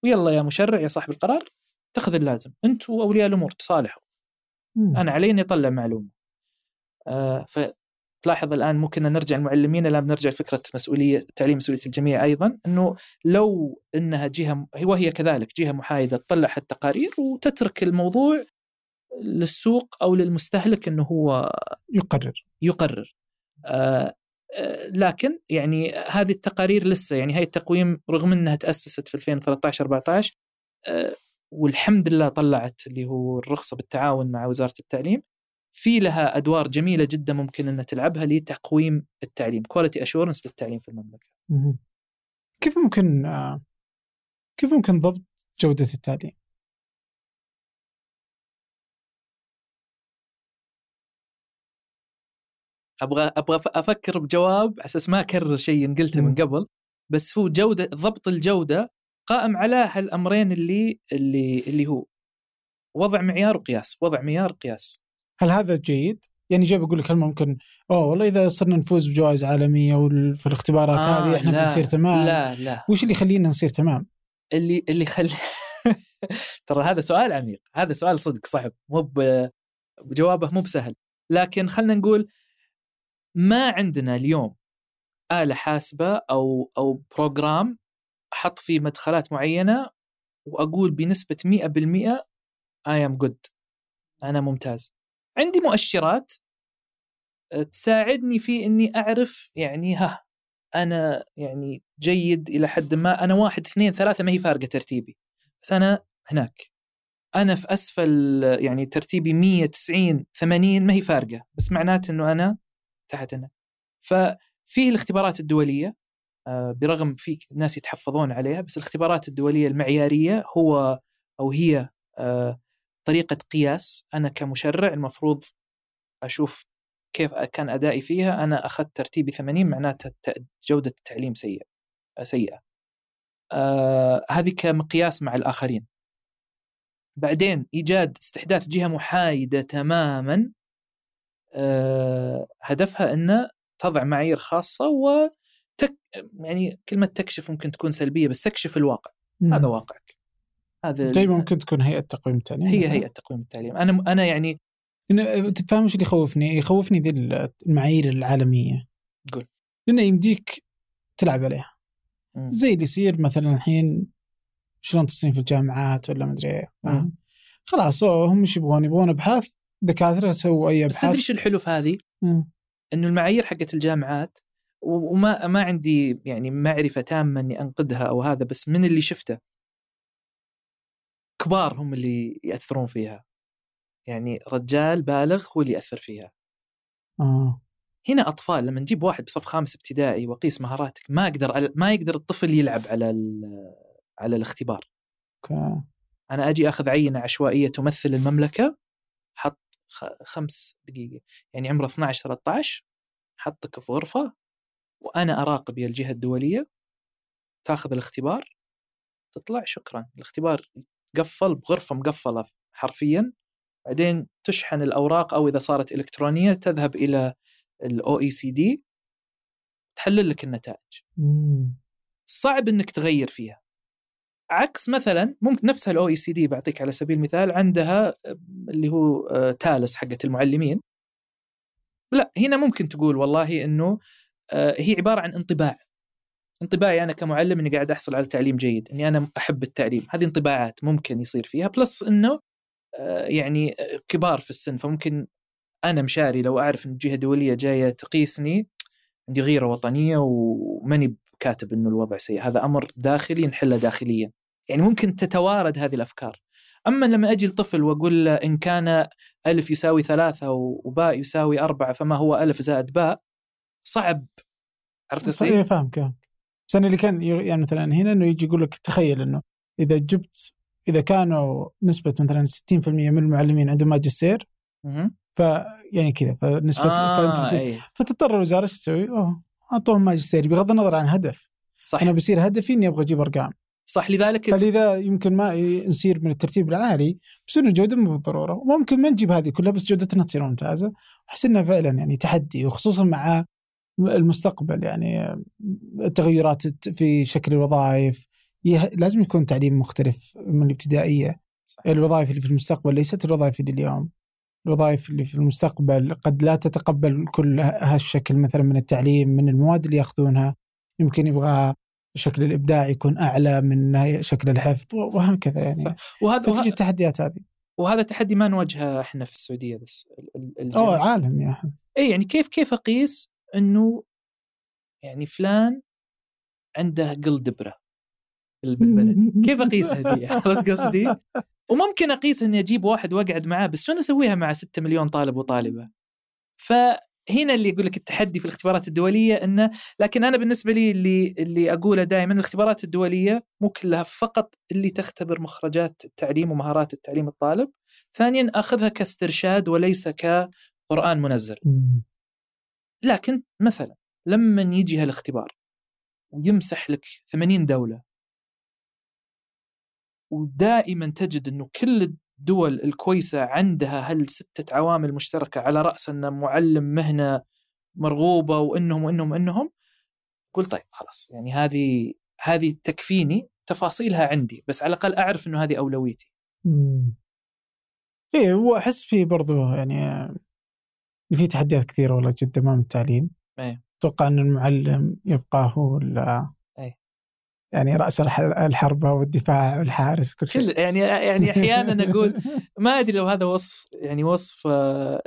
[SPEAKER 2] ويلا يا مشرع يا صاحب القرار تاخذ اللازم. انت واولياء الأمور تصالحوا. أنا علي اني أطلع معلومة. آه فتلاحظ الآن ممكن نرجع المعلمين الان بنرجع فكرة مسؤولية تعليم مسؤولية الجميع أيضا إنه لو إنها جهة وهي كذلك جهة محايدة تطلع التقارير وتترك الموضوع للسوق أو للمستهلك إنه هو
[SPEAKER 1] يقرر.
[SPEAKER 2] يقرر. آه لكن يعني هذه التقارير لسه يعني هاي التقويم رغم إنها تأسست في 2013 14 آه والحمد لله طلعت اللي هو الرخصة بالتعاون مع وزارة التعليم. في لها أدوار جميلة جدا ممكن إنها تلعبها لتقويم التعليم quality assurance للتعليم في المملكة.
[SPEAKER 1] كيف ممكن آه، كيف ممكن ضبط جودة التعليم؟
[SPEAKER 2] أبغى أبغى أفكر بجواب على أساس ما أكرر شيء قلته من قبل بس هو جودة ضبط الجودة قائم على هالأمرين اللي اللي اللي هو وضع معيار وقياس وضع معيار وقياس.
[SPEAKER 1] هل هذا جيد؟ يعني جاي بقول لك كلمه ممكن؟ أوه والله إذا صرنا نفوز بجوائز عالمية وفي الاختبارات آه هذه إحنا بنصير تمام.
[SPEAKER 2] لا لا.
[SPEAKER 1] وش اللي يخلينا نصير تمام؟
[SPEAKER 2] اللي اللي خلي ترى هذا سؤال عميق. هذا سؤال صدق صعب. مو بجوابه مو بسهل. لكن خلينا نقول ما عندنا اليوم آلة حاسبة أو أو بروجرام أحط فيه مدخلات معينة وأقول بنسبة 100% I am good. أنا ممتاز. عندي مؤشرات آه، تساعدني في إني أعرف يعني ها أنا يعني جيد إلى حد ما أنا واحد اثنين ثلاثة ما هي فارقة ترتيبي. بس أنا هناك. أنا في أسفل يعني ترتيبي 190 80 ما هي فارقة. بس معناته إنه أنا تحتنا ففيه الاختبارات الدولية آه، برغم في ناس يتحفظون عليها بس الاختبارات الدولية المعيارية هو أو هي آه، طريقة قياس. أنا كمشرع المفروض أشوف كيف كان أدائي فيها. أنا أخذت ترتيبي 80 معناته جودة التعليم سيئة سيئة. آه هذه كمقياس مع الآخرين. بعدين إيجاد استحداث جهة محايدة تماما. آه، هدفها إنه تضع معايير خاصة و تك يعني كلمة تكشف ممكن تكون سلبية بس تكشف الواقع. مم. هذا واقعك.
[SPEAKER 1] هذا زي ممكن تكون هيئة تقويم التعليم
[SPEAKER 2] هي هيئة تقويم التعليم. أنا أنا يعني
[SPEAKER 1] تفهم إيش اللي يخوفني؟ يخوفني ذي المعايير العالمية.
[SPEAKER 2] قول.
[SPEAKER 1] لأنه يمديك تلعب عليها. زي اللي يصير مثلا الحين شلون تصنيف الجامعات ولا مدري إيه خلاص هم إيش يبغون؟ يبغون أبحاث دكاترة سووا أي أبحاث.
[SPEAKER 2] بس تدري إيش الحلو في هذه؟ إنه المعايير حقت الجامعات وما ما عندي يعني معرفة تامة إني أنقدها أو هذا بس من اللي شفته كبار هم اللي يأثرون فيها. يعني رجال بالغ هو اللي يأثر فيها.
[SPEAKER 1] آه.
[SPEAKER 2] هنا أطفال لما نجيب واحد بصف خامس ابتدائي وقيس مهاراتك ما أقدر ما يقدر الطفل يلعب على على الاختبار.
[SPEAKER 1] okay.
[SPEAKER 2] أنا أجي أخذ عينة عشوائية تمثل المملكة حط خمس دقيقة يعني عمره 12 13 حطك في غرفة وأنا أراقب يا الجهة الدولية تاخذ الاختبار تطلع شكرا الاختبار قفل بغرفة مقفلة حرفيا. بعدين تشحن الأوراق أو إذا صارت إلكترونية تذهب إلى ال OECD تحلل لك النتائج. صعب إنك تغير فيها. عكس مثلا ممكن نفسها ال OECD بعطيك على سبيل المثال عندها اللي هو آه، TALIS حقت المعلمين. لا هنا ممكن تقول والله إنه آه، هي عبارة عن انطباع. انطباعي أنا كمعلم إني قاعد أحصل على تعليم جيد إني أنا أحب التعليم. هذه انطباعات ممكن يصير فيها bias إنه آه، يعني كبار في السن فممكن أنا مشاري لو أعرف إن جهة دولية جاية تقيسني عندي غيرة وطنية وماني كاتب إنه الوضع سيء. هذا أمر داخلي نحله داخليا. يعني ممكن تتوارد هذه الأفكار. أما لما أجي لطفل وأقول له إن كان ألف يساوي ثلاثة وباء يساوي أربعة فما هو ألف زائد باء؟ صعب.
[SPEAKER 1] عرفت كيف؟ فاهمك بس أنا اللي كان يعني مثلا هنا إنه يجي يقول لك تخيل إنه إذا جبت إذا كانوا نسبة مثلا 60% من المعلمين عندهم ماجستير ف يعني كذا فنسبة آه فأنت أيه. فتضطر الوزارة إيش تسوي؟ أوه أعطوهم ماجستير بغض النظر عن هدف. صح أنا بصير هدفي إني أبغى أجيب أرقام.
[SPEAKER 2] صح لذلك
[SPEAKER 1] فلذا يمكن ما نصير من الترتيب العالي بس إنه الجوده مو بالضرورة. وممكن ما نجيب هذه كلها بس جودتنا تصير ممتازة. احس انها فعلا يعني تحدي وخصوصا مع المستقبل يعني التغيرات في شكل الوظائف لازم يكون تعليم مختلف من الابتدائية. صح. الوظائف اللي في المستقبل ليست الوظائف اللي اليوم. الوظائف اللي في المستقبل قد لا تتقبل كل هالشكل مثلا من التعليم من المواد اللي يأخذونها. يمكن يبغى شكل الابداع يكون أعلى من شكل الحفظ وهكذا يعني. صح. وهذا فتجي التحديات هذه.
[SPEAKER 2] وهذا تحدي ما نواجهه إحنا في السعودية بس
[SPEAKER 1] أوه عالم يا احمد
[SPEAKER 2] اي يعني كيف كيف أقيس إنه يعني فلان عنده قل دبره بالبلد كيف اقيسها دي عرفت قصدي؟ وممكن أقيس إني أجيب واحد وأقعد معاه بس شلون أسويها مع 6 مليون طالب وطالبة؟ فهنا اللي يقول لك التحدي في الاختبارات الدولية إنه لكن أنا بالنسبة لي اللي اللي أقوله دائما الاختبارات الدولية مو كلها فقط اللي تختبر مخرجات التعليم ومهارات التعليم الطالب، ثانيا أخذها كاسترشاد وليس كقرآن منزل. لكن مثلا لما يجي هالاختبار ويمسح لك 80 دولة ودائما تجد إنه كل الدول الكويسة عندها هالستة عوامل مشتركة على رأس ان معلم مهنة مرغوبة وإنهم وإنهم وإنهم قل طيب خلاص يعني هذه هذه تكفيني تفاصيلها عندي بس على الأقل أعرف إنه هذه أولويتي.
[SPEAKER 1] امم إيه هو احس في برضو يعني في تحديات كثيرة والله جدا امام التعليم. إيه. أتوقع إن المعلم يبقى هو يعني رأس الحربة والدفاع والحارس كل شيء.
[SPEAKER 2] يعني يعني أحيانا أقول ما أدري لو هذا وصف يعني وصف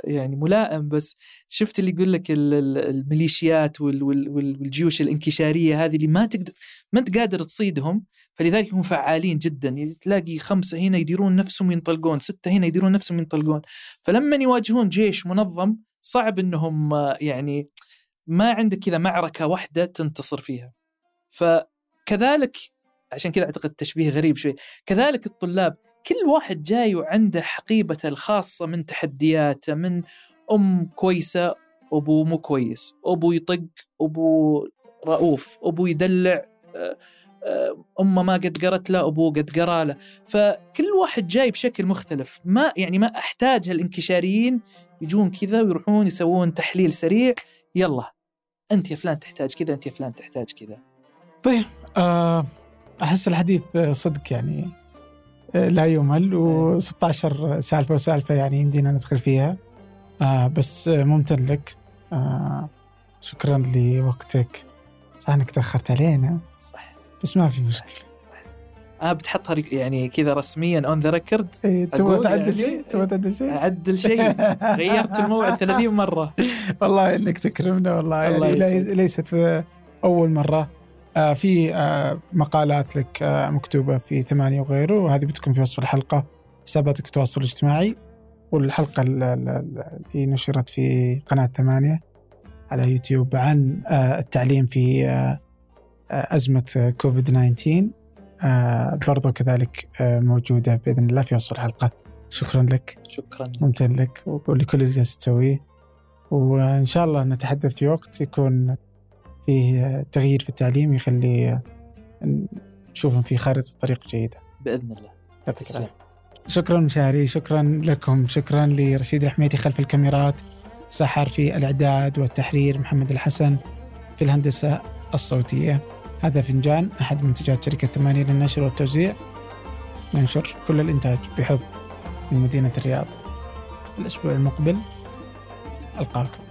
[SPEAKER 2] يعني ملائم بس شفت اللي يقول لك الميليشيات والجيوش الانكشارية هذه اللي ما تقدر ما أنت قادر تصيدهم فلذلك هم فعالين جدا. يعني تلاقي خمسة هنا يديرون نفسهم ينطلقون ستة هنا يديرون نفسهم ينطلقون. فلما يواجهون جيش منظم صعب إنهم يعني ما عندك كذا معركة واحدة تنتصر فيها. ف كذلك عشان كذا أعتقد تشبيه غريب شوي كذلك الطلاب كل واحد جاي وعنده حقيبته الخاصة من تحدياته من أم كويسة أبو مو كويس أبو يطق أبو رؤوف أبو يدلع آه، آه، أمه ما قد قرت له أبوه قد قرا له. فكل واحد جاي بشكل مختلف. ما يعني ما أحتاج هالانكشاريين يجون كذا ويروحون يسوون تحليل سريع. يلا أنت يا فلان تحتاج كذا أنت يا فلان تحتاج كذا.
[SPEAKER 1] طيب آه، أحس الحديث صدق يعني آه، لا يمل و16 سالفة وسالفة يعني يمدينا ندخل فيها. آه، بس ممتن لك. شكرا لوقتك. صح إنك تأخرت علينا؟
[SPEAKER 2] صح.
[SPEAKER 1] بس ما في مشكلة. صح.
[SPEAKER 2] آه بتحطها يعني كذا رسميا on the record
[SPEAKER 1] تبغى تعدل يعني شيء؟ تبغى تعدل شيء؟
[SPEAKER 2] أعدل شيء. غيرت الموعد 30 مرة.
[SPEAKER 1] والله إنك تكرمنا والله. يعني ليست أول مرة. آه في آه مقالات لك آه مكتوبة في ثمانية وغيره. وهذه بتكون في وصف الحلقة. حساباتك التواصل الاجتماعي. والحلقة اللي نشرت في قناة ثمانية على يوتيوب عن آه التعليم في آه, آه، أزمة كوفيد 19 آه برضو كذلك آه موجودة بإذن الله في وصف الحلقة. شكرا لك.
[SPEAKER 2] شكرا.
[SPEAKER 1] ممتن لك ولكل اللي جالس تسويه. وإن شاء الله نتحدث في وقت يكون فيه تغيير في التعليم يخلي نشوف في خارطة طريق جيدة.
[SPEAKER 2] بإذن الله.
[SPEAKER 1] يعطيك شكرا مشاري شكرا لكم شكرا لرشيد الحميدي خلف الكاميرات. سحر في الإعداد والتحرير محمد الحسن في الهندسة الصوتية. هذا فنجان أحد منتجات شركة ثمانية للنشر والتوزيع. ننشر كل الإنتاج بحب من مدينة الرياض. الأسبوع المقبل ألقاكم.